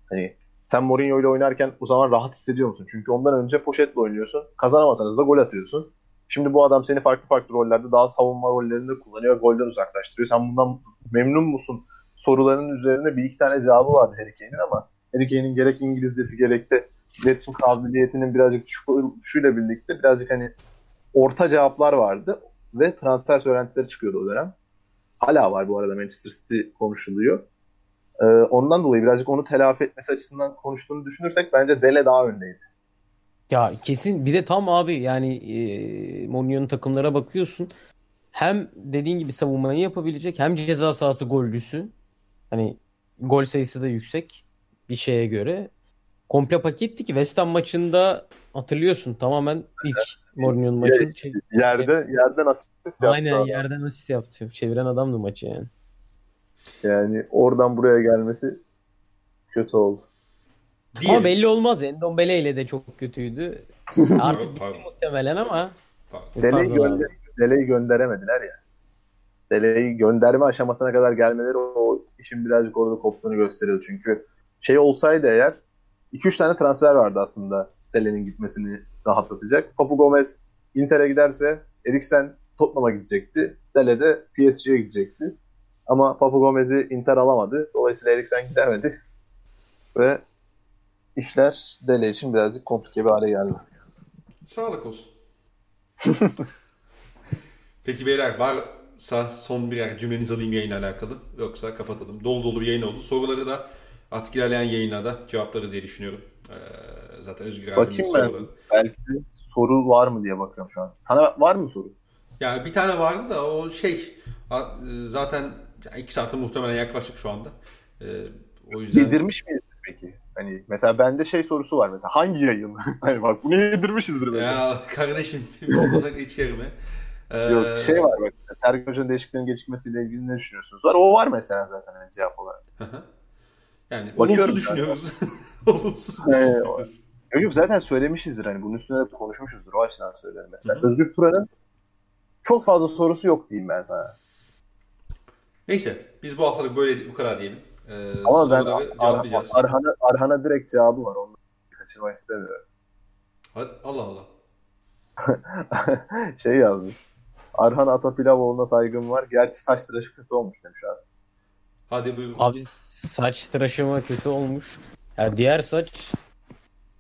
Hani sen Mourinho ile oynarken o zaman rahat hissediyor musun? Çünkü ondan önce poşetle oynuyorsun. Kazanamasanız da gol atıyorsun. Şimdi bu adam seni farklı farklı rollerde daha savunma rollerinde kullanıyor. Golden uzaklaştırıyor. Sen bundan memnun musun? Soruların üzerine bir iki tane cevabı vardı Harry Kane'in ama Harry Kane'in gerek İngilizcesi gerek de iletişim kabiliyetinin birazcık düşük birlikte birazcık hani orta cevaplar vardı ve transfer söylentileri çıkıyordu o dönem. Hala var bu arada Manchester City konuşuluyor. Ee, ondan dolayı birazcık onu telafi etmesi açısından konuştuğunu düşünürsek bence Dele daha öndeydi. Ya kesin bir de tam abi yani e, Mourinho'nun takımlara bakıyorsun. Hem dediğin gibi savunmayı yapabilecek hem ceza sahası golcüsü. Hani gol sayısı da yüksek bir şeye göre. Komple paketti ki West Ham maçında hatırlıyorsun tamamen ilk Mourinho'nun maçı. Yerde yerden asist yaptı. aynen adam. yerden asist yaptı. Çeviren adamdı maçı yani. Yani oradan buraya gelmesi kötü oldu. Diyelim. Ama belli olmaz. Endombele ile de çok kötüydü. Artık Pardon. muhtemelen ama. Dele'yi, gönder Dele'yi gönderemediler ya. Dele'yi gönderme aşamasına kadar gelmeleri o işin birazcık orada koptuğunu gösteriyordu. Çünkü şey olsaydı eğer 2-3 tane transfer vardı aslında Dele'nin gitmesini rahatlatacak. Papu Gomez Inter'e giderse Eriksen Tottenham'a gidecekti. Dele de PSG'ye gidecekti. Ama Papu Gomez'i Inter alamadı. Dolayısıyla Eriksen gidemedi. Ve işler Dele için birazcık komplike bir hale geldi. Sağlık olsun. Peki beyler varsa son birer cümlenizi alayım yayınla alakalı. Yoksa kapatalım. Dolu dolu bir yayın oldu. Soruları da artık ilerleyen yayınlarda cevaplarız diye düşünüyorum. Ee, zaten Özgür abinin Bakayım ben. Belki soru var mı diye bakıyorum şu an. Sana var mı soru? Yani bir tane vardı da o şey zaten ya iki saate muhtemelen yaklaşık şu anda. Ee, o yüzden Yedirmiş miyiz peki? Hani mesela bende şey sorusu var mesela hangi yayın? hani bak bunu yedirmişizdir mesela. ya kardeşim olmadı hiç yerime. Ee, Yok şey var bak Sergen Hoca'nın değişikliklerin gecikmesiyle ilgili ne düşünüyorsunuz? Var o var mesela zaten hani cevap olarak. yani olumsuz düşünüyoruz. olumsuz düşünüyoruz. Yok yok zaten söylemişizdir hani bunun üstüne de konuşmuşuzdur o açıdan söylerim mesela. Hı hı. Özgür Turan'ın çok fazla sorusu yok diyeyim ben sana. Neyse biz bu haftalık böyle bu kadar diyelim. Ee, Ama ben Ar-. Arhan'a Arhan'a direkt cevabı var. Onu kaçırmak istemiyorum. Hadi, Allah Allah. şey yazmış. Arhan Atapilavoğlu'na saygım var. Gerçi saç tıraşı kötü olmuş demiş abi. Hadi buyurun. Abi saç tıraşıma kötü olmuş. Ya diğer saç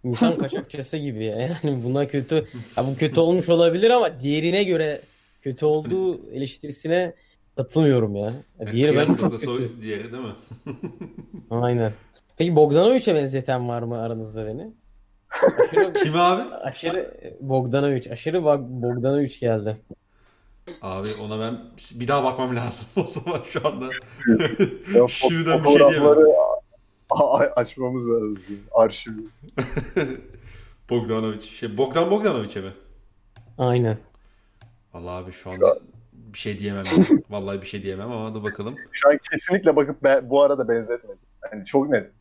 insan kaçakçısı gibi ya. Yani buna kötü. Ya bu kötü olmuş olabilir ama diğerine göre kötü olduğu eleştirisine katılmıyorum ya. ya diğeri bence çok kötü. soy- Diğeri değil mi? Aynen. Peki Bogdanovic'e benzeten var mı aranızda beni? Aşırı, Kim abi? aşırı Bogdanovic. Aşırı bak Bogdanovic geldi. Abi ona ben bir daha bakmam lazım o zaman şu anda. Ya, Şimdiden bir şey diyemem. açmamız lazım. Arşivi. Bogdanovic. Şey, Bogdan Bogdanovic'e mi? Aynen. Vallahi abi şu anda bir şey diyemem. Vallahi bir şey diyemem ama da bakalım. Şu an kesinlikle bakıp ben, bu arada benzetmedim. Yani çok net.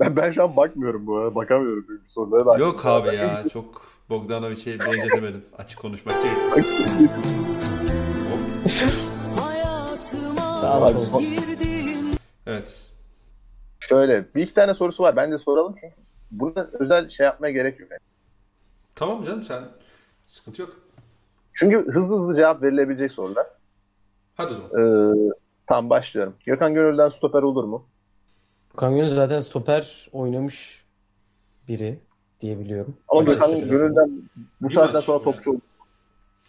Ben, ben şu an bakmıyorum bu arada. Bakamıyorum çünkü sorulara da Yok abi ya çok Bogdanovic'e benzetemedim. Açık konuşmak. Hayatıma Sağ ol. Evet. Şöyle bir iki tane sorusu var. Bence soralım çünkü burada özel şey yapmaya gerek yok. Yani. Tamam canım sen sıkıntı yok. Çünkü hızlı hızlı cevap verilebilecek sorular. Hadi o zaman. Ee, tamam başlıyorum. Gökhan Gönül'den stoper olur mu? Kamyon zaten stoper oynamış biri diye biliyorum. Ama Gökhan Gönül'den bu saatten sonra yani. topçu olur.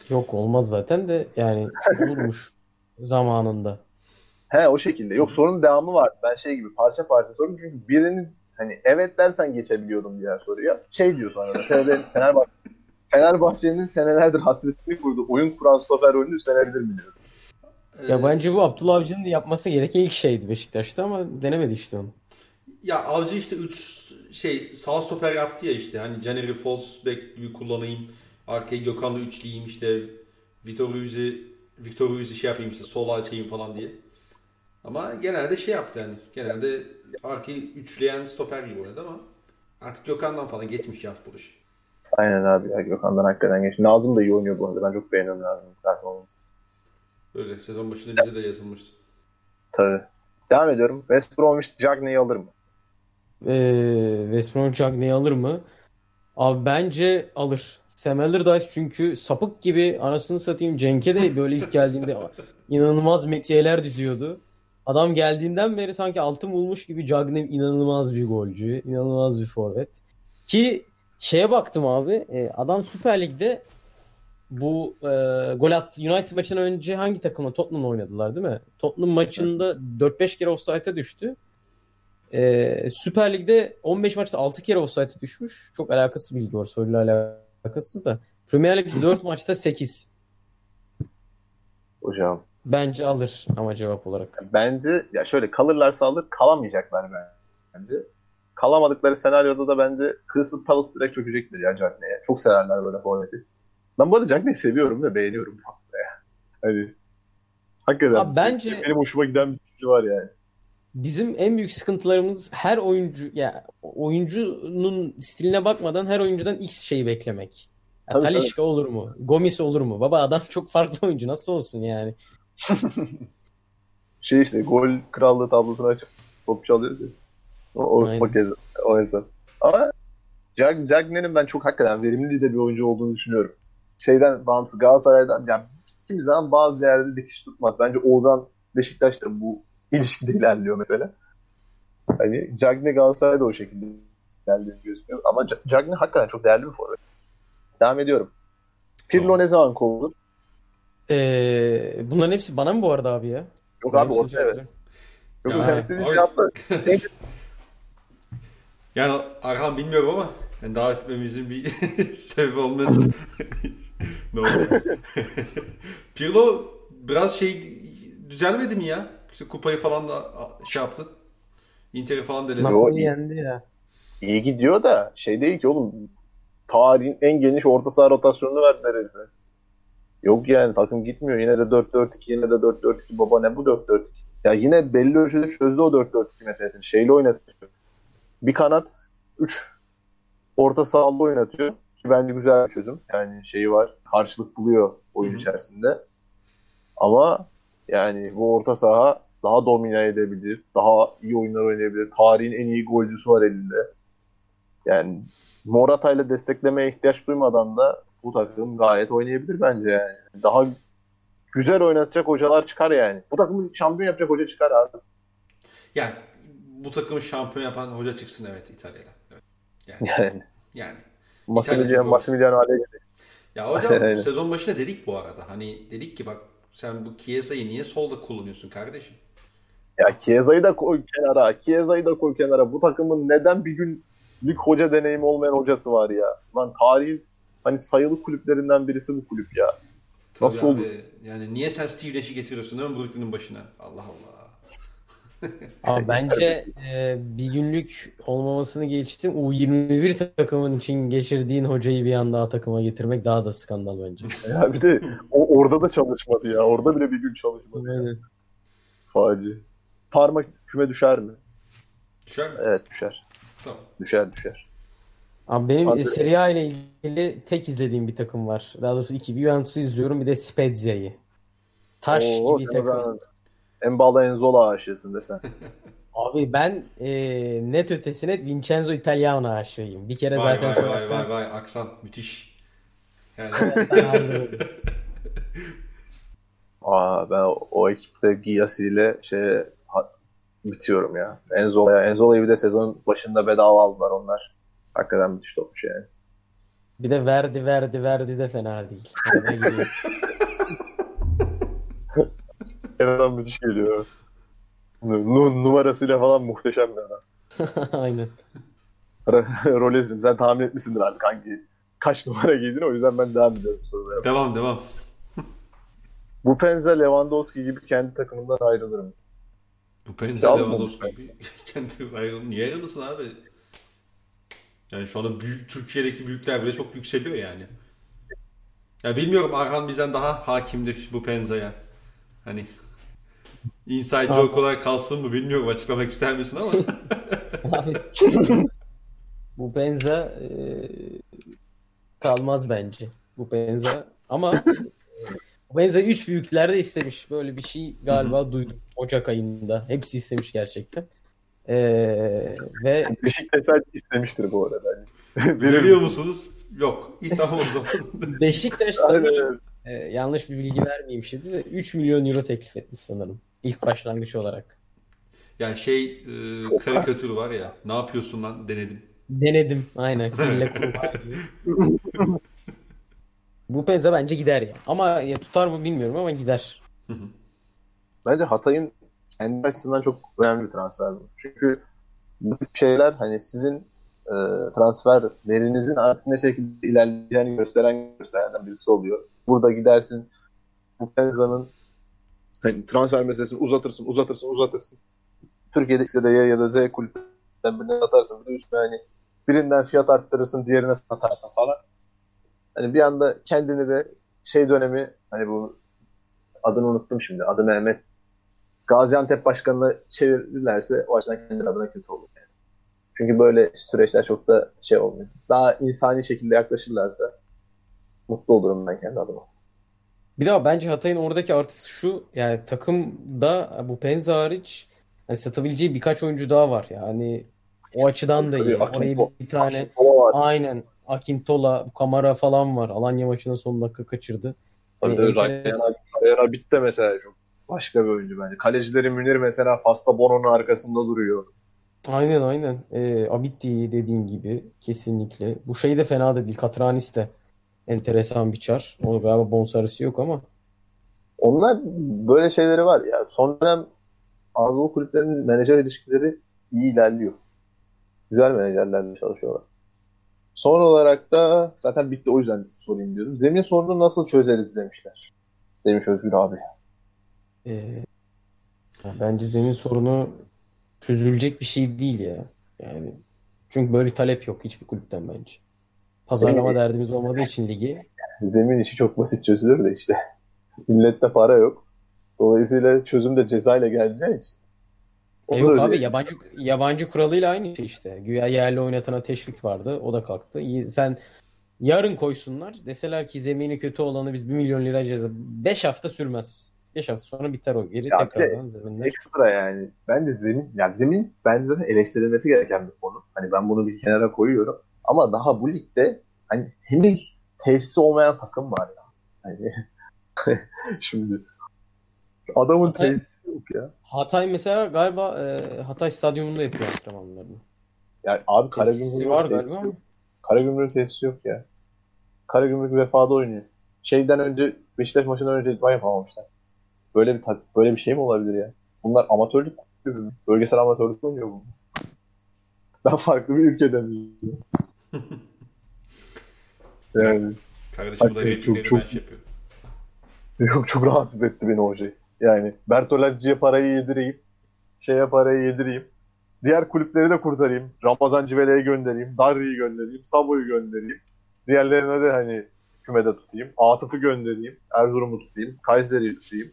Yok olmaz zaten de yani vurmuş zamanında. He o şekilde. Yok sorunun devamı var. Ben şey gibi parça parça sordum çünkü birinin hani evet dersen geçebiliyordum diğer soruya. Şey diyor sonra da Fener- Fenerbahçe, Fenerbahçe'nin senelerdir hasretini kurdu. Oyun kuran stoper oyunu üstlenebilir mi diyor. Ya bence bu Abdullah Avcı'nın yapması gereken ilk şeydi Beşiktaş'ta ama denemedi işte onu. Ya Avcı işte 3 şey sağ stoper yaptı ya işte. Hani Caner'i false back gibi kullanayım. Arkayı Gökhan'la üçleyeyim işte. Vitor Ruiz'i Victor Ruiz'i şey yapayım işte sola açayım falan diye. Ama genelde şey yaptı yani. Genelde arkayı üçleyen stoper gibi oynadı ama artık Gökhan'dan falan geçmiş ya futbol işi. Aynen abi ya Gökhan'dan hakikaten geç. Nazım da iyi oynuyor bu arada. Ben çok beğeniyorum Nazım'ın performansı. Öyle sezon başında bize de yazılmıştı. Tabii. Devam ediyorum. West Bromwich Cagney'i alır mı? Ee, West Bromwich Cagney'i alır mı? Abi bence alır. Sam Allardyce çünkü sapık gibi anasını satayım Cenk'e de böyle ilk geldiğinde inanılmaz metiyeler düzüyordu. Adam geldiğinden beri sanki altın bulmuş gibi Cagney inanılmaz bir golcü, inanılmaz bir forvet. Ki şeye baktım abi, e, adam Süper Lig'de bu e, gol attı United maçından önce hangi takımla Tottenham'la oynadılar değil mi? Tottenham maçında 4-5 kere offside'a düştü. E, Süper Lig'de 15 maçta 6 kere offside'a düşmüş. Çok alakasız bilgi var. Soruyla alakasız da. Premier Lig'de 4 maçta 8. Hocam. Bence alır ama cevap olarak. Bence ya şöyle kalırlarsa alır kalamayacaklar bence. Kalamadıkları senaryoda da bence Crystal Palace direkt çökecektir ya Cagney'e. Çok severler böyle forveti. Ben bu arada Cagney'i seviyorum ve beğeniyorum. Hani hakikaten Abi bence benim hoşuma giden bir stili var yani. bizim en büyük sıkıntılarımız her oyuncu ya oyuncunun stiline bakmadan her oyuncudan X şeyi beklemek. Ya, Talisca olur mu? Gomis olur mu? Baba adam çok farklı oyuncu. Nasıl olsun yani? Şey işte gol krallığı tablosunu açıp top çalıyor diyor. O, o, Aynen. o, kez, o hesap. Ama Jag, Cagney'in ben çok hakikaten verimli de bir oyuncu olduğunu düşünüyorum. Şeyden bağımsız Galatasaray'dan yani kimi zaman bazı yerde dikiş tutmaz. Bence Oğuzhan Beşiktaş'ta bu ilişkide ilerliyor mesela. Hani Cagney Galatasaray'da o şekilde ilerliyor gözüküyor. Ama Ca- Cagney hakikaten çok değerli bir forvet. Devam ediyorum. Pirlo Tamam. ne zaman kovulur? Ee, bunların hepsi bana mı bu arada abi ya? Yok abi Hepsini orta evet. Yok sen istediğin abi- cevapla. Yani Arhan bilmiyorum ama yani davet etmemizin bir sebebi olmasın. ne olmaz. Pirlo biraz şey düzelmedi mi ya? İşte kupayı falan da şey yaptı. Inter'i falan deledi. Napoli yendi ya. İyi gidiyor da şey değil ki oğlum tarihin en geniş orta saha rotasyonunu verdiler herife. Yok yani takım gitmiyor. Yine de 4-4-2 yine de 4-4-2 baba ne bu 4-4-2? Ya yine belli ölçüde çözdü o 4-4-2 meselesini. Şeyle oynatıyor. Bir kanat 3 orta sahada oynatıyor. Ki bence güzel bir çözüm. Yani şeyi var. Karşılık buluyor oyun Hı hı. içerisinde. Ama yani bu orta saha daha domine edebilir. Daha iyi oyunlar oynayabilir. Tarihin en iyi golcüsü var elinde. Yani Morata ile desteklemeye ihtiyaç duymadan da bu takım gayet oynayabilir bence yani. Daha güzel oynatacak hocalar çıkar yani. Bu takımı şampiyon yapacak hoca çıkar abi. Yani bu takımı şampiyon yapan hoca çıksın evet İtalya'da. Evet. Yani, Yani yani. Massimiliano, Massimiliano Allegri. Ya hocam sezon başında dedik bu arada. Hani dedik ki bak sen bu Chiesa'yı niye solda kullanıyorsun kardeşim? Ya Chiesa'yı da koy kenara. Chiesa'yı da koy kenara. Bu takımın neden bir günlük hoca deneyimi olmayan hocası var ya? Lan tarihin hani sayılı kulüplerinden birisi bu kulüp ya. Tabii Nasıl abi, olur? Yani niye sen Steve Nash'i getiriyorsun değil mi Brooklyn'in başına? Allah Allah. Abi bence e, bir günlük olmamasını geçtim. U21 takımın için geçirdiğin hocayı bir anda A takıma getirmek daha da skandal bence. Ya bir de o orada da çalışmadı ya. Orada bile bir gün çalışmadı. Aynen. Faci. Parma küme düşer mi? Düşer mi? Evet düşer. Tamam. Düşer düşer. Abi benim Hadi. Serie A ile ilgili tek izlediğim bir takım var. Daha doğrusu iki. Bir Juventus'u izliyorum bir de Spezia'yı. Taş Oo, gibi takım. ben- Embala Enzola aşığısın desen. Abi ben e, net ötesine Vincenzo Italiano aşığıyım. Bir kere Vay zaten vay vay vay vay aksan müthiş. Yani. Aa ben o, o ekipte Giasi ile şey bitiyorum ya. Enzola'ya. Enzola'yı bir de sezon başında bedava aldılar onlar. Hakikaten müthiş topmuş yani. Bir de verdi verdi verdi de fena değil. Kenardan müthiş geliyor. Nu- numarasıyla falan muhteşem bir adam. Aynen. Rolezim sen tahmin etmişsindir artık hangi kaç numara giydiğini o yüzden ben devam ediyorum sorulara. devam devam. Bu Penza Lewandowski gibi kendi takımından ayrılır mı? Bu Penza Çalma Lewandowski gibi kendi ayrılın. Niye ayrılmasın abi? Yani şu anda büyük Türkiye'deki büyükler bile çok yükseliyor yani. Ya bilmiyorum Arhan bizden daha hakimdir bu Penza'ya. Hani inside joke olarak kalsın mı bilmiyorum açıklamak ister misin ama. Bu benza e, kalmaz bence. Bu benza ama bu benza üç büyükler de istemiş. Böyle bir şey galiba duydum Ocak ayında. Hepsi istemiş gerçekten. E, ve Beşiktaş istemiştir bu arada. Veriyor musunuz? Yok. İyi tamam o zaman. Beşiktaş sanırım, e, yanlış bir bilgi vermeyeyim şimdi de 3 milyon euro teklif etmiş sanırım. İlk başlangıç olarak. ya şey e, karikatür var ya. Ne yapıyorsun lan denedim. Denedim. Aynen. Kille. Bu Penza bence gider ya. Ama ya tutar mı bilmiyorum ama gider. Bence Hatay'ın kendi açısından çok önemli bir transfer bu. Çünkü bu tip şeyler hani sizin e, transferlerinizin artık ne şekilde ilerleyeceğini gösteren gösterenden birisi oluyor. Burada gidersin bu Penza'nın hani transfer meselesini uzatırsın, uzatırsın, uzatırsın. Türkiye'de X'de de Y ya da Z kulüpten birine satarsın. Bir üstüne hani birinden fiyat arttırırsın, diğerine satarsın falan. Hani bir anda kendini de şey dönemi hani bu adını unuttum şimdi. Adı Mehmet Gaziantep başkanına çevirirlerse o açıdan kendi adına kötü olur. Yani. Çünkü böyle süreçler çok da şey olmuyor. Daha insani şekilde yaklaşırlarsa mutlu olurum ben kendi adıma. Bir daha bence Hatay'ın oradaki artısı şu yani takımda bu Penza hariç hani satabileceği birkaç oyuncu daha var. Yani o açıdan da iyi. Orayı bir tane aynen Akintola, Kamara falan var. Alanya maçının son dakika kaçırdı. Tabii de enteresan- Ryan Abi- Ryan Abit de mesela çok başka bir oyuncu bence. Kalecileri Münir mesela Fasta Bono'nun arkasında duruyor. Aynen aynen. Ee, Abitti dediğin gibi kesinlikle. Bu şey de fena da değil. Katranis de enteresan bir çar. Onun galiba bonservisi yok ama. Onlar böyle şeyleri var ya. Son dönem Anadolu kulüplerinin menajer ilişkileri iyi ilerliyor. Güzel menajerlerle çalışıyorlar. Son olarak da zaten bitti o yüzden sorayım diyorum. Zemin sorununu nasıl çözeriz demişler. Demiş Özgür abi. Ee, bence zemin sorunu çözülecek bir şey değil ya. Yani çünkü böyle bir talep yok hiçbir kulüpten bence. Pazarlama Zemin- derdimiz olmadığı için ligi. Zemin işi çok basit çözülür de işte. Millette para yok. Dolayısıyla çözüm de cezayla geleceği için. E Onu yok da abi yabancı yabancı kuralıyla aynı şey işte. Güya yerli oynatana teşvik vardı. O da kalktı. Sen yarın koysunlar. Deseler ki zemini kötü olanı biz 1 milyon lira ceza. 5 hafta sürmez. 5 hafta sonra biter o. Geri Ya tekrardan zeminler. ekstra yani. Bence zemin, yani zemin bence zaten eleştirilmesi gereken bir konu. Hani ben bunu bir kenara koyuyorum. Ama daha bu ligde hani henüz tesisi olmayan takım var ya. Hani şimdi adamın Hatay- tesisi yok ya. Hatay mesela galiba e, Hatay stadyumunda yapıyor antrenmanlarını. Yani abi Karagümrük'ün var galiba ama. Karagümrük'ün tesisi yok ya. Karagümrük vefada oynuyor. Şeyden önce Beşiktaş maçından önce idman yapamamışlar. Böyle bir böyle bir şey mi olabilir ya? Bunlar amatörlük kulübü mü? Bölgesel amatörlük oynuyor bu. Ben farklı bir ülkeden biliyorum. Yani Kardeşim bu da çok- ben çok- şey yapıyorum. çok, çok rahatsız etti beni o şey. Yani Bertolacci'ye parayı yedireyim. Şeye parayı yedireyim. Diğer kulüpleri de kurtarayım. Ramazan Civele'ye göndereyim. Darri'yi göndereyim. Sabo'yu göndereyim. Diğerlerine de hani kümede tutayım. Atıf'ı göndereyim. Erzurum'u tutayım. Kayseri'yi tutayım.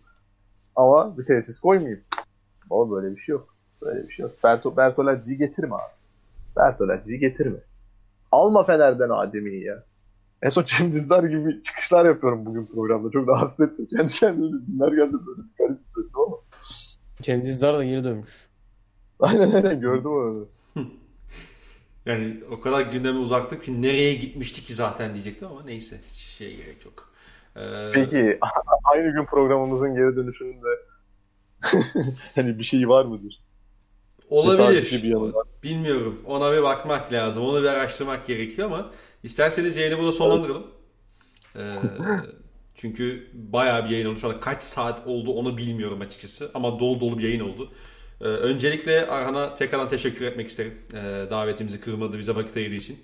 Ama bir tesis koymayayım. Ama böyle bir şey yok. Böyle bir şey yok. Berto, Bertolacci'yi getirme abi. Bertolacci'yi getirme. Alma Fener'den Adem'i ya. En son Cem Dizdar gibi çıkışlar yapıyorum bugün programda. Çok rahatsız ettim. Kendi kendime de dinlerken de böyle bir garip hissettim ama. Cem Dizdar da geri dönmüş. Aynen aynen gördüm onu. Yani o kadar gündeme uzaktık ki nereye gitmişti ki zaten diyecektim ama neyse hiç şey gerek yok. Ee, Peki aynı gün programımızın geri dönüşünde hani bir şey var mıdır? Bir olabilir. yanı var. Bilmiyorum. Ona bir bakmak lazım. Onu bir araştırmak gerekiyor ama isterseniz yayını burada sonlandıralım. Ee, çünkü bayağı bir yayın oldu. Şu anda kaç saat oldu onu bilmiyorum açıkçası. Ama dolu dolu bir yayın oldu. Ee, öncelikle Arhan'a tekrardan teşekkür etmek isterim. Ee, davetimizi kırmadı, bize vakit ayırdığı için.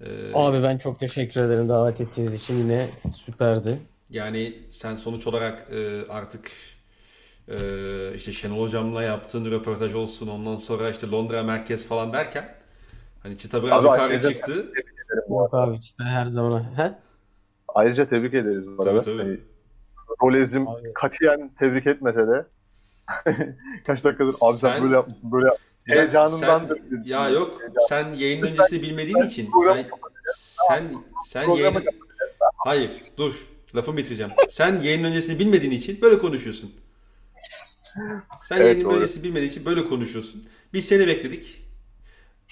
Ee, Abi ben çok teşekkür ederim davet ettiğiniz için yine süperdi. Yani sen sonuç olarak e, artık e, işte Şenol Hocam'la yaptığın röportaj olsun ondan sonra işte Londra merkez falan derken hani çıta biraz Abi yukarı çıktı. Yok abi işte her zaman. He? Ayrıca tebrik ederiz bu arada. Tabii, tabii. Hani, Rolez'cim Abi. katiyen tebrik etmese de kaç dakikadır abi sen, Sen- böyle yapmışsın böyle yapmışsın. Ya Heyecanındandır. sen- ya yok Heyecan. sen yayın öncesini bilmediğin için programı sen sen sen yayın Hayır dur lafımı bitireceğim. Sen yayın öncesini bilmediğin için böyle konuşuyorsun. Sen Evet, yayın doğru. öncesini bilmediğin için böyle konuşuyorsun. Biz seni bekledik.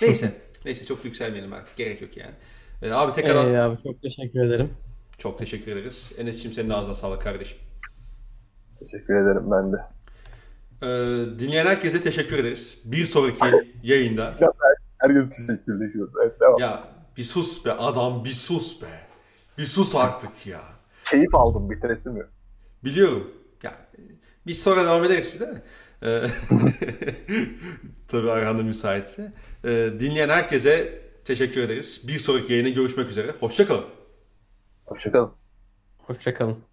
Neyse. Neyse çok yükselmeyelim artık. Gerek yok yani. Ee, abi tekrar Ee, abi çok teşekkür ederim. çok teşekkür ederiz. Enes'ciğim senin ağzına sağlık kardeşim. Teşekkür ederim ben de. Ee, dinleyen herkese teşekkür ederiz. Bir sonraki yayında. Herkese teşekkür ediyoruz. Evet devam. Ya bir sus be adam bir sus be. Bir sus artık ya. Keyif aldım bitiresim yok. Biliyorum. Biz sonra devam ederiz değil mi? Ee, Tabii Arhan da müsaitse. Ee, dinleyen herkese teşekkür ederiz. Bir sonraki yayına görüşmek üzere. Hoşçakalın. Hoşçakalın. Hoşçakalın.